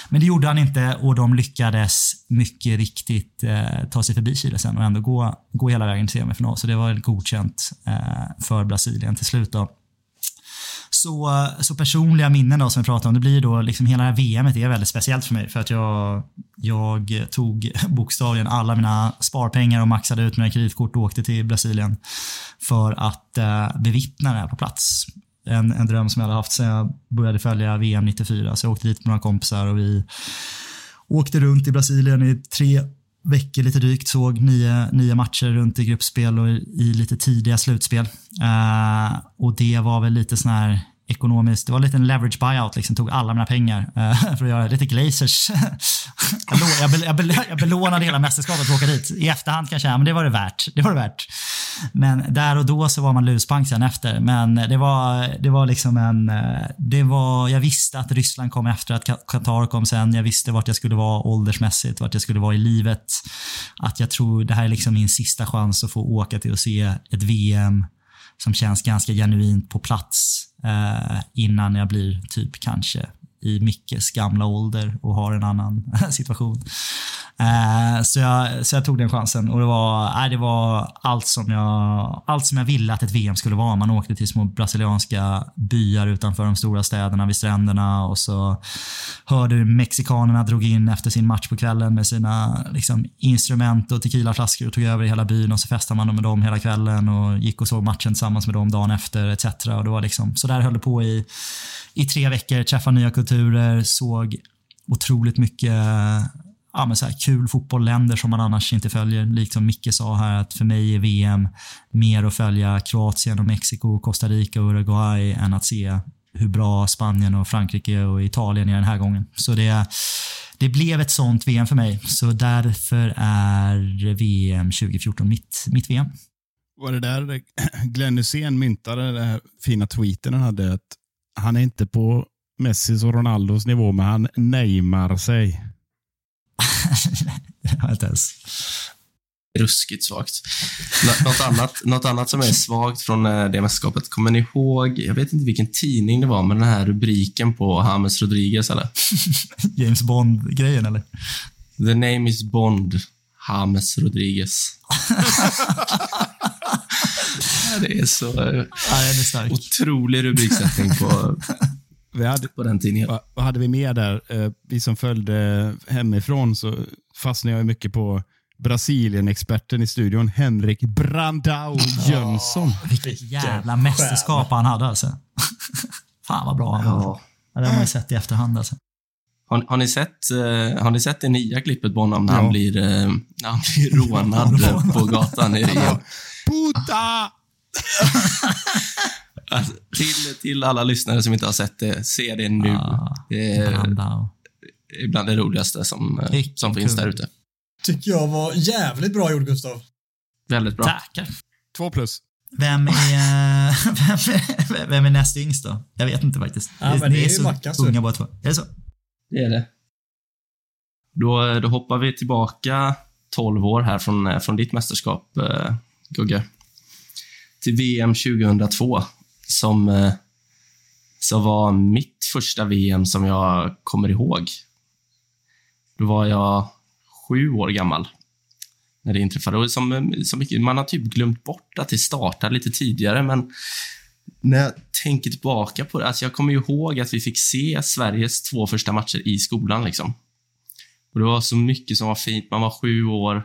Speaker 5: Men det gjorde han inte och de lyckades mycket riktigt eh, ta sig förbi Chile sen och ändå gå, gå hela vägen till semifinal. Så det var godkänt eh, för Brasilien till slut. Då. Så, så personliga minnen då som vi pratade om, det blir då liksom hela det här VMet är väldigt speciellt för mig för att jag, jag tog bokstavligen alla mina sparpengar och maxade ut mina kreditkort och åkte till Brasilien för att eh, bevittna det här på plats. En, en dröm som jag hade haft sedan jag började följa VM 94. Så jag åkte dit med några kompisar och vi åkte runt i Brasilien i tre veckor lite drygt. Såg nio, nio matcher runt i gruppspel och i lite tidiga slutspel. Eh, och det var väl lite sån här ekonomiskt. Det var en liten leverage buyout, liksom, tog alla mina pengar uh, för att göra lite glazers. jag, jag, jag, jag belånade hela mästerskapet för att åka dit. I efterhand kanske, ja, men det var det värt. Det var det värt. Men där och då så var man luspank sen efter. Men det var, det var liksom en... Eh, det var, jag visste att Ryssland kom efter, att Qatar kom sen. Jag visste vart jag skulle vara åldersmässigt, vart jag skulle vara i livet. Att jag tror det här är liksom min sista chans att få åka till och se ett VM som känns ganska genuint på plats Eh, innan jag blir typ kanske i Mickes gamla ålder och har en annan situation. Eh, så, jag, så jag tog den chansen och det var, eh, det var allt, som jag, allt som jag ville att ett VM skulle vara. Man åkte till små brasilianska byar utanför de stora städerna vid stränderna och så hörde du mexikanerna drog in efter sin match på kvällen med sina liksom, instrument och tequilaflaskor och tog över i hela byn och så festade man med dem hela kvällen och gick och såg matchen tillsammans med dem dagen efter etc. Och det var liksom, så där höll det på i, i tre veckor, träffade nya kulturer, såg otroligt mycket ja, men så här, kul fotboll, länder som man annars inte följer. Liksom Micke sa här att för mig är VM mer att följa Kroatien och Mexiko, Costa Rica och Uruguay än att se hur bra Spanien och Frankrike och Italien är den här gången. Så det, det blev ett sånt VM för mig. Så därför är VM 2014 mitt, mitt VM.
Speaker 4: Var det där Glenn Hysén myntade den här fina tweeten han hade? Att han är inte på Messis och Ronaldos nivå, men han neymar sig.
Speaker 5: inte ens.
Speaker 1: Ruskigt svagt. Nå- Något annat, något annat som är svagt från eh, det mästerskapet. Kommer ni ihåg, jag vet inte vilken tidning det var, men den här rubriken på James Rodriguez, eller?
Speaker 5: James Bond-grejen eller?
Speaker 1: The name is Bond, James Rodriguez. Det är så eh,
Speaker 5: Ja, är
Speaker 1: otrolig rubriksättning på,
Speaker 4: Vi hade,
Speaker 1: på den tidningen.
Speaker 4: vad vad hade vi mer där? Eh, Vi som följde hemifrån så fastnade jag mycket på Brasilien-experten i studion, Henrik Brandao Jönsson.
Speaker 5: Vilket jävla mästerskap han hade alltså. Fan vad bra han var.
Speaker 1: Ja.
Speaker 5: Det har man ju sett i efterhand alltså.
Speaker 1: Har, har, ni sett, eh, har ni sett det nya klippet på honom när, han,
Speaker 4: Ja.
Speaker 1: blir, eh, när han blir rånad på gatan i Rio?
Speaker 4: Puta!
Speaker 1: Alltså, till, till alla lyssnare som inte har sett det, se det nu.
Speaker 5: Ah,
Speaker 1: Det är
Speaker 5: Brandao.
Speaker 1: bland det roligaste som, eh, som finns där ute.
Speaker 3: Tycker jag var jävligt bra gjort, Gustav.
Speaker 1: Väldigt bra.
Speaker 5: Tackar.
Speaker 4: Två plus.
Speaker 5: Vem är, vem, är, vem är näst yngst då? Jag vet inte faktiskt.
Speaker 3: Ja, men
Speaker 5: Ni
Speaker 3: det är ju
Speaker 5: så
Speaker 3: Mackan, så.
Speaker 5: unga båda två. Är det så?
Speaker 1: Det är det. Då, då hoppar vi tillbaka 12 år här från, eh, från ditt mästerskap, eh, Gugge. Till VM 2002, som, eh, som var mitt första VM som jag kommer ihåg. Då var jag sju år gammal när det inträffade. Och som, eh, som mycket, man har typ glömt bort att det startade lite tidigare, men när jag tänker tillbaka på det, alltså jag kommer ihåg att vi fick se Sveriges två första matcher i skolan. Liksom. Och Det var så mycket som var fint. Man var sju år.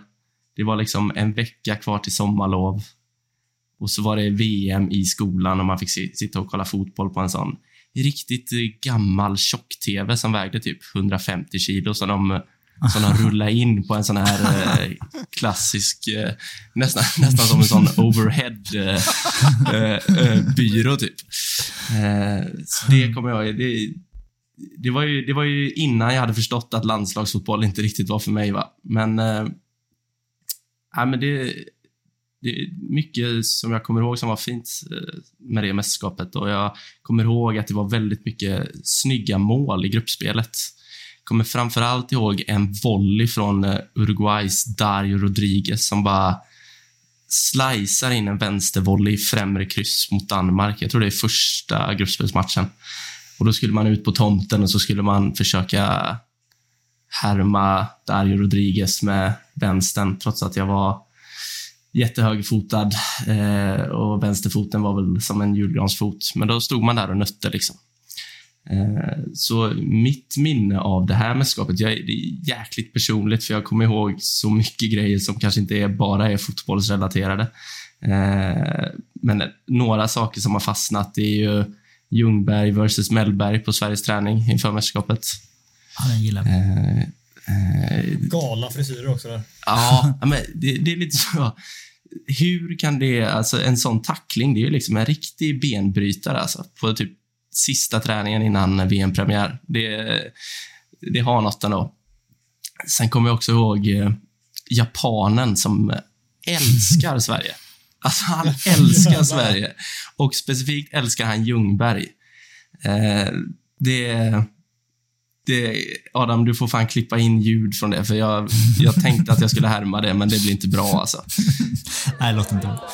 Speaker 1: Det var liksom en vecka kvar till sommarlov. Och så var det VM i skolan och man fick sitta och kolla fotboll på en sån riktigt eh, gammal tjock-tv som vägde typ 150 kilo. Så de, som de rullade in på en sån här eh, klassisk, eh, nästan, nästan som en sån overhead eh, eh, eh, typ. Så det kommer jag ihåg. Det, det, var ju, det var ju innan jag hade förstått att landslagsfotboll inte riktigt var för mig. Va? Men, ja, men det, det är mycket som jag kommer ihåg som var fint eh, med det mästerskapet. Och jag kommer ihåg att det var väldigt mycket snygga mål i gruppspelet. Jag kommer framförallt ihåg en volley från eh, Uruguays Dario Rodriguez som bara slicear in en vänstervolley i främre kryss mot Danmark. Jag tror det är första gruppspelsmatchen. Och Då skulle man ut på tomten och så skulle man försöka härma Dario Rodriguez med vänstern, trots att jag var jättehögerfotad eh, och vänsterfoten var väl som en julgransfot. Men då stod man där och nötte. Liksom. Eh, så mitt minne av det här mästerskapet, jag, det är jäkligt personligt för jag kommer ihåg så mycket grejer som kanske inte är, bara är fotbollsrelaterade. Eh, men några saker som har fastnat är ju Ljungberg versus Mellberg på Sveriges träning inför mästerskapet.
Speaker 5: Ja, den gillar vi.
Speaker 1: Eh,
Speaker 3: Galna frisyrer också där.
Speaker 1: Ja, men det, det är lite så. Hur kan det, alltså en sån tackling, det är ju liksom en riktig benbrytare alltså, på typ sista träningen innan VM-premiär. Det, det har något ändå. Sen kommer jag också ihåg eh, japanen som älskar Sverige. Alltså han älskar Sverige. Och specifikt älskar han Ljungberg. Eh, det, det, Adam, du får fan klippa in ljud från det, för jag, jag tänkte att jag skulle härma det, men det blir inte bra alltså.
Speaker 5: Nej, låt inte bra.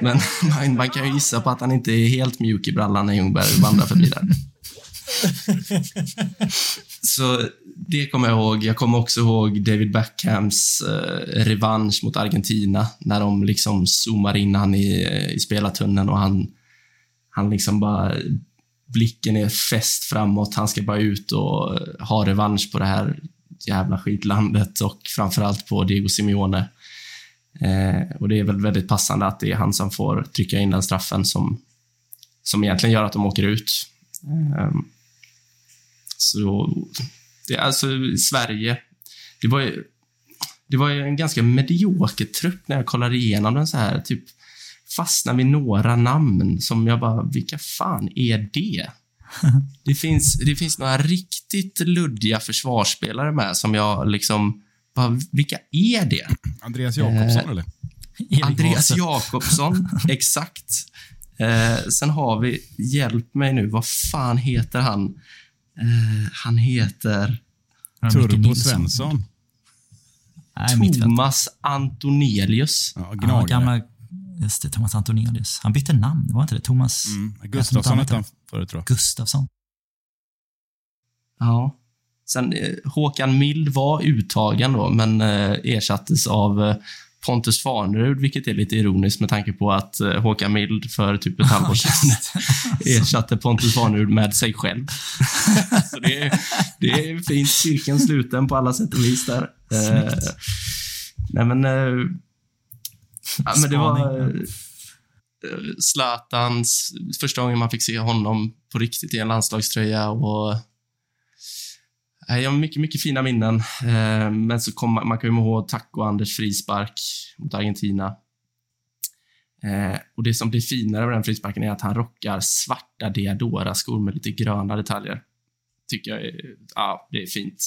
Speaker 1: Men man, man kan ju gissa på att han inte är helt mjuk i brallan när Ljungberg vandrar förbi där. Så det kommer jag ihåg. Jag kommer också ihåg David Beckhams eh, revansch mot Argentina när de liksom zoomar in han i, i spelartunneln och han, han liksom bara blicken är fäst framåt. Han ska bara ut och ha revansch på det här jävla skitlandet och framförallt på Diego Simeone. Eh, och det är väl väldigt passande att det är han som får trycka in den straffen som, som egentligen gör att de åker ut. Eh, så det, alltså Sverige, det var ju, det var ju en ganska medioker trupp när jag kollade igenom den så här. Typ fastnade vid några namn som jag bara, vilka fan är det? Det finns, det finns några riktigt luddiga försvarsspelare med som jag liksom, bara, vilka är det?
Speaker 4: Andreas Jakobsson,
Speaker 1: Eh,
Speaker 4: eller?
Speaker 5: Erik
Speaker 1: Andreas. Jakobsson, exakt. Eh, sen har vi, hjälp mig nu, vad fan heter han? Eh, han heter
Speaker 4: Turbo. Svensson.
Speaker 5: Nej.
Speaker 1: Thomas Antonelius.
Speaker 4: Ja, gnagare.
Speaker 5: gamla, just det, Thomas Antonius. Han bytte namn, var inte det? Thomas
Speaker 4: Mm. Gustafsson hette han förut, tror jag.
Speaker 5: Gustafsson.
Speaker 1: Ja. Sen eh, Håkan Mild var uttagen då, men eh, ersattes av eh, Pontus Farnerud, vilket är lite ironiskt med tanke på att eh, Håkan Mild för typ ett halvår sedan ersatte Pontus Farnerud med sig själv. Så det är, det är fint. Cirkeln sluten på alla sätt och vis där. Eh, nej, men... Eh, ja, men det var... Eh, Zlatans, första gången man fick se honom på riktigt i en landslagströja och Jag har mycket, mycket fina minnen. Eh, men så kom, man kan ju ihåg Taco Anders frispark mot Argentina. Eh, och Det som blir finare med den frisparken är att han rockar svarta Diadora-skor med lite gröna detaljer. Tycker jag är, ja, det är fint.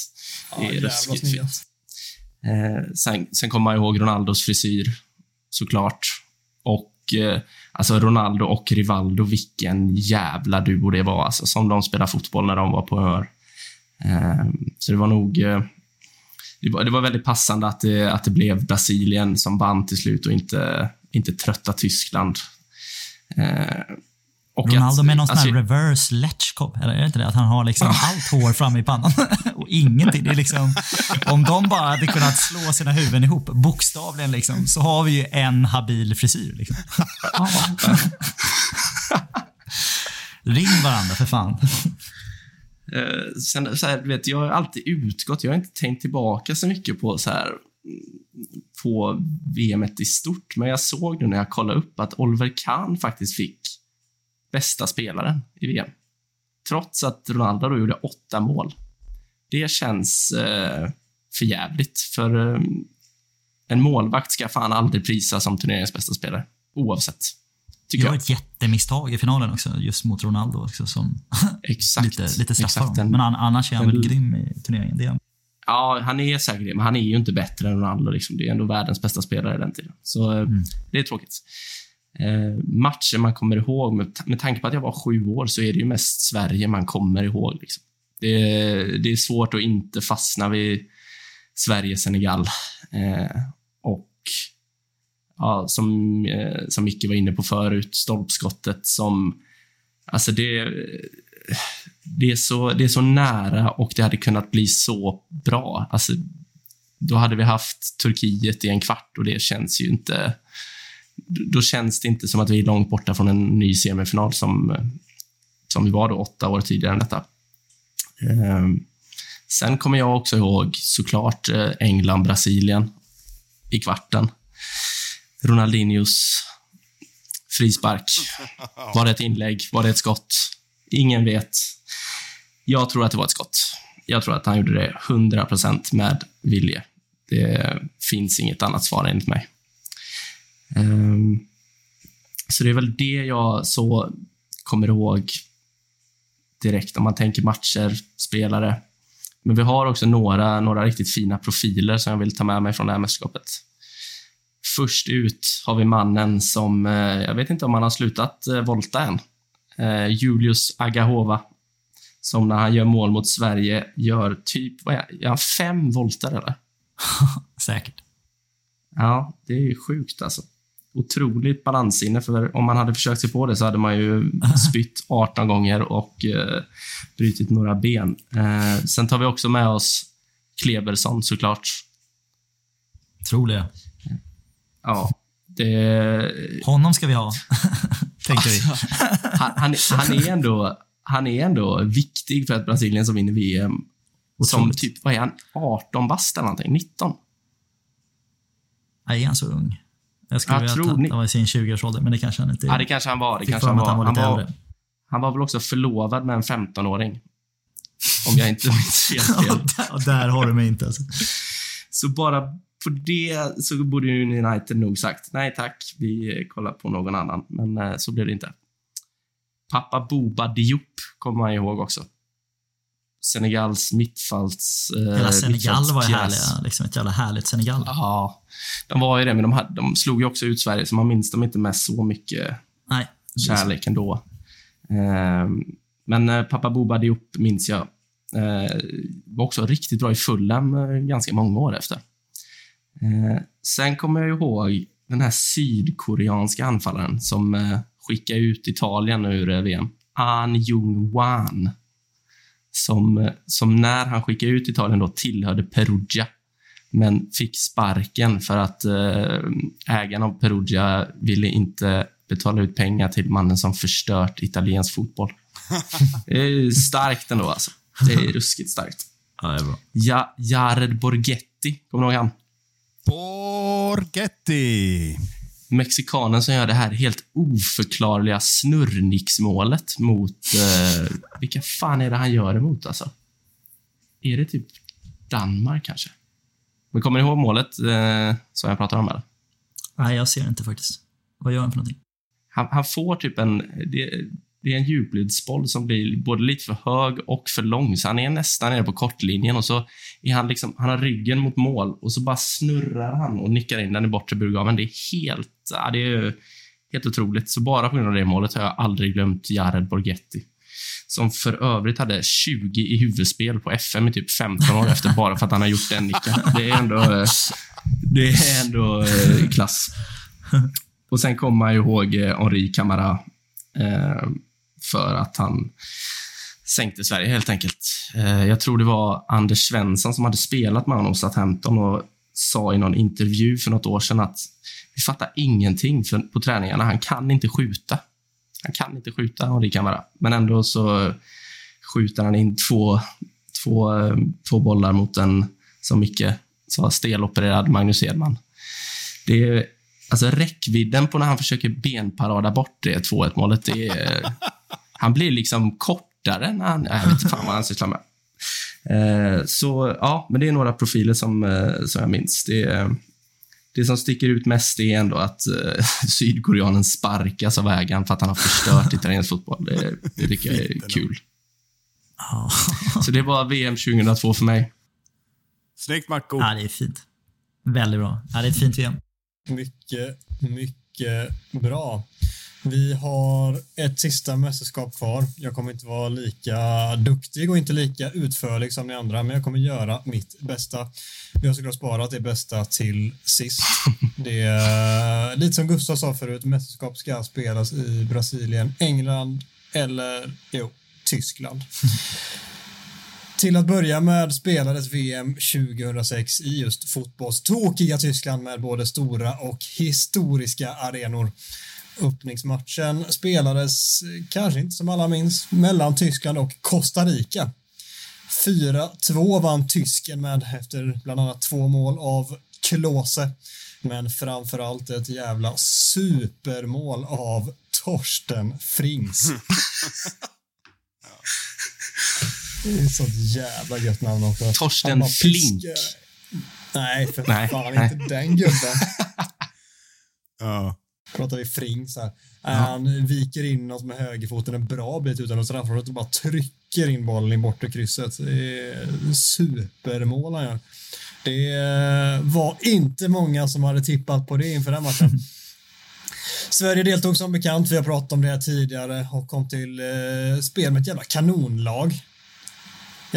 Speaker 1: Det är
Speaker 3: jävla
Speaker 1: ruskigt fint. Eh, sen, sen kommer man ihåg Ronaldos frisyr, såklart. Och eh, alltså Ronaldo och Rivaldo, vilken jävla duo det var. Alltså, som de spelade fotboll när de var på humör. Eh, så det var nog... eh, Det var, väldigt passande att det, att det blev Brasilien som vann till slut och inte, inte trötta Tyskland. Eh, och
Speaker 5: Ronaldo
Speaker 1: att-
Speaker 5: med någon sån här
Speaker 1: alltså-
Speaker 5: reverse Letchkov, eller är det inte det? Att han har liksom allt hår framme i pannan och ingenting. Det är liksom, om de bara hade kunnat slå sina huvuden ihop, bokstavligen liksom, så har vi ju en habil frisyr. Liksom. Ring varandra för fan.
Speaker 1: Eh, sen, så här, vet, jag har alltid utgått, jag har inte tänkt tillbaka så mycket på så här på VM i stort, men jag såg nu när jag kollade upp att Oliver Kahn faktiskt fick bästa spelaren i VM. Trots att Ronaldo då gjorde åtta mål. Det känns eh, för jävligt för eh, en målvakt ska fan aldrig prisas som turneringens bästa spelare. Oavsett.
Speaker 5: Det
Speaker 1: Tycker
Speaker 5: var
Speaker 1: jag.
Speaker 5: ett jättemisstag i finalen också, just mot Ronaldo också, som
Speaker 1: Exakt.
Speaker 5: lite, lite straffar
Speaker 1: Exakt. En-
Speaker 5: Men an, annars är han väl grym i turneringen. Det är han.
Speaker 1: Ja, han är säkert det, men han är ju inte bättre än Ronaldo. Liksom. Det är ändå världens bästa spelare i den tiden. Så eh, det är tråkigt. Eh, matcher man kommer ihåg, med, med tanke på att jag var sju år, så är det ju mest Sverige man kommer ihåg. Liksom. Det, det är svårt att inte fastna vid Sverige-Senegal. Eh, ja, som, eh, som Micke var inne på förut, stolpskottet som... Alltså det det är, så, det är så nära och det hade kunnat bli så bra. Alltså, då hade vi haft Turkiet i en kvart och det känns ju inte... Då känns det inte som att vi är långt borta från en ny semifinal som, som vi var då åtta år tidigare än detta. Um, sen kommer jag också ihåg såklart eh, England-Brasilien i kvarten. Ronaldinhos frispark. Var det ett inlägg? Var det ett skott? Ingen vet. Jag tror att det var ett skott. Jag tror att han gjorde det 100% med vilje. Det finns inget annat svar enligt mig. Ehm, så det är väl det jag så kommer ihåg direkt om man tänker matcher, spelare. Men vi har också några, några riktigt fina profiler som jag vill ta med mig från det här mästerskapet. Först ut har vi mannen som, eh, jag vet inte om han har slutat eh, volta än. Eh, Julius Agahova. Som när han gör mål mot Sverige gör typ, vad är, gör han fem volter eller?
Speaker 5: Säkert.
Speaker 1: Ja, det är ju sjukt alltså. Otroligt balanssinne, för om man hade försökt sig på det så hade man ju spytt 18 gånger och eh, brutit några ben. Eh, sen tar vi också med oss Kleberson såklart.
Speaker 5: Tror det.
Speaker 1: Ja, det...
Speaker 5: Honom ska vi ha, tänkte vi.
Speaker 1: Han, han, han, är ändå, han är ändå viktig för att Brasilien som vinner VM. Som
Speaker 5: Otroligt.
Speaker 1: typ, vad är han, 18 bast eller någonting? 19?
Speaker 5: Nej, är han så ung? Jag skulle vilja
Speaker 1: tror
Speaker 5: att han var i sin 20-årsålder, men det kanske han inte.
Speaker 1: Ja, det kanske han var. Det kanske han var.
Speaker 5: han var
Speaker 1: Han var, han var väl också förlovad med en 15-åring. Om jag inte minns helt fel.
Speaker 5: Och där, och där har du mig inte alltså.
Speaker 1: Så bara på det så borde ju United nog sagt nej tack, vi eh, kollar på någon annan. Men eh, så blev det inte. Pappa Boba Diop kommer man ihåg också. Senegals mittfalts... Eh,
Speaker 5: Hela Senegal var ju härliga. Liksom ett jävla härligt Senegal.
Speaker 1: Ja, de var ju det, men de, hade, de slog ju också ut Sverige, så man minns dem inte med så mycket
Speaker 5: Nej.
Speaker 1: kärlek ändå. Ehm, men eh, pappa Boba Diop minns jag. Eh, var också riktigt bra i Fulham eh, ganska många år efter. Eh, sen kommer jag ihåg den här sydkoreanska anfallaren som eh, skickade ut Italien ur eh, VM. An Jung-Wan. Som, eh, som när han skickade ut Italien då tillhörde Perugia men fick sparken för att eh, ägaren av Perugia ville inte betala ut pengar till mannen som förstört italiensk fotboll. Det är starkt ändå alltså. Det är ruskigt starkt.
Speaker 5: Ja, det är bra.
Speaker 1: Ja, Jared Borghetti, kommer du ihåg han?
Speaker 4: Borghetti.
Speaker 1: Mexikanen som gör det här helt oförklarliga snurrnicksmålet mot... Eh, vilka fan är det han gör det mot alltså? Är det typ Danmark kanske? Men kommer ni ihåg målet eh, som jag pratade om? Eller?
Speaker 5: Nej, jag ser inte faktiskt. Vad gör han för någonting?
Speaker 1: Han, han får typ en... Det, det är en djupledsboll som blir både lite för hög och för lång, så han är nästan nere på kortlinjen och så är han liksom, han har ryggen mot mål och så bara snurrar han och nickar in den i bortre burgaveln. Det är helt, ja, det är helt otroligt. Så bara på grund av det målet har jag aldrig glömt Jared Borghetti. Som för övrigt hade 20 i huvudspel på FM i typ 15 år efter bara för att han har gjort den nicken. Det är ändå, det är ändå eh, klass. Och sen kommer man ju ihåg eh, Henri Camara eh, för att han sänkte Sverige helt enkelt. Eh, jag tror det var Anders Svensson som hade spelat med honom hos Southampton och sa i någon intervju för något år sedan att vi fattar ingenting på träningarna. Han kan inte skjuta. Han kan inte skjuta, om det kan vara. Men ändå så skjuter han in två, två, eh, två bollar mot en, som Micke sa, stelopererad Magnus Edman. Det är, alltså räckvidden på när han försöker benparada bort det 2-1 målet, det är, han blir liksom kortare när han, jag vet inte fan vad han sysslar med. Eh, så ja, men det är några profiler som, eh, som jag minns. Det, det som sticker ut mest är ändå att eh, sydkoreanen sparkas av ägaren för att han har förstört italiensk fotboll. Det, det tycker jag är kul.
Speaker 5: Ja,
Speaker 1: Så det var VM 2002 för mig.
Speaker 4: Snyggt Marco.
Speaker 5: ja det är fint. Väldigt bra. Ja, det är ett fint VM.
Speaker 3: Mycket, mycket bra. Vi har ett sista mästerskap kvar. Jag kommer inte vara lika duktig och inte lika utförlig som ni andra, men jag kommer göra mitt bästa. Vi har såklart sparat det bästa till sist. Det är lite som Gustav sa förut, mästerskap ska spelas i Brasilien, England eller jo, Tyskland. Till att börja med spelades VM 2006 i just fotbollstokiga Tyskland med både stora och historiska arenor. Öppningsmatchen spelades, eh, kanske inte som alla minns, mellan Tyskland och Costa Rica. 4-2 vann tysken med efter bland annat två mål av Klose. Men framförallt ett jävla supermål av Torsten Frings. Det är sånt jävla gött namn också.
Speaker 1: Torsten Flink.
Speaker 3: Nej, för
Speaker 1: Nej,
Speaker 3: fan
Speaker 1: nej.
Speaker 3: inte den gubben.
Speaker 4: Ja.
Speaker 3: Pratar vi Fring så här. Han viker in oss med högerfoten en bra bit utan att straffområdet och bara trycker in bollen i bortre krysset. Det är supermål han gör. Det var inte många som hade tippat på det inför den matchen. Sverige deltog som bekant, vi har pratat om det här tidigare och kom till eh, spel med ett jävla kanonlag.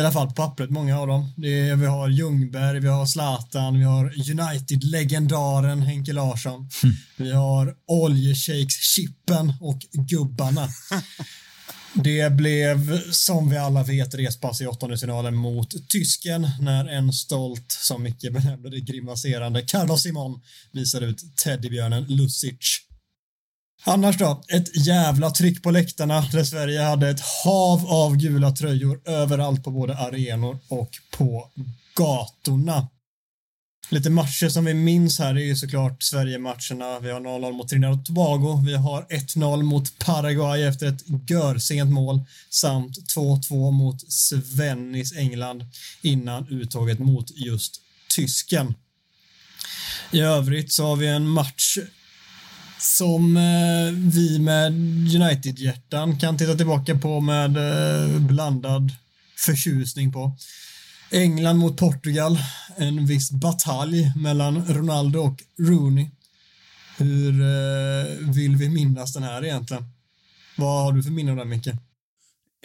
Speaker 3: I alla fall på pappret, många av dem. Är, vi har Ljungberg, vi har Zlatan, vi har United-legendaren Henke Larsson. Vi har Oljeshakes-chippen och gubbarna. Det blev, som vi alla vet, respass i åttondelsfinalen mot tysken när en stolt, som Micke benämnde det, grimaserande Carlos Simon visar ut teddybjörnen Lucic. Annars då, ett jävla tryck på läktarna där Sverige hade ett hav av gula tröjor överallt på både arenor och på gatorna. Lite matcher som vi minns här är ju såklart Sverige-matcherna. Vi har 0-0 mot Trinidad och Tobago. Vi har 1-0 mot Paraguay efter ett görsent mål samt 2-2 mot Svennis England innan uttaget mot just tysken. I övrigt så har vi en match som eh, vi med United-hjärtan kan titta tillbaka på med eh, blandad förtjusning på. England mot Portugal, en viss batalj mellan Ronaldo och Rooney. Hur eh, vill vi minnas den här egentligen? Vad har du för minne av den, Micke?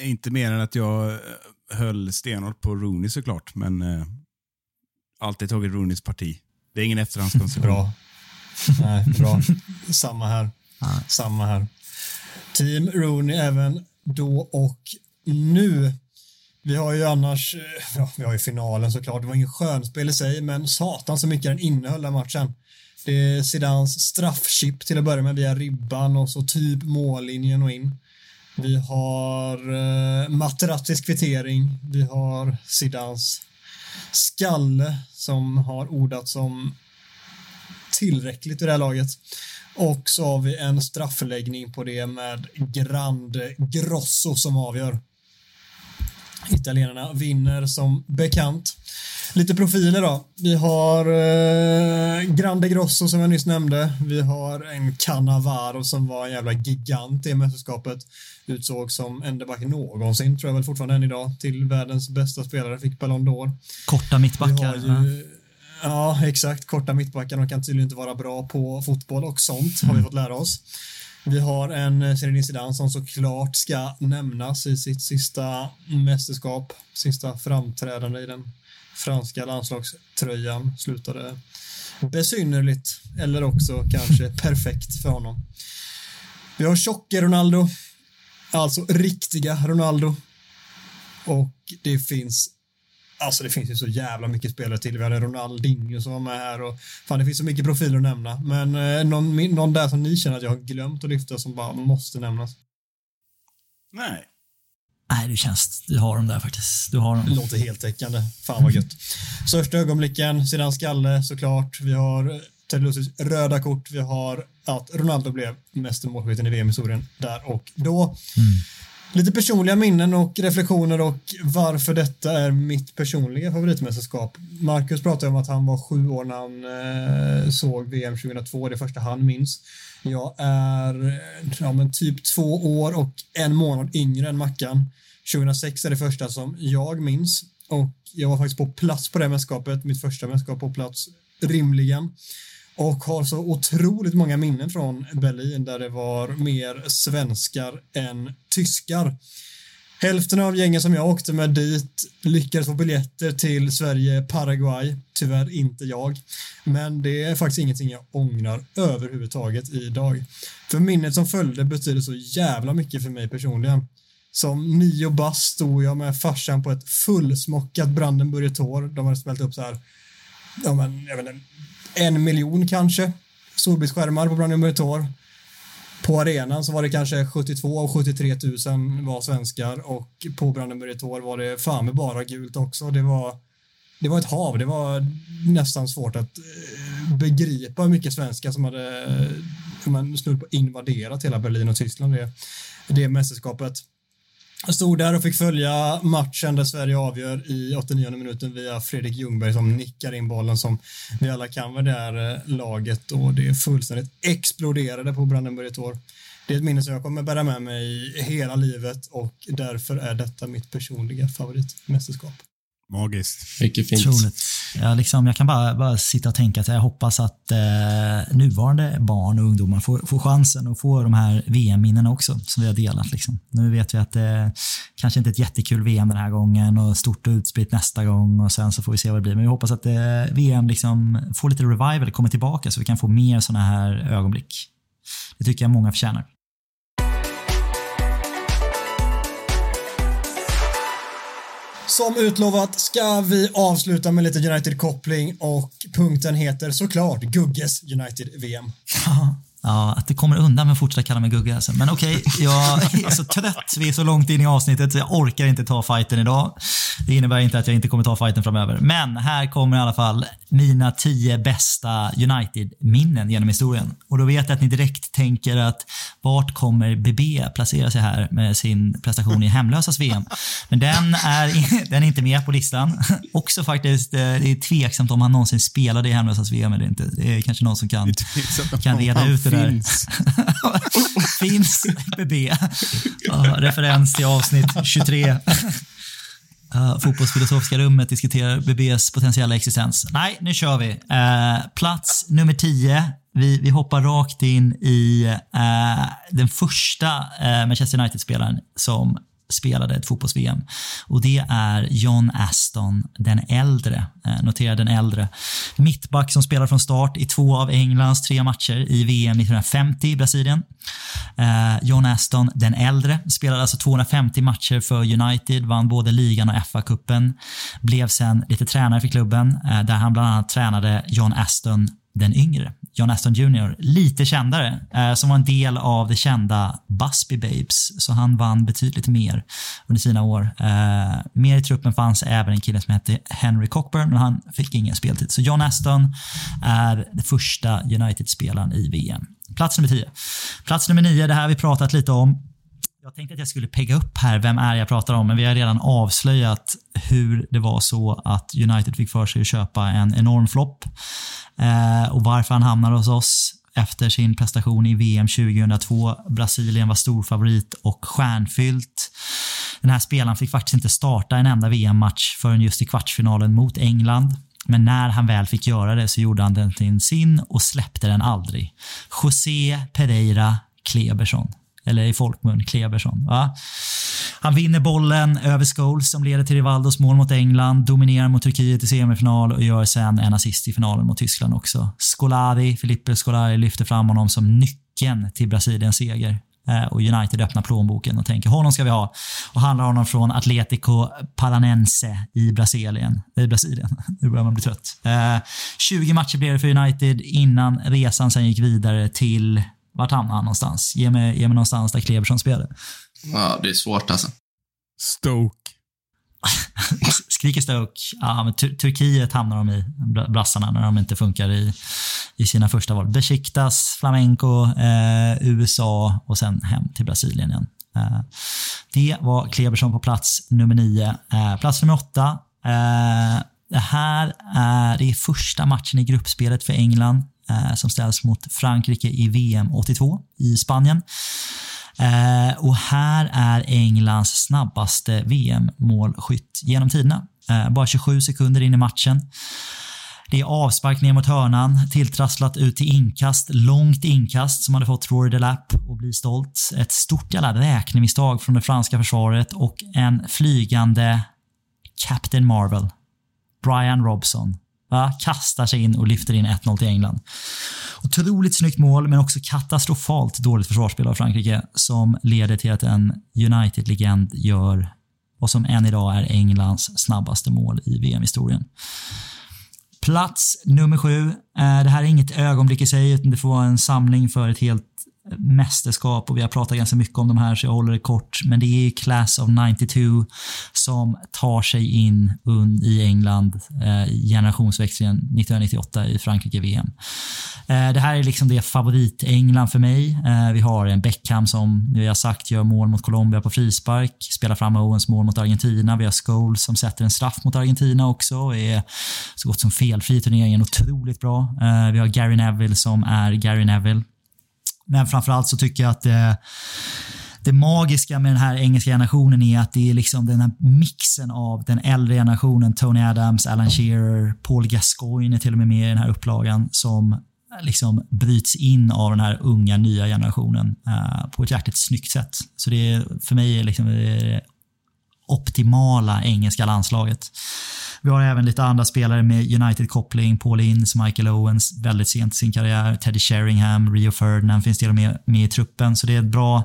Speaker 4: Inte mer än att jag höll stenhårt på Rooney såklart, men eh, alltid tagit Rooneys parti. Det är ingen efterhandskonstruktion.
Speaker 3: Bra. Nej, bra. Samma här. Samma här. Team Rooney även då och nu. Vi har ju annars, eh, ja, vi har ju finalen såklart, det var ingen skönspel i sig, men satan så mycket den innehöll den matchen. Det är Zidans straffchip till att börja med via ribban och så typ mållinjen och in. Vi har eh, Materazzis kvittering, vi har Zidans skalle som har ordats som tillräckligt i det här laget. Och så har vi en straffläggning på det med Grande Grosso som avgör. Italienarna vinner som bekant. Lite profiler då. Vi har eh, Grande Grosso som jag nyss nämnde. Vi har en Cannavaro som var en jävla gigant i mästerskapet. Utsåg som enda back någonsin, tror jag väl fortfarande än idag, till världens bästa spelare. Fick Ballon d'Or.
Speaker 5: Korta
Speaker 3: Vi
Speaker 5: mittbackar.
Speaker 3: har ju, ja, exakt. Korta mittbackar. De kan tydligen inte vara bra på fotboll och sånt, har vi fått lära oss. Vi har en eh, Zinedine Zidane som såklart ska nämnas i sitt sista mästerskap, sista framträdande i den franska landslagströjan. Slutade besynnerligt, eller också kanske perfekt för honom. Vi har tjocke Ronaldo, alltså riktiga Ronaldo. Och det finns Alltså det finns ju så jävla mycket spelare till. Vi hade Ronaldinho som var med här och fan det finns så mycket profiler att nämna. Men eh, någon, någon där som ni känner att jag har glömt att lyfta som bara måste nämnas.
Speaker 4: Nej.
Speaker 5: Nej, det känns... Du har dem där faktiskt. Du har
Speaker 3: Det
Speaker 5: dem.
Speaker 3: låter heltäckande. Fan vad gött. Största ögonblicken, sedan skalle såklart. Vi har Ted Lucis röda kort. Vi har att Ronaldo blev meste målskytten i VM-historien där och då. Lite personliga minnen och reflektioner och varför detta är mitt personliga favoritmästerskap. Marcus pratade om att han var sju år när han eh, såg VM 2002, det första han minns. Jag är ja, men typ två år och en månad yngre än Mackan. 2006 är det första som jag minns och jag var faktiskt på plats på det mästerskapet, mitt första mästerskap på plats rimligen och har så otroligt många minnen från Berlin där det var mer svenskar än tyskar. Hälften av gängen som jag åkte med dit lyckades få biljetter till Sverige-Paraguay. Tyvärr inte jag. Men det är faktiskt ingenting jag ångrar överhuvudtaget idag. För minnet som följde betyder så jävla mycket för mig personligen. Som nio bast stod jag med farsan på ett fullsmockat Brandenburger Tor. De hade smält upp så här, ja men, jag vet inte, en miljon kanske storbildsskärmar på Brandenburger Tor. På arenan så var det kanske 72 av 73 000 var svenskar och på Brandenburger Tor var det fan med bara gult också. Det var, det var ett hav. Det var nästan svårt att eh, begripa hur mycket svenskar som hade man snudd på invaderat hela Berlin och Tyskland det, det mästerskapet. Jag stod där och fick följa matchen där Sverige avgör i 89 minuten via Fredrik Ljungberg som nickar in bollen som vi alla kan med det här laget och det fullständigt exploderade på Brandenburg ett år. Det är ett minne som jag kommer bära med mig hela livet och därför är detta mitt personliga favoritmästerskap.
Speaker 4: Magiskt.
Speaker 1: Mycket fint.
Speaker 5: Otroligt. Jag, liksom, jag kan bara, bara sitta och tänka att jag hoppas att eh, nuvarande barn och ungdomar får, får chansen att få de här VM-minnena också, som vi har delat. Liksom. Nu vet vi att det kanske inte är ett jättekul VM den här gången och stort och utspritt nästa gång och sen så får vi se vad det blir. Men vi hoppas att eh, VM liksom får lite revival, kommer tillbaka så vi kan få mer sådana här ögonblick. Det tycker jag många förtjänar.
Speaker 3: Som utlovat ska vi avsluta med lite United-koppling och punkten heter såklart Gugges United-VM.
Speaker 5: Ja, att det kommer undan med att fortsätta kalla mig Gugge. Alltså. Men okej, okay, jag är så trött. Vi är så långt in i avsnittet så jag orkar inte ta fighten idag. Det innebär inte att jag inte kommer ta fighten framöver. Men här kommer i alla fall mina tio bästa United-minnen genom historien. Och då vet jag att ni direkt tänker att vart kommer BB placera sig här med sin prestation i hemlösas VM? Men den är, den är inte med på listan. Också faktiskt, eh, det är tveksamt om han någonsin spelade i hemlösas VM eller inte. Det är kanske någon som kan, kan reda ut det där. Finns. finns BB. Ja, referens till avsnitt 23. Uh, fotbollsfilosofiska rummet diskuterar BBs potentiella existens. Nej, nu kör vi. Uh, plats nummer 10. Vi, vi hoppar rakt in i uh, den första Manchester United-spelaren som spelade ett fotbolls-VM. Och det är John Aston den äldre. Eh, Notera den äldre. Mittback som spelar från start i två av Englands tre matcher i VM 1950 i Brasilien. Eh, John Aston den äldre spelade alltså 250 matcher för United, vann både ligan och FA-cupen. Blev sen lite tränare för klubben, eh, där han bland annat tränade John Aston den yngre, John Aston Jr, lite kändare, eh, som var en del av det kända Busby Babes, så han vann betydligt mer under sina år. Eh, mer i truppen fanns även en kille som hette Henry Cockburn, men han fick ingen speltid. Så John Aston är den första United-spelaren i VM. Plats nummer 10. Plats nummer 9, det här har vi pratat lite om. Jag tänkte att jag skulle pegga upp här, vem är jag pratar om? Men vi har redan avslöjat hur det var så att United fick för sig att köpa en enorm flopp. Eh, och varför han hamnar hos oss efter sin prestation i VM 2002. Brasilien var storfavorit och stjärnfyllt. Den här spelaren fick faktiskt inte starta en enda VM-match förrän just i kvartsfinalen mot England. Men när han väl fick göra det så gjorde han den till sin och släppte den aldrig. José Pereira Kleberson eller i folkmun Kleberson. Va? Han vinner bollen över Scholes som leder till Rivaldos mål mot England, dominerar mot Turkiet i semifinal och gör sen en assist i finalen mot Tyskland också. Scolari, Filippe Scolari lyfter fram honom som nyckeln till Brasiliens seger. Eh, och United öppnar plånboken och tänker honom ska vi ha. Och handlar honom från Atletico Paranense i Brasilien. I Brasilien. Nu börjar man bli trött. Eh, 20 matcher blev det för United innan resan sen gick vidare till vart hamnar han någonstans? Ge mig, ge mig någonstans där Kleberson spelade.
Speaker 1: Ja, det är svårt alltså.
Speaker 4: Stoke.
Speaker 5: Skriker Stoke. Ja, men Tur Turkiet hamnar de i, brassarna, när de inte funkar i, i sina första val. Besiktas, Flamenco, eh, USA och sen hem till Brasilien igen. Eh, det var Kleberson på plats nummer nio. Eh, plats nummer åtta. Eh, det här är, det är första matchen i gruppspelet för England Eh, som ställs mot Frankrike i VM 82 i Spanien. Eh, och här är Englands snabbaste VM-målskytt genom tiderna. Eh, bara 27 sekunder in i matchen. Det är avspark ner mot hörnan, tilltrasslat ut till inkast, långt inkast som hade fått Rory Delap att bli stolt. Ett stort jävla räknemisstag från det franska försvaret och en flygande Captain Marvel, Brian Robson, Va? Kastar sig in och lyfter in 1-0 till England. Otroligt snyggt mål, men också katastrofalt dåligt försvarsspel av Frankrike som leder till att en United-legend gör vad som än idag är Englands snabbaste mål i VM-historien. Plats nummer sju. Eh, det här är inget ögonblick i sig, utan det får vara en samling för ett helt mästerskap och vi har pratat ganska mycket om de här så jag håller det kort. Men det är Class of 92 som tar sig in i England eh, generationsväxlingen 1998 i Frankrike-VM. Eh, det här är liksom det favorit-England för mig. Eh, vi har en Beckham som vi har sagt gör mål mot Colombia på frispark, spelar fram Owens mål mot Argentina. Vi har Scholes som sätter en straff mot Argentina också och är så gott som felfri i turneringen. Otroligt bra. Eh, vi har Gary Neville som är Gary Neville men framförallt så tycker jag att det, det magiska med den här engelska generationen är att det är liksom den här mixen av den äldre generationen, Tony Adams, Alan Shearer, Paul Gascoigne är till och med med i den här upplagan, som liksom bryts in av den här unga, nya generationen eh, på ett jäkligt snyggt sätt. Så det är för mig liksom det optimala engelska landslaget. Vi har även lite andra spelare med United-koppling. Paul Ince, Michael Owens, väldigt sent i sin karriär. Teddy Sheringham, Rio Ferdinand finns till och med med i truppen. Så det är ett bra,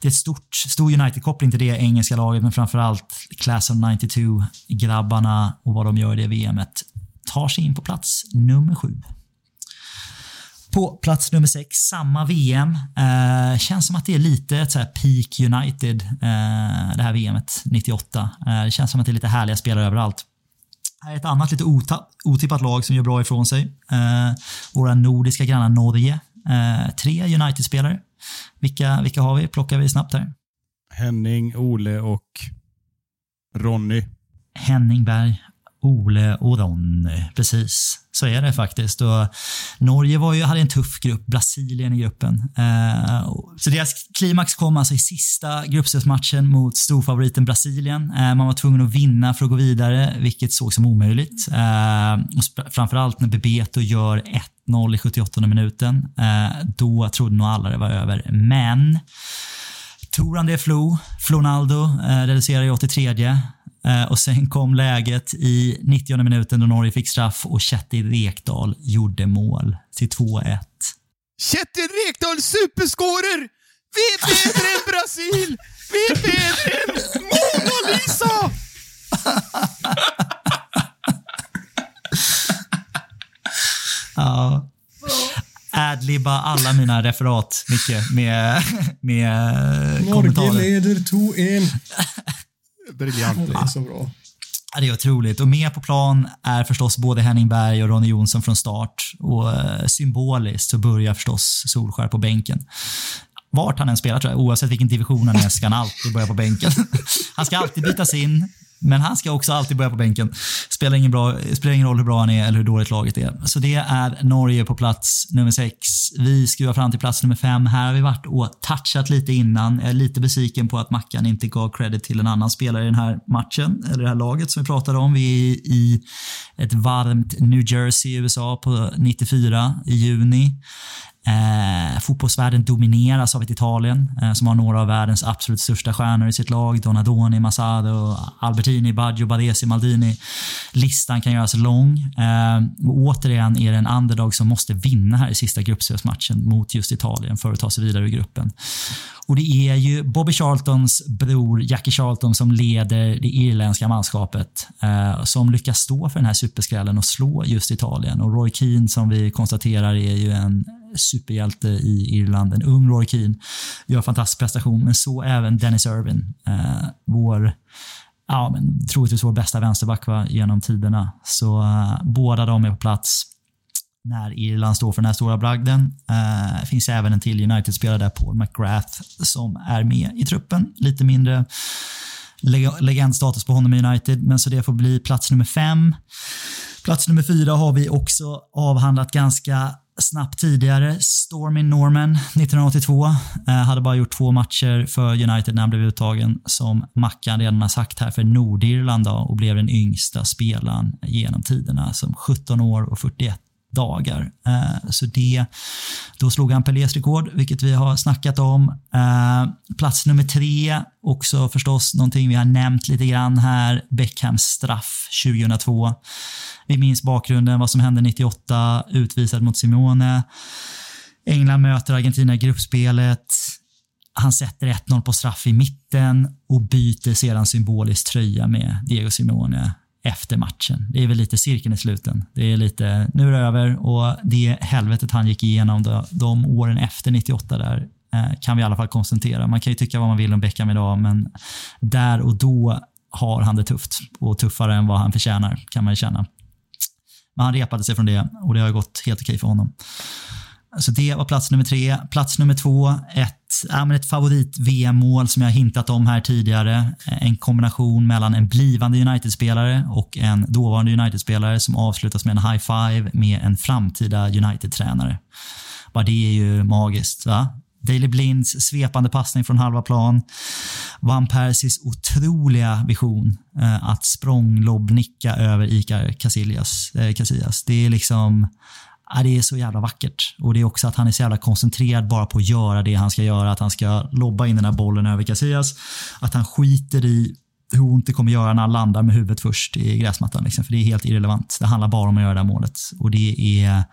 Speaker 5: det är ett stort, stor United-koppling till det engelska laget, men framförallt Class of 92-grabbarna och vad de gör i det VMet tar sig in på plats nummer sju. På plats nummer sex, samma VM. Eh, känns som att det är lite ett så peak United, eh, det här VMet 98. Eh, det känns som att det är lite härliga spelare överallt. Här är ett annat lite otippat lag som gör bra ifrån sig. Eh, våra nordiska grannar Norge. Eh, tre United-spelare. Vilka, vilka har vi? Plockar vi snabbt här.
Speaker 4: Henning, Ole och Ronny.
Speaker 5: Henning Berg, Ole och Ronny. Precis, så är det faktiskt. Och Norge var ju, hade en tuff grupp, Brasilien i gruppen. Eh, så deras klimax kom alltså i sista gruppspelsmatchen mot storfavoriten Brasilien. Eh, man var tvungen att vinna för att gå vidare, vilket såg som omöjligt. Eh, och framförallt när Bebeto gör 1-0 i 78 minuten. Eh, då trodde nog alla det var över. Men Toran de Flo, Flonaldo, eh, reducerar i 83. Eh, och sen kom läget i 90 minuten då Norge fick straff och Kjetil Rekdal gjorde mål till 2-1.
Speaker 4: Kjetil Rekdal superskårer! Vi är bättre än Brasil! Vi är bättre än Mona Lisa!
Speaker 5: ja. Adlibba alla mina referat, Micke, med, med kommentarer.
Speaker 3: Norge leder 2-1.
Speaker 4: Briljant.
Speaker 3: Det är så bra.
Speaker 5: Ja, det är otroligt. Och med på plan är förstås både Henning Berg och Ronny Jonsson från start. Och eh, symboliskt så börjar förstås Solskär på bänken. Vart han än spelar, tror jag, oavsett vilken division han är, ska han alltid börja på bänken. Han ska alltid bytas in, men han ska också alltid börja på bänken. Spelar ingen, bra, spelar ingen roll hur bra han är eller hur dåligt laget är. Så det är Norge på plats nummer sex. Vi skruvar fram till plats nummer fem. Här har vi varit och touchat lite innan. Jag är lite besviken på att Mackan inte gav credit till en annan spelare i den här matchen, eller det här laget som vi pratade om. Vi är i ett varmt New Jersey i USA på 94 i juni. Eh, fotbollsvärlden domineras av ett Italien eh, som har några av världens absolut största stjärnor i sitt lag. Donadoni, Masado, Albertini, Baggio, Badesi, Maldini. Listan kan göras lång. Eh, och återigen är det en underdog som måste vinna här i sista gruppspelsmatchen mot just Italien för att ta sig vidare ur gruppen. Och det är ju Bobby Charltons bror Jackie Charlton som leder det irländska manskapet eh, som lyckas stå för den här superskrällen och slå just Italien. Och Roy Keane som vi konstaterar är ju en superhjälte i Irland. En ung Roy Keane gör fantastisk prestation, men så även Dennis Irvin. Eh, vår ja, men troligtvis vår bästa vänsterback va, genom tiderna. Så uh, båda de är på plats när Irland står för den här stora bragden. Eh, det finns även en till United-spelare där, Paul McGrath, som är med i truppen. Lite mindre leg legendstatus på honom i United, men så det får bli plats nummer fem. Plats nummer fyra har vi också avhandlat ganska snabbt tidigare. Stormy Norman 1982 eh, hade bara gjort två matcher för United när han blev uttagen som Mackan redan har sagt här för Nordirland då, och blev den yngsta spelaren genom tiderna som 17 år och 41 dagar. Eh, så det, då slog han Pelés rekord, vilket vi har snackat om. Eh, plats nummer tre, också förstås någonting vi har nämnt lite grann här, Beckhams straff 2002. Vi minns bakgrunden, vad som hände 98, utvisad mot Simone. England möter Argentina i gruppspelet. Han sätter 1-0 på straff i mitten och byter sedan symboliskt tröja med Diego Simone efter matchen. Det är väl lite cirkeln i sluten. Det är lite, nu är det över och det helvetet han gick igenom de, de åren efter 98 där eh, kan vi i alla fall konstatera. Man kan ju tycka vad man vill om Beckham idag, men där och då har han det tufft och tuffare än vad han förtjänar kan man ju känna. Men han repade sig från det och det har gått helt okej för honom. Så det var plats nummer tre. Plats nummer två, ett, ja, ett favorit-VM-mål som jag hintat om här tidigare. Eh, en kombination mellan en blivande United-spelare och en dåvarande United-spelare som avslutas med en high-five med en framtida United-tränare. Bara det är ju magiskt. Va? Daley Blinds svepande passning från halva plan. Van Persis otroliga vision eh, att språnglobbnicka över Icar Casillas, eh, Casillas. Det är liksom Ja, det är så jävla vackert. Och det är också att han är så jävla koncentrerad bara på att göra det han ska göra. Att han ska lobba in den här bollen över Casillas. Att han skiter i hur ont det kommer göra när han landar med huvudet först i gräsmattan. Liksom. För det är helt irrelevant. Det handlar bara om att göra det här målet. Och det är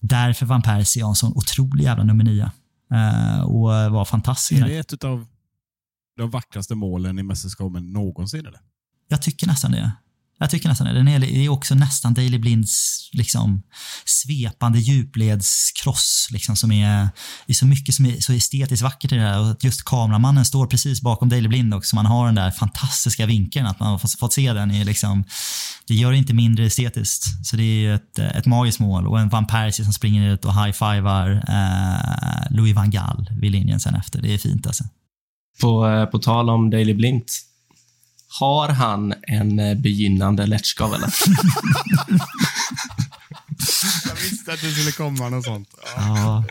Speaker 5: därför Van Persie är en sån otrolig jävla nummer nio. Uh, och var fantastisk.
Speaker 4: Är det ett av de vackraste målen i mästerskapen någonsin? Eller?
Speaker 5: Jag tycker nästan det. Jag tycker nästan det. Den är, det är också nästan Daily Blinds liksom, svepande djupledskross liksom, som är, det är så mycket som är så estetiskt vackert i det här. Och att just kameramannen står precis bakom Daily Blind också. Man har den där fantastiska vinkeln. Att man har fått, fått se den. Är liksom, det gör det inte mindre estetiskt. Så det är ett, ett magiskt mål. Och en Van Persie som springer ut och high-fivar eh, Louis van Gaal vid linjen sen efter. Det är fint alltså.
Speaker 1: På, eh, på tal om Daily Blint. Har han en eh, begynnande läppskav eller?
Speaker 4: Jag visste att det skulle komma något sånt.
Speaker 5: Ja.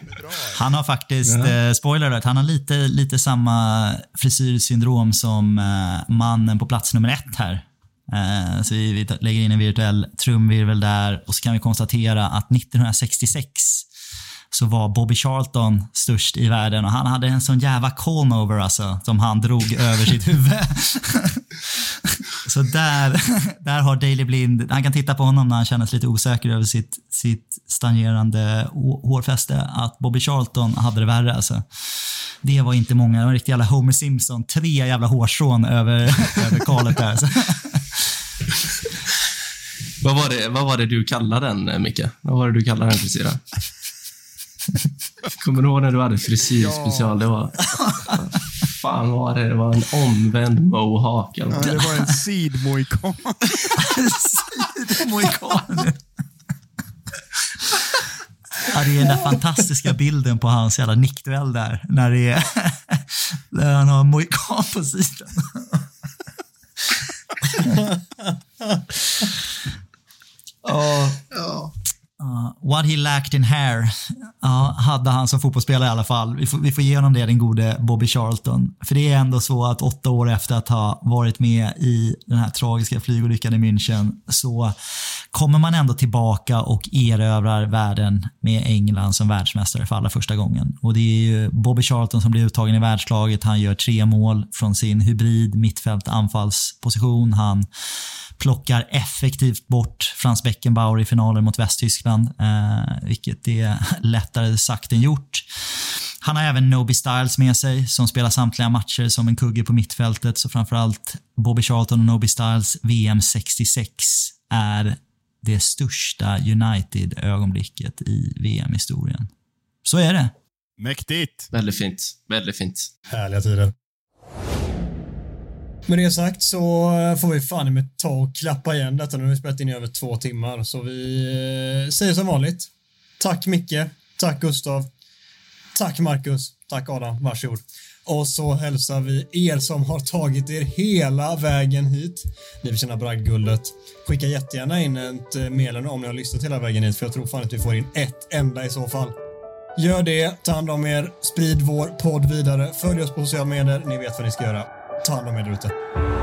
Speaker 5: Han har faktiskt, eh, spoiler alert, han har lite, lite samma frisyrsyndrom som eh, mannen på plats nummer ett här. Eh, så vi, vi lägger in en virtuell trumvirvel där och så kan vi konstatera att 1966 så var Bobby Charlton störst i världen och han hade en sån jävla conover alltså, som han drog över sitt huvud. så där, där har Daley Blind, han kan titta på honom när han känner sig lite osäker över sitt, sitt stagnerande hårfäste, att Bobby Charlton hade det värre alltså. Det var inte många, det var en riktig jävla Homer Simpson, tre jävla hårstrån över, över kalet där. Alltså.
Speaker 1: vad, var det, vad var det du kallade den, Micke? Vad var det du kallade den frisyren? Kommer du ihåg när du hade frisyrspecial? Det var... fan var det? Det var en omvänd mohawk eller
Speaker 4: Ja,
Speaker 1: något.
Speaker 4: det var en sidmoikan.
Speaker 5: Mohikan. Ja, det är den där fantastiska bilden på hans jävla nickduell där. När, det är, när han har mohikan på sidan. Ja, what he lacked in hair uh, hade han som fotbollsspelare i alla fall. Vi får, vi får ge honom det, den gode Bobby Charlton. För det är ändå så att åtta år efter att ha varit med i den här tragiska flygolyckan i München så kommer man ändå tillbaka och erövrar världen med England som världsmästare för allra första gången. Och det är ju Bobby Charlton som blir uttagen i världslaget. Han gör tre mål från sin hybrid mittfält anfallsposition. Han plockar effektivt bort Frans Beckenbauer i finalen mot Västtyskland, eh, vilket är lättare sagt än gjort. Han har även Noby Styles med sig som spelar samtliga matcher som en kugge på mittfältet. Så framförallt Bobby Charlton och Noby Styles VM 66 är det största United-ögonblicket i VM-historien. Så är det.
Speaker 4: Mäktigt.
Speaker 1: Väldigt fint. Väldigt fint.
Speaker 3: Härliga tider. Med det sagt så eh, får vi fan med ta och klappa igen detta. Nu har vi spelat in i över två timmar, så vi eh, säger som vanligt. Tack Micke. Tack Gustav. Tack Marcus. Tack Adam. Varsågod. Och så hälsar vi er som har tagit er hela vägen hit. Ni förtjänar bragdguldet. Skicka jättegärna in ett eh, meddelande om ni har lyssnat hela vägen hit, för jag tror fan att vi får in ett enda i så fall. Gör det, ta hand om er, sprid vår podd vidare, följ oss på sociala medier, ni vet vad ni ska göra. Ta hand om er ute.